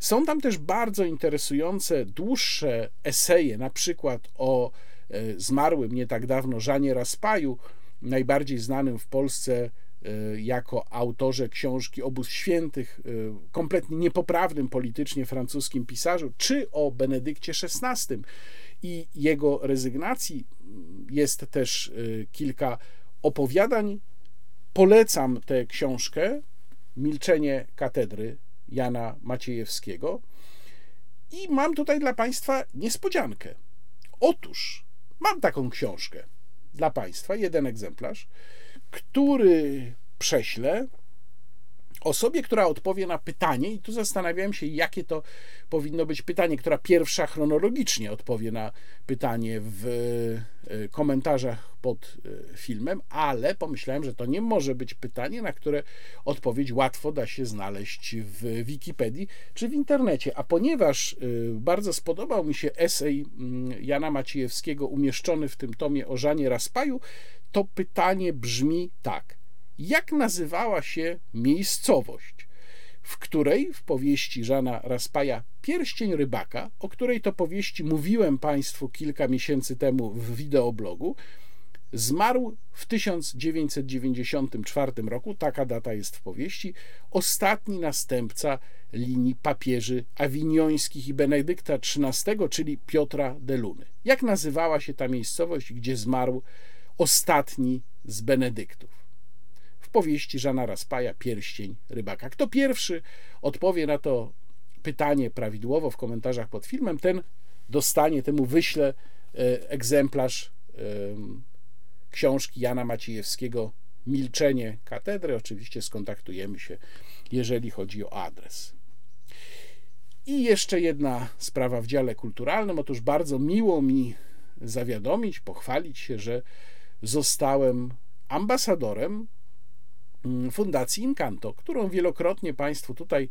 Są tam też bardzo interesujące, dłuższe eseje, na przykład o e, zmarłym nie tak dawno Żanie Raspaju, najbardziej znanym w Polsce e, jako autorze książki Obóz Świętych, e, kompletnie niepoprawnym politycznie francuskim pisarzu, czy o Benedykcie XVI i jego rezygnacji. Jest też kilka opowiadań Polecam tę książkę Milczenie katedry Jana Maciejewskiego. I mam tutaj dla Państwa niespodziankę. Otóż mam taką książkę dla Państwa, jeden egzemplarz, który prześlę osobie, która odpowie na pytanie, i tu zastanawiałem się, jakie to powinno być pytanie, która pierwsza chronologicznie odpowie na pytanie w e, komentarzach pod e, filmem, ale pomyślałem, że to nie może być pytanie, na które odpowiedź łatwo da się znaleźć w Wikipedii czy w internecie. A ponieważ e, bardzo spodobał mi się esej mm, Jana Maciejewskiego umieszczony w tym tomie o Żanie Raspaju, to pytanie brzmi tak jak nazywała się miejscowość, w której w powieści Żana Raspaja Pierścień Rybaka, o której to powieści mówiłem Państwu kilka miesięcy temu w wideoblogu, zmarł w 1994 roku, taka data jest w powieści, ostatni następca linii papieży awiniońskich i Benedykta XIII, czyli Piotra de Luny. Jak nazywała się ta miejscowość, gdzie zmarł ostatni z Benedyktów? Powieści Żana Raspaja Pierścień Rybaka. Kto pierwszy odpowie na to pytanie prawidłowo w komentarzach pod filmem, ten dostanie, temu wyślę e, egzemplarz książki Jana Maciejewskiego Milczenie katedry. Oczywiście skontaktujemy się, jeżeli chodzi o adres. I jeszcze jedna sprawa w dziale kulturalnym. Otóż bardzo miło mi zawiadomić, pochwalić się, że zostałem ambasadorem Fundacji Incanto, którą wielokrotnie Państwu tutaj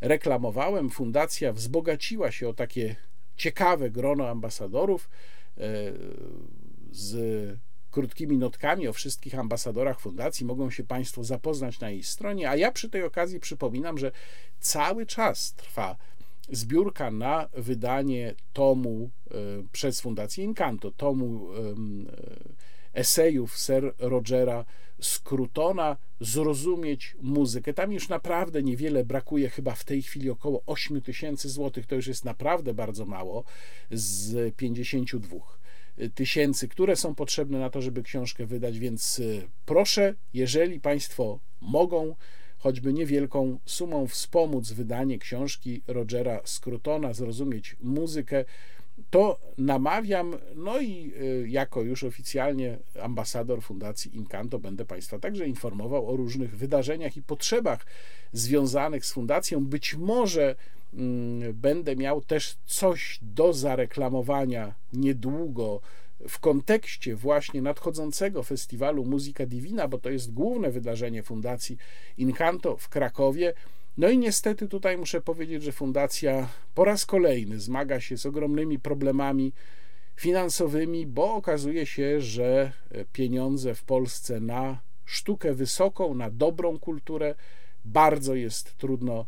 reklamowałem. Fundacja wzbogaciła się o takie ciekawe grono ambasadorów e, z krótkimi notkami o wszystkich ambasadorach fundacji. Mogą się Państwo zapoznać na jej stronie, a ja przy tej okazji przypominam, że cały czas trwa zbiórka na wydanie tomu e, przez Fundację Incanto, tomu esejów Sir Rogera Scrutona zrozumieć muzykę. Tam już naprawdę niewiele brakuje, chyba w tej chwili około 8 tysięcy złotych, to już jest naprawdę bardzo mało z 52 tysięcy, które są potrzebne na to, żeby książkę wydać, więc y, proszę, jeżeli Państwo mogą, choćby niewielką sumą wspomóc wydanie książki Rogera Scrutona, zrozumieć muzykę, to namawiam, no i y, jako już oficjalnie ambasador Fundacji Incanto będę Państwa także informował o różnych wydarzeniach i potrzebach związanych z fundacją. Być może mm, będę miał też coś do zareklamowania niedługo w kontekście właśnie nadchodzącego festiwalu Muzyka Divina, bo to jest główne wydarzenie Fundacji Incanto w Krakowie. No i niestety tutaj muszę powiedzieć, że fundacja po raz kolejny zmaga się z ogromnymi problemami finansowymi, bo okazuje się, że pieniądze w Polsce na sztukę wysoką, na dobrą kulturę bardzo jest trudno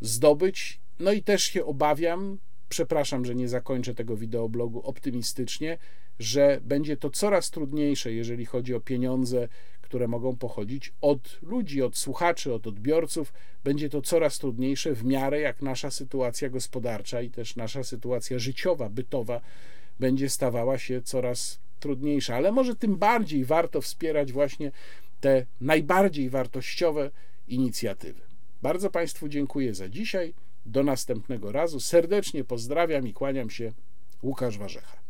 zdobyć. No i też się obawiam, przepraszam, że nie zakończę tego wideoblogu optymistycznie, że będzie to coraz trudniejsze, jeżeli chodzi o pieniądze, które mogą pochodzić od ludzi, od słuchaczy, od odbiorców. Będzie to coraz trudniejsze w miarę jak nasza sytuacja gospodarcza i też nasza sytuacja życiowa, bytowa będzie stawała się coraz trudniejsza. Ale może tym bardziej warto wspierać właśnie te najbardziej wartościowe inicjatywy. Bardzo Państwu dziękuję za dzisiaj. Do następnego razu. Serdecznie pozdrawiam i kłaniam się. Łukasz Warzecha.